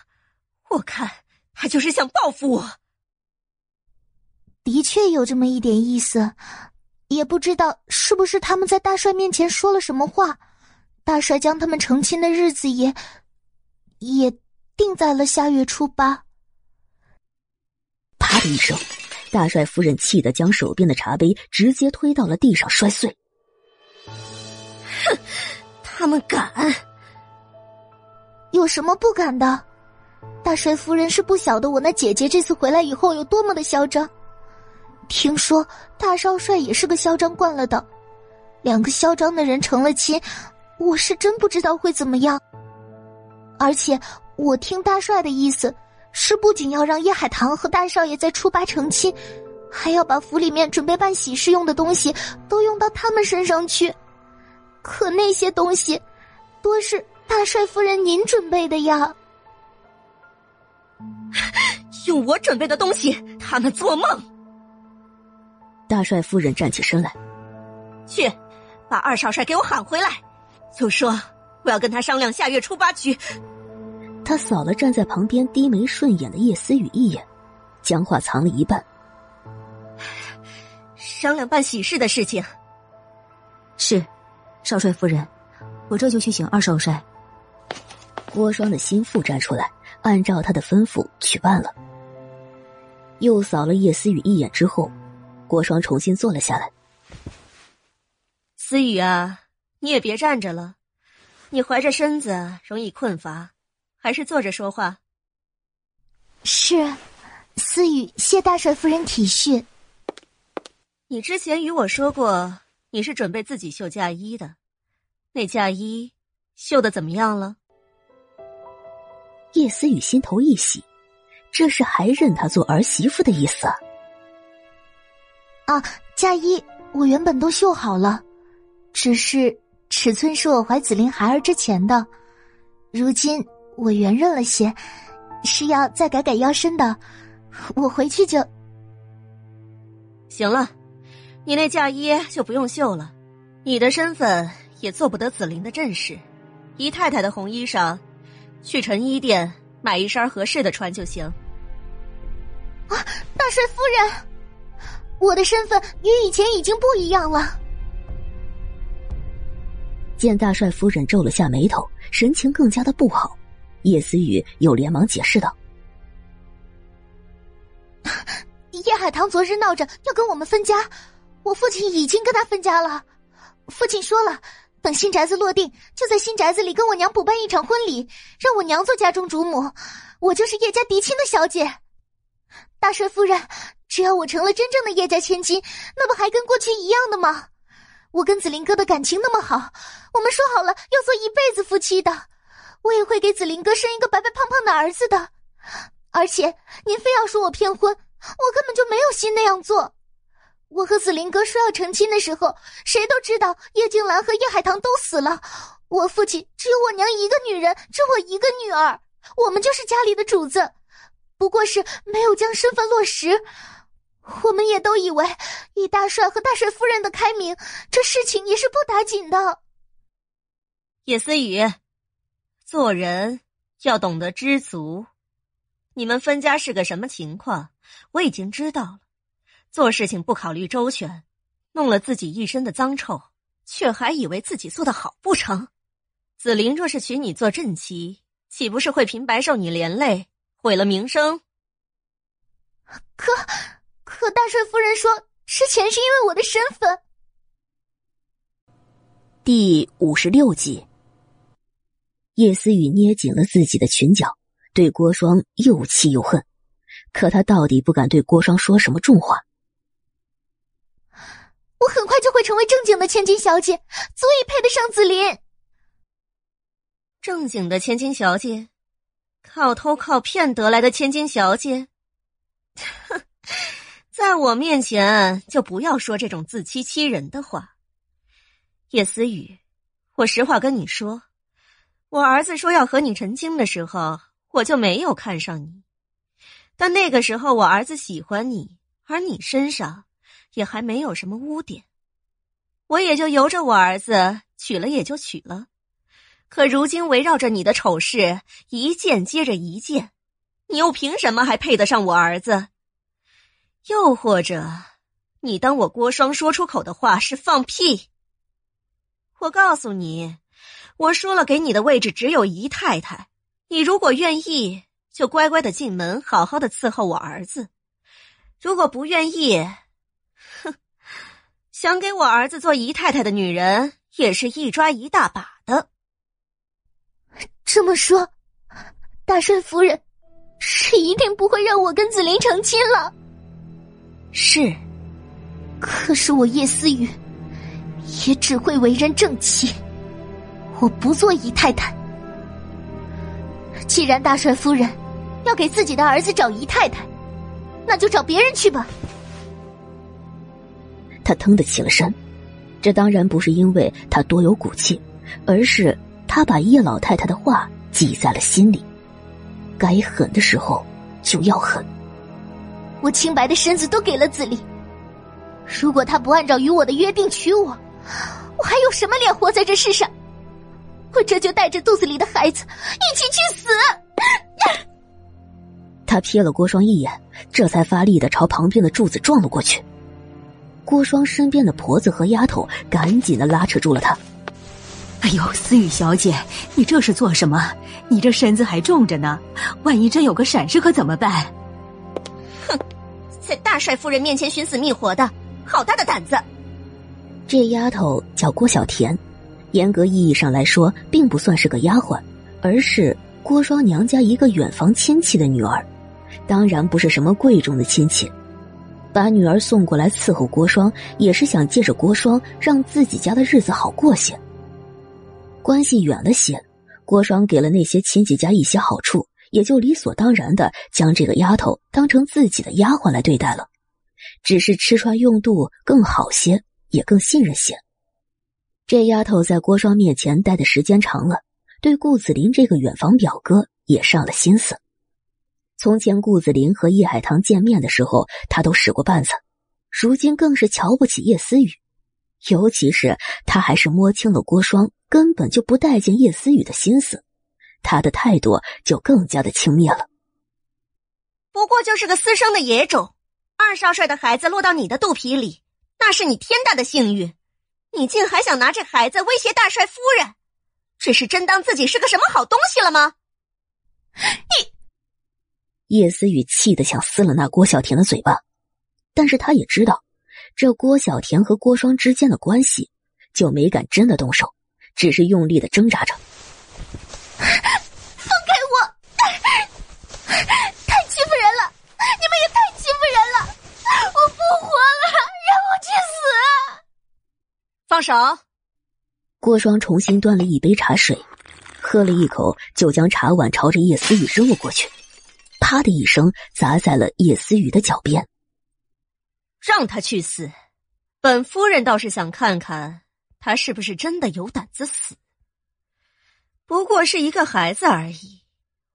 我看他就是想报复我。的确有这么一点意思，也不知道是不是他们在大帅面前说了什么话，大帅将他们成亲的日子也也定在了下月初八。啪的一声，大帅夫人气得将手边的茶杯直接推到了地上摔碎。哼，他们敢？有什么不敢的？大帅夫人是不晓得我那姐姐这次回来以后有多么的嚣张。听说大少帅也是个嚣张惯了的，两个嚣张的人成了亲，我是真不知道会怎么样。而且我听大帅的意思，是不仅要让叶海棠和大少爷在初八成亲，还要把府里面准备办喜事用的东西都用到他们身上去。可那些东西，多是大帅夫人您准备的呀。用我准备的东西，他们做梦！大帅夫人站起身来，去把二少帅给我喊回来，就说我要跟他商量下月初八娶。他扫了站在旁边低眉顺眼的叶思雨一眼，将话藏了一半。商量办喜事的事情。是，少帅夫人，我这就去请二少帅。郭双的心腹站出来。按照他的吩咐去办了。又扫了叶思雨一眼之后，郭双重新坐了下来。思雨啊，你也别站着了，你怀着身子容易困乏，还是坐着说话。是，思雨谢大帅夫人体恤。你之前与我说过，你是准备自己绣嫁衣的，那嫁衣绣的怎么样了？叶思雨心头一喜，这是还认她做儿媳妇的意思啊！啊，嫁衣我原本都绣好了，只是尺寸是我怀紫菱孩儿之前的，如今我圆润了些，是要再改改腰身的。我回去就行了，你那嫁衣就不用绣了，你的身份也做不得紫菱的正室，姨太太的红衣裳。去成衣店买一身合适的穿就行。啊，大帅夫人，我的身份与以前已经不一样了。见大帅夫人皱了下眉头，神情更加的不好，叶思雨又连忙解释道：“叶海棠昨日闹着要跟我们分家，我父亲已经跟他分家了。父亲说了。”等新宅子落定，就在新宅子里跟我娘补办一场婚礼，让我娘做家中主母，我就是叶家嫡亲的小姐。大帅夫人，只要我成了真正的叶家千金，那不还跟过去一样的吗？我跟子林哥的感情那么好，我们说好了要做一辈子夫妻的，我也会给子林哥生一个白白胖胖的儿子的。而且您非要说我骗婚，我根本就没有心那样做。我和紫林哥说要成亲的时候，谁都知道叶静兰和叶海棠都死了，我父亲只有我娘一个女人，只我一个女儿，我们就是家里的主子，不过是没有将身份落实。我们也都以为以大帅和大帅夫人的开明，这事情也是不打紧的。叶思雨，做人要懂得知足。你们分家是个什么情况，我已经知道了。做事情不考虑周全，弄了自己一身的脏臭，却还以为自己做的好不成？紫菱若是娶你做正妻，岂不是会平白受你连累，毁了名声？可可大帅夫人说，之前是因为我的身份。第五十六集，叶思雨捏紧了自己的裙角，对郭双又气又恨，可他到底不敢对郭双说什么重话。我很快就会成为正经的千金小姐，足以配得上紫菱。正经的千金小姐，靠偷靠骗得来的千金小姐，哼，在我面前就不要说这种自欺欺人的话。叶思雨，我实话跟你说，我儿子说要和你成亲的时候，我就没有看上你，但那个时候我儿子喜欢你，而你身上。也还没有什么污点，我也就由着我儿子娶了也就娶了。可如今围绕着你的丑事一件接着一件，你又凭什么还配得上我儿子？又或者，你当我郭双说出口的话是放屁？我告诉你，我说了，给你的位置只有姨太太。你如果愿意，就乖乖的进门，好好的伺候我儿子。如果不愿意，想给我儿子做姨太太的女人也是一抓一大把的。这么说，大帅夫人是一定不会让我跟紫菱成亲了。是，可是我叶思雨也只会为人正妻，我不做姨太太。既然大帅夫人要给自己的儿子找姨太太，那就找别人去吧。他腾的起了身，这当然不是因为他多有骨气，而是他把叶老太太的话记在了心里，该狠的时候就要狠。我清白的身子都给了子立，如果他不按照与我的约定娶我，我还有什么脸活在这世上？我这就带着肚子里的孩子一起去死！他瞥了郭双一眼，这才发力的朝旁边的柱子撞了过去。郭双身边的婆子和丫头赶紧的拉扯住了她。哎呦，思雨小姐，你这是做什么？你这身子还重着呢，万一真有个闪失可怎么办？哼在大帅夫人面前寻死觅活的，好大的胆子！这丫头叫郭小田，严格意义上来说，并不算是个丫鬟，而是郭双娘家一个远房亲戚的女儿，当然不是什么贵重的亲戚。把女儿送过来伺候郭双，也是想借着郭双让自己家的日子好过些。关系远了些，郭双给了那些亲戚家一些好处。也就理所当然的将这个丫头当成自己的丫鬟来对待了，只是吃穿用度更好些，也更信任些。这丫头在郭双面前待的时间长了，对顾子林这个远房表哥也上了心思。从前顾子林和叶海棠见面的时候，他都使过绊子，如今更是瞧不起叶思雨，尤其是他还是摸清了郭双根本就不待见叶思雨的心思。他的态度就更加的轻蔑了。不过就是个私生的野种，二少帅的孩子落到你的肚皮里，那是你天大的幸运。你竟还想拿这孩子威胁大帅夫人，这是真当自己是个什么好东西了吗？你 叶思雨气得想撕了那郭小田的嘴巴，但是他也知道，这郭小田和郭双之间的关系，就没敢真的动手，只是用力的挣扎着。放开我！太欺负人了！你们也太欺负人了！我不活了，让我去死！放手！郭双重新端了一杯茶水，喝了一口，就将茶碗朝着叶思雨扔了过去，啪的一声砸在了叶思雨的脚边。让他去死！本夫人倒是想看看他是不是真的有胆子死。不过是一个孩子而已，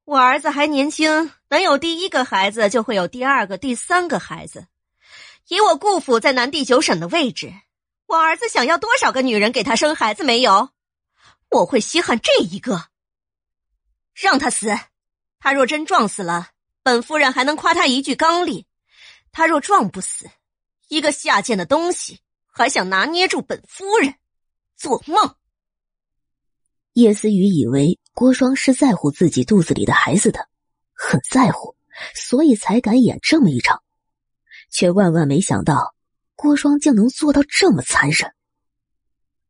我儿子还年轻，能有第一个孩子，就会有第二个、第三个孩子。以我顾府在南地九省的位置，我儿子想要多少个女人给他生孩子没有？我会稀罕这一个。让他死，他若真撞死了，本夫人还能夸他一句刚烈；他若撞不死，一个下贱的东西还想拿捏住本夫人，做梦！叶思雨以为郭双是在乎自己肚子里的孩子的，很在乎，所以才敢演这么一场，却万万没想到郭双竟能做到这么残忍。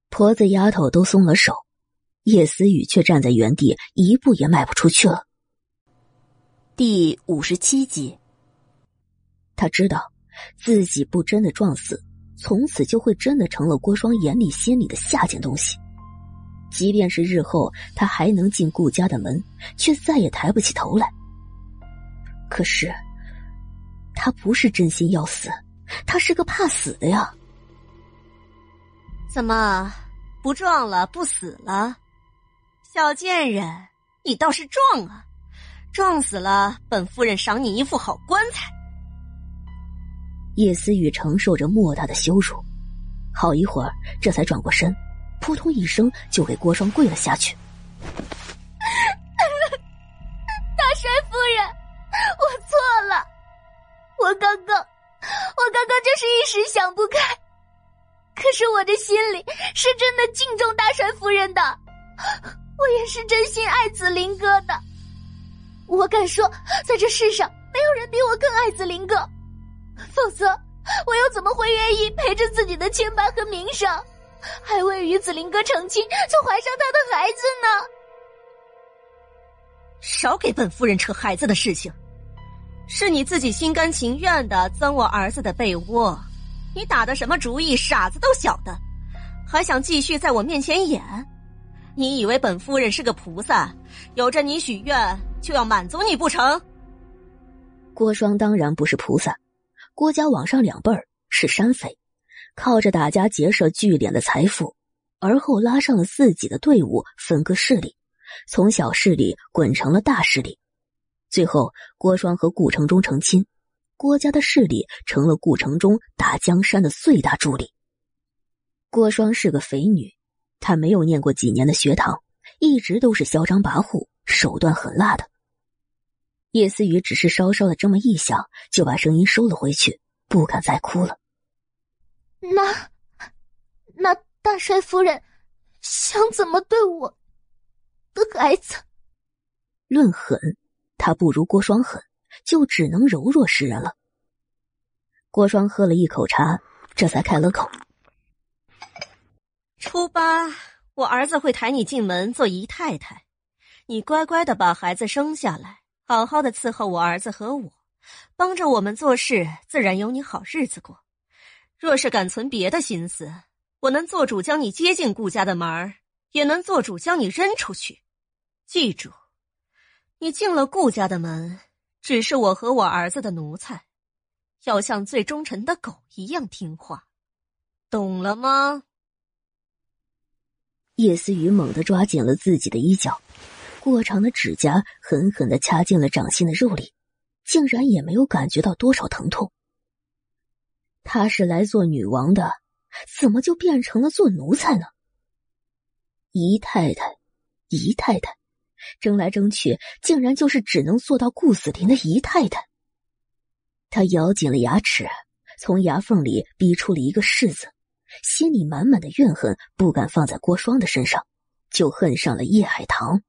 婆子丫头都松了手，叶思雨却站在原地，一步也迈不出去了。第五十七集，他知道自己不真的撞死，从此就会真的成了郭双眼里心里的下贱东西。即便是日后他还能进顾家的门，却再也抬不起头来。可是，他不是真心要死，他是个怕死的呀。怎么不撞了，不死了？小贱人，你倒是撞啊！撞死了，本夫人赏你一副好棺材。叶思雨承受着莫大的羞辱，好一会儿，这才转过身。扑通一声，就给郭双跪了下去。大帅夫人，我错了，我刚刚，我刚刚就是一时想不开，可是我的心里是真的敬重大帅夫人的，我也是真心爱子林哥的。我敢说，在这世上没有人比我更爱子林哥。否则我又怎么会愿意陪着自己的清白和名声，还未与子林哥成亲就怀上他的孩子呢？少给本夫人扯孩子的事情，是你自己心甘情愿的钻我儿子的被窝，你打的什么主意？傻子都晓得，还想继续在我面前演？你以为本夫人是个菩萨，有着你许愿就要满足你不成？郭双当然不是菩萨，郭家往上两辈儿是山匪，靠着打家劫舍聚敛的财富，而后拉上了自己的队伍，分割势力，从小势力滚成了大势力。最后，郭双和顾城中成亲，郭家的势力成了顾城中打江山的最大助力。郭双是个肥女。他没有念过几年的学堂，一直都是嚣张跋扈、手段狠辣的。叶思雨只是稍稍的这么一想，就把声音收了回去，不敢再哭了。那，那大帅夫人想怎么对我的孩子？论狠，他不如郭双狠，就只能柔弱示人了。郭双喝了一口茶，这才开了口。初八，我儿子会抬你进门做姨太太，你乖乖的把孩子生下来，好好的伺候我儿子和我，帮着我们做事，自然有你好日子过。若是敢存别的心思，我能做主将你接进顾家的门，也能做主将你扔出去。记住，你进了顾家的门，只是我和我儿子的奴才，要像最忠诚的狗一样听话，懂了吗？叶思雨猛地抓紧了自己的衣角，过长的指甲狠狠的掐进了掌心的肉里，竟然也没有感觉到多少疼痛。她是来做女王的，怎么就变成了做奴才呢？姨太太，姨太太，争来争去，竟然就是只能做到顾子林的姨太太。他咬紧了牙齿，从牙缝里逼出了一个“是”字。心里满满的怨恨不敢放在郭双的身上，就恨上了叶海棠。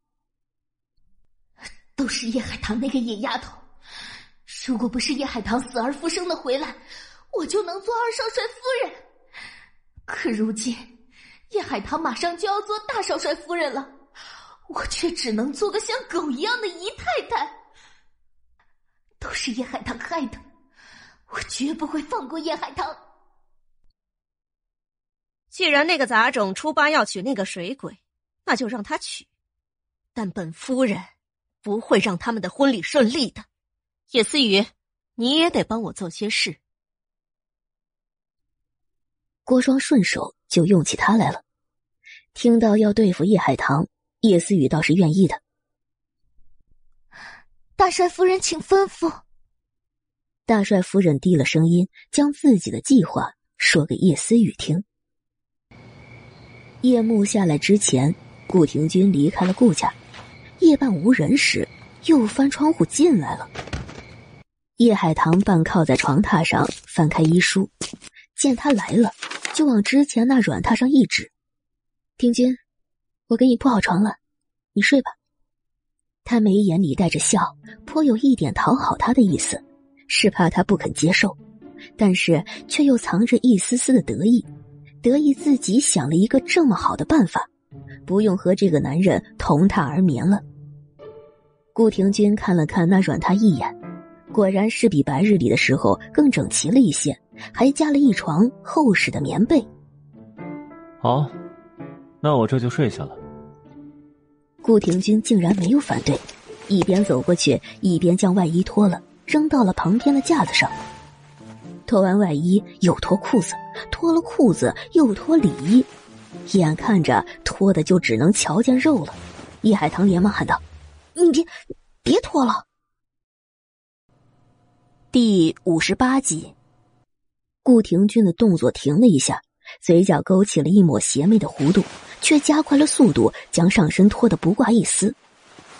都是叶海棠那个野丫头，如果不是叶海棠死而复生的回来，我就能做二少帅夫人。可如今叶海棠马上就要做大少帅夫人了，我却只能做个像狗一样的姨太太。都是叶海棠害的，我绝不会放过叶海棠。既然那个杂种初八要娶那个水鬼，那就让他娶。但本夫人不会让他们的婚礼顺利的。叶思雨，你也得帮我做些事。郭双顺手就用起他来了。听到要对付叶海棠，叶思雨倒是愿意的。大帅夫人，请吩咐。大帅夫人低了声音，将自己的计划说给叶思雨听。夜幕下来之前，顾廷钧离开了顾家。夜半无人时，又翻窗户进来了。叶海棠半靠在床榻上，翻开医书，见他来了，就往之前那软榻上一指：“廷钧，我给你铺好床了，你睡吧。”他眉眼里带着笑，颇有一点讨好他的意思，是怕他不肯接受，但是却又藏着一丝丝的得意。得意自己想了一个这么好的办法，不用和这个男人同榻而眠了。顾廷钧看了看那软榻一眼，果然是比白日里的时候更整齐了一些，还加了一床厚实的棉被。好，那我这就睡下了。顾廷钧竟然没有反对，一边走过去，一边将外衣脱了，扔到了旁边的架子上。脱完外衣，又脱裤子；脱了裤子，又脱里衣。眼看着脱的就只能瞧见肉了，叶海棠连忙喊道：“你别，别脱了！”第五十八集，顾廷钧的动作停了一下，嘴角勾起了一抹邪魅的弧度，却加快了速度，将上身脱得不挂一丝。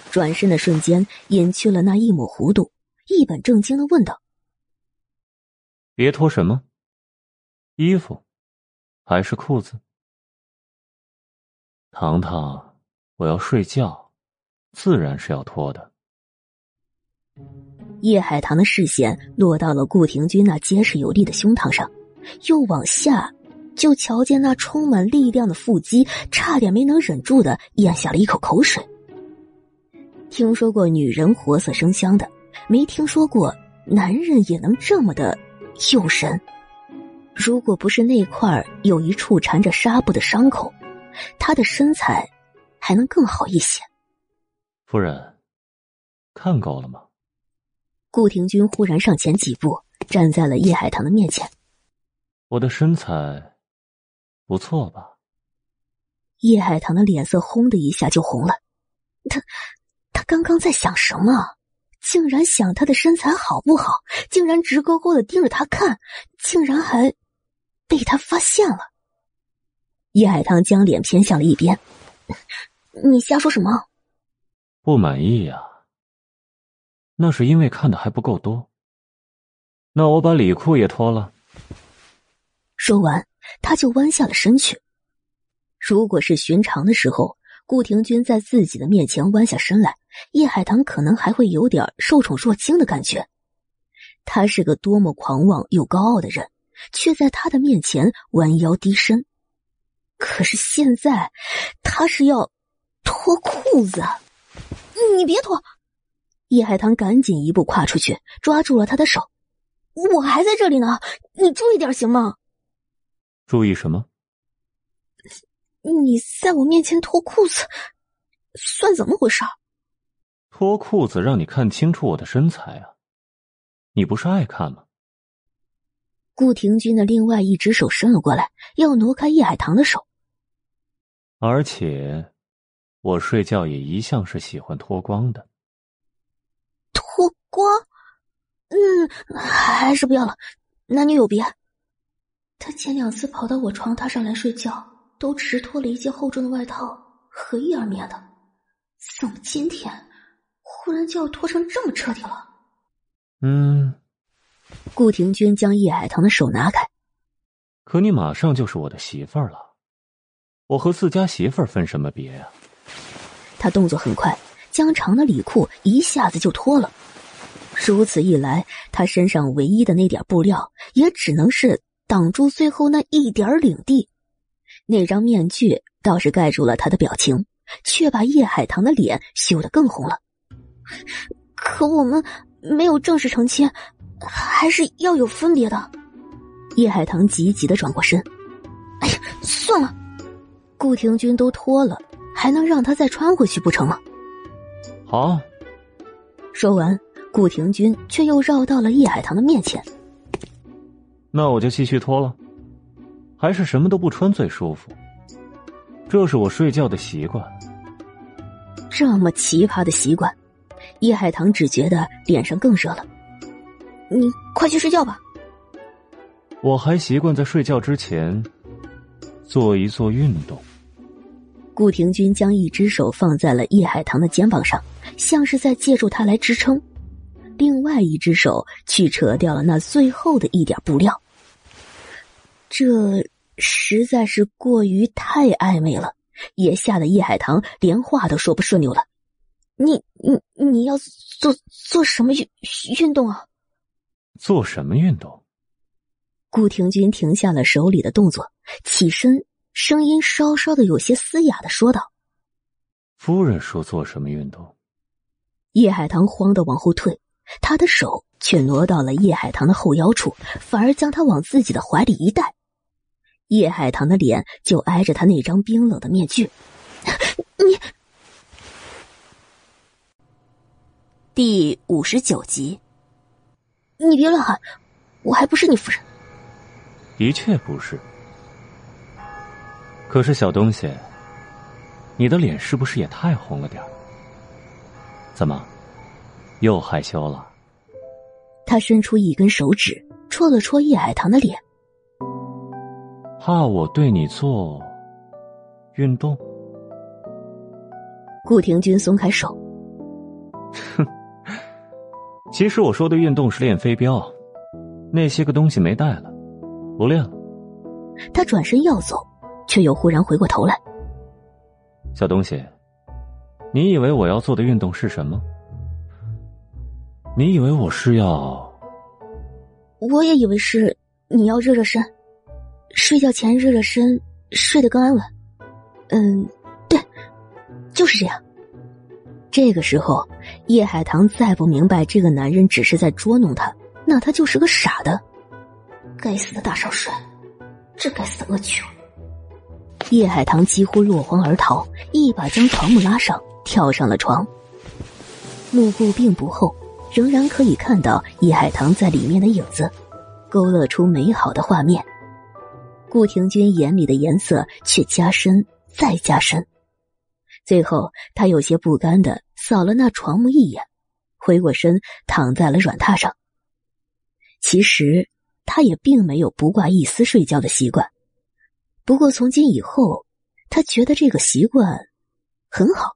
转身的瞬间，隐去了那一抹弧度，一本正经的问道。别脱什么？衣服，还是裤子？糖糖，我要睡觉，自然是要脱的。叶海棠的视线落到了顾廷钧那结实有力的胸膛上，又往下，就瞧见那充满力量的腹肌，差点没能忍住的咽下了一口口水。听说过女人活色生香的，没听说过男人也能这么的诱人。如果不是那块有一处缠着纱布的伤口，他的身材还能更好一些。夫人，看够了吗？顾廷钧忽然上前几步，站在了叶海棠的面前。我的身材不错吧？叶海棠的脸色轰的一下就红了。他，他刚刚在想什么？竟然想他的身材好不好？竟然直勾勾的盯着他看？竟然还……被他发现了，叶海棠将脸偏向了一边。你瞎说什么？不满意呀？那是因为看的还不够多。那我把里裤也脱了。说完，他就弯下了身去。如果是寻常的时候，顾廷钧在自己的面前弯下身来，叶海棠可能还会有点受宠若惊的感觉。他是个多么狂妄又高傲的人。却在他的面前弯腰低身，可是现在他是要脱裤子，你别脱！叶海棠赶紧一步跨出去，抓住了他的手。我还在这里呢，你注意点行吗？注意什么？你在我面前脱裤子，算怎么回事？脱裤子让你看清楚我的身材啊！你不是爱看吗？顾廷钧的另外一只手伸了过来，要挪开叶海棠的手。而且，我睡觉也一向是喜欢脱光的。脱光？嗯，还是不要了，男女有别。他前两次跑到我床榻上来睡觉，都只是脱了一件厚重的外套和一耳棉的，怎么今天忽然就要脱成这么彻底了？嗯。顾廷钧将叶海棠的手拿开，可你马上就是我的媳妇儿了，我和自家媳妇儿分什么别呀？他动作很快，将长的里裤一下子就脱了。如此一来，他身上唯一的那点布料，也只能是挡住最后那一点领地。那张面具倒是盖住了他的表情，却把叶海棠的脸羞得更红了。可我们没有正式成亲。还是要有分别的。叶海棠急急的转过身。哎呀，算了，顾廷钧都脱了，还能让他再穿回去不成吗？好。说完，顾廷钧却又绕到了叶海棠的面前。那我就继续脱了。还是什么都不穿最舒服。这是我睡觉的习惯。这么奇葩的习惯，叶海棠只觉得脸上更热了。你快去睡觉吧。我还习惯在睡觉之前做一做运动。顾廷钧将一只手放在了叶海棠的肩膀上，像是在借助他来支撑；另外一只手去扯掉了那最后的一点布料。这实在是过于太暧昧了，也吓得叶海棠连话都说不顺溜了。你你你要做做什么运运动啊？做什么运动？顾廷钧停下了手里的动作，起身，声音稍稍的有些嘶哑的说道：“夫人说做什么运动？”叶海棠慌的往后退，他的手却挪到了叶海棠的后腰处，反而将他往自己的怀里一带。叶海棠的脸就挨着他那张冰冷的面具。你，第五十九集。你别乱喊，我还不是你夫人。的确不是。可是小东西，你的脸是不是也太红了点怎么，又害羞了？他伸出一根手指，戳了戳叶海棠的脸。怕我对你做运动？顾廷君松开手。哼。其实我说的运动是练飞镖，那些个东西没带了，不练了。他转身要走，却又忽然回过头来。小东西，你以为我要做的运动是什么？你以为我是要？我也以为是你要热热身，睡觉前热热身，睡得更安稳。嗯，对，就是这样。这个时候，叶海棠再不明白这个男人只是在捉弄他，那他就是个傻的。该死的大少帅，这该死的恶犬！叶海棠几乎落荒而逃，一把将床木拉上，跳上了床。幕布并不厚，仍然可以看到叶海棠在里面的影子，勾勒出美好的画面。顾廷君眼里的颜色却加深，再加深。最后，他有些不甘的扫了那床木一眼，回过身躺在了软榻上。其实，他也并没有不挂一丝睡觉的习惯。不过从今以后，他觉得这个习惯很好。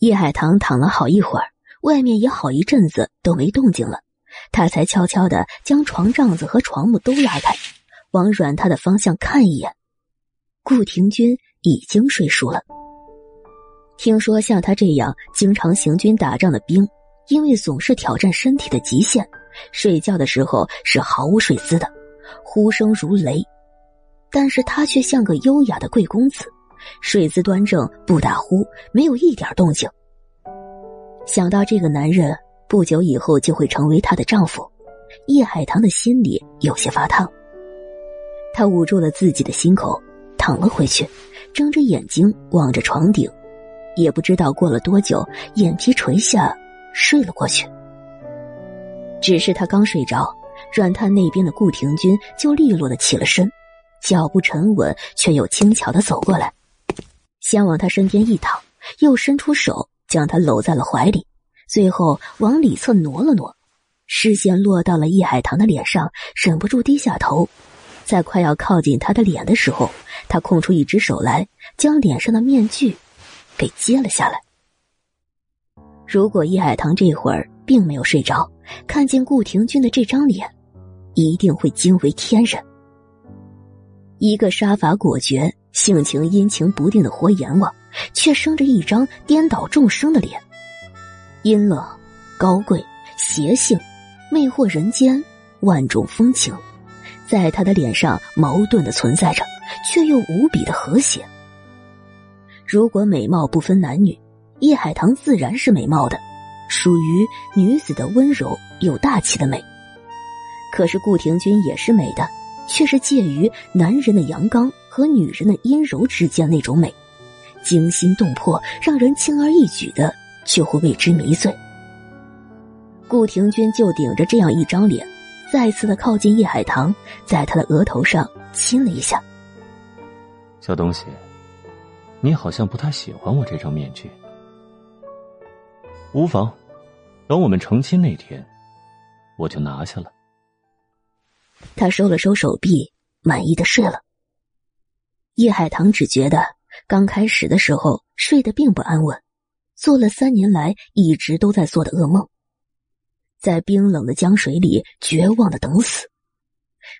叶海棠躺了好一会儿，外面也好一阵子都没动静了，他才悄悄的将床帐子和床木都拉开，往软榻的方向看一眼。顾廷君已经睡熟了。听说像他这样经常行军打仗的兵，因为总是挑战身体的极限，睡觉的时候是毫无睡姿的，呼声如雷。但是他却像个优雅的贵公子，睡姿端正，不打呼，没有一点动静。想到这个男人不久以后就会成为她的丈夫，叶海棠的心里有些发烫。他捂住了自己的心口，躺了回去，睁着眼睛望着床顶。也不知道过了多久，眼皮垂下，睡了过去。只是他刚睡着，软榻那边的顾廷君就利落的起了身，脚步沉稳却又轻巧的走过来，先往他身边一躺，又伸出手将他搂在了怀里，最后往里侧挪了挪，视线落到了叶海棠的脸上，忍不住低下头，在快要靠近他的脸的时候，他空出一只手来，将脸上的面具。给揭了下来。如果叶海棠这会儿并没有睡着，看见顾廷君的这张脸，一定会惊为天人。一个杀伐果决、性情阴晴不定的活阎王，却生着一张颠倒众生的脸，阴冷、高贵、邪性，魅惑人间，万种风情，在他的脸上矛盾的存在着，却又无比的和谐。如果美貌不分男女，叶海棠自然是美貌的，属于女子的温柔有大气的美。可是顾廷君也是美的，却是介于男人的阳刚和女人的阴柔之间那种美，惊心动魄，让人轻而易举的就会为之迷醉。顾廷君就顶着这样一张脸，再次的靠近叶海棠，在他的额头上亲了一下，小东西。你好像不太喜欢我这张面具，无妨，等我们成亲那天，我就拿下了。他收了收手臂，满意的睡了。叶海棠只觉得刚开始的时候睡得并不安稳，做了三年来一直都在做的噩梦，在冰冷的江水里绝望的等死。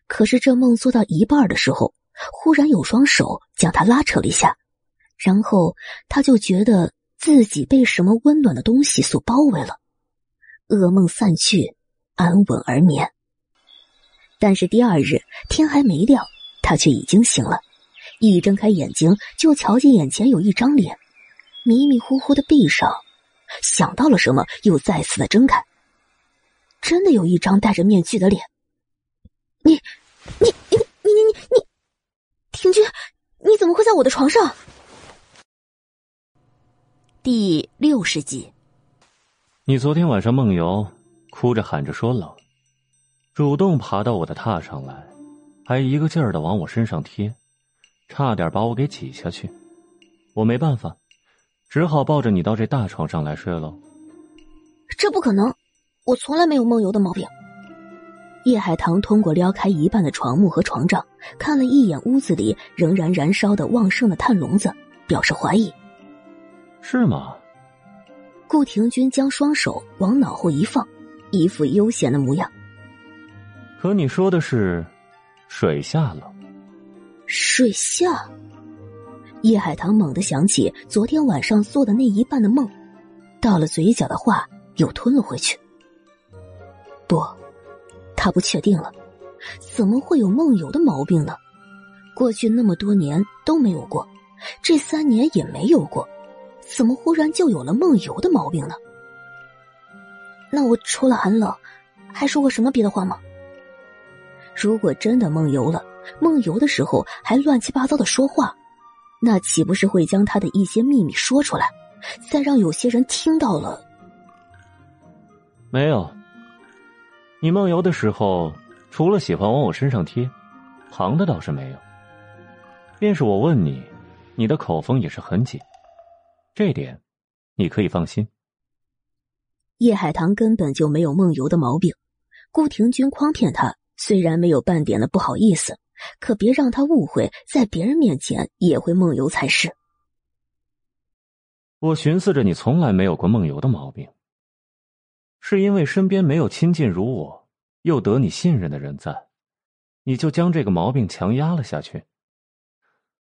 可是这梦做到一半的时候，忽然有双手将他拉扯了一下。然后他就觉得自己被什么温暖的东西所包围了，噩梦散去，安稳而眠。但是第二日天还没亮，他却已经醒了，一睁开眼睛就瞧见眼前有一张脸，迷迷糊糊的闭上，想到了什么，又再次的睁开，真的有一张戴着面具的脸。你，你，你，你，你，你，你，廷君，你怎么会在我的床上？第六十集，你昨天晚上梦游，哭着喊着说冷，主动爬到我的榻上来，还一个劲儿的往我身上贴，差点把我给挤下去。我没办法，只好抱着你到这大床上来睡喽。这不可能，我从来没有梦游的毛病。叶海棠通过撩开一半的床木和床帐，看了一眼屋子里仍然燃烧的旺盛的炭笼子，表示怀疑。是吗？顾廷君将双手往脑后一放，一副悠闲的模样。可你说的是水下了？水下？叶海棠猛地想起昨天晚上做的那一半的梦，到了嘴角的话又吞了回去。不，他不确定了，怎么会有梦游的毛病呢？过去那么多年都没有过，这三年也没有过，怎么忽然就有了梦游的毛病呢？那我除了寒冷，还说过什么别的话吗？如果真的梦游了，梦游的时候还乱七八糟的说话，那岂不是会将他的一些秘密说出来，再让有些人听到了？没有。你梦游的时候，除了喜欢往我身上贴，旁的倒是没有。便是我问你，你的口风也是很紧，这点你可以放心。叶海棠根本就没有梦游的毛病，顾廷君诓骗他，虽然没有半点的不好意思，可别让他误会，在别人面前也会梦游才是。我寻思着你从来没有过梦游的毛病。是因为身边没有亲近如我，又得你信任的人在，你就将这个毛病强压了下去。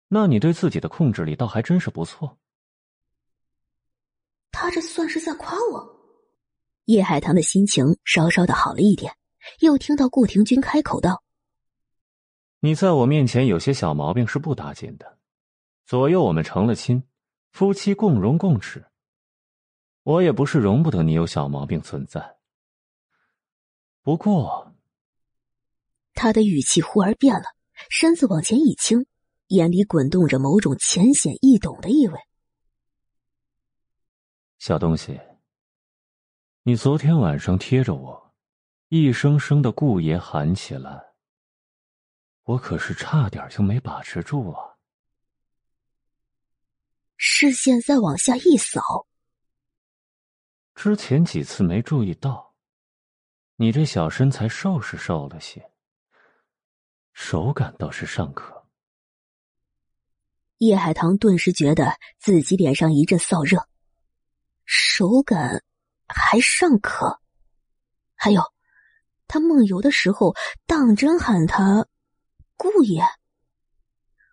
那你对自己的控制力倒还真是不错。他这算是在夸我？叶海棠的心情稍稍的好了一点，又听到顾廷君开口道：“你在我面前有些小毛病是不打紧的，左右我们成了亲，夫妻共荣共耻。”我也不是容不得你有小毛病存在。不过，他的语气忽而变了，身子往前一倾，眼里滚动着某种浅显易懂的意味。小东西，你昨天晚上贴着我，一声声的顾爷喊起来，我可是差点就没把持住啊！视线再往下一扫。之前几次没注意到，你这小身材瘦是瘦了些，手感倒是尚可。叶海棠顿时觉得自己脸上一阵燥热，手感还尚可。还有，他梦游的时候当真喊他顾爷。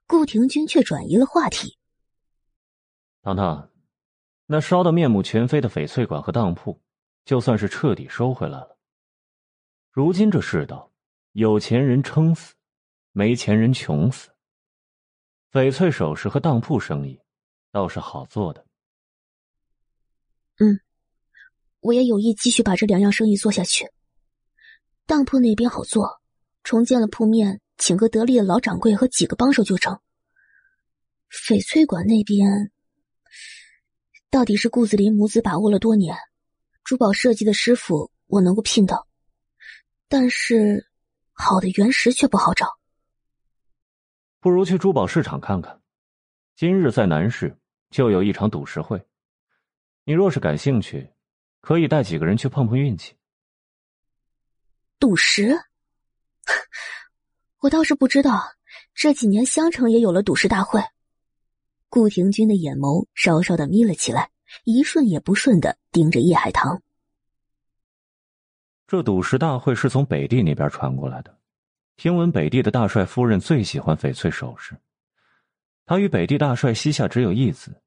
顾廷君却转移了话题，糖糖。那烧得面目全非的翡翠馆和当铺，就算是彻底收回来了。如今这世道，有钱人撑死，没钱人穷死。翡翠首饰和当铺生意，倒是好做的。嗯，我也有意继续把这两样生意做下去。当铺那边好做，重建了铺面，请个得力的老掌柜和几个帮手就成。翡翠馆那边。到底是顾子林母子把握了多年，珠宝设计的师傅我能够聘到，但是好的原石却不好找。不如去珠宝市场看看，今日在南市就有一场赌石会，你若是感兴趣，可以带几个人去碰碰运气。赌石？我倒是不知道，这几年襄城也有了赌石大会。顾廷君的眼眸稍稍的眯了起来，一瞬也不瞬的盯着叶海棠。这赌石大会是从北地那边传过来的，听闻北地的大帅夫人最喜欢翡翠首饰，他与北地大帅膝下只有一子，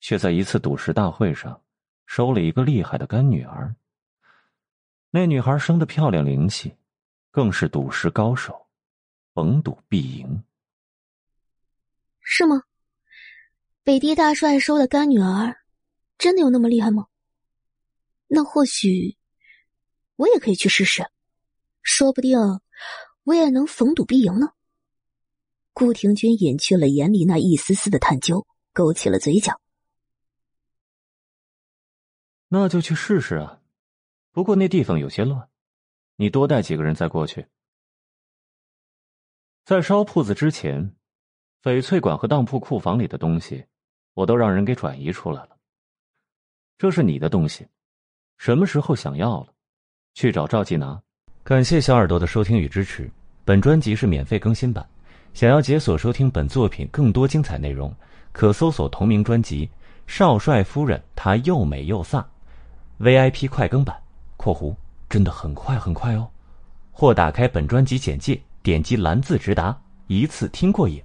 却在一次赌石大会上收了一个厉害的干女儿。那女孩生的漂亮灵气，更是赌石高手，逢赌必赢。是吗？北地大帅收的干女儿，真的有那么厉害吗？那或许我也可以去试试，说不定我也能逢赌必赢呢。顾廷君隐去了眼里那一丝丝的探究，勾起了嘴角。那就去试试啊，不过那地方有些乱，你多带几个人再过去。在烧铺子之前，翡翠馆和当铺库房里的东西。我都让人给转移出来了。这是你的东西，什么时候想要了，去找赵记拿。感谢小耳朵的收听与支持，本专辑是免费更新版。想要解锁收听本作品更多精彩内容，可搜索同名专辑《少帅夫人她又美又飒》，VIP 快更版（括弧真的很快很快哦）。或打开本专辑简介，点击蓝字直达，一次听过瘾。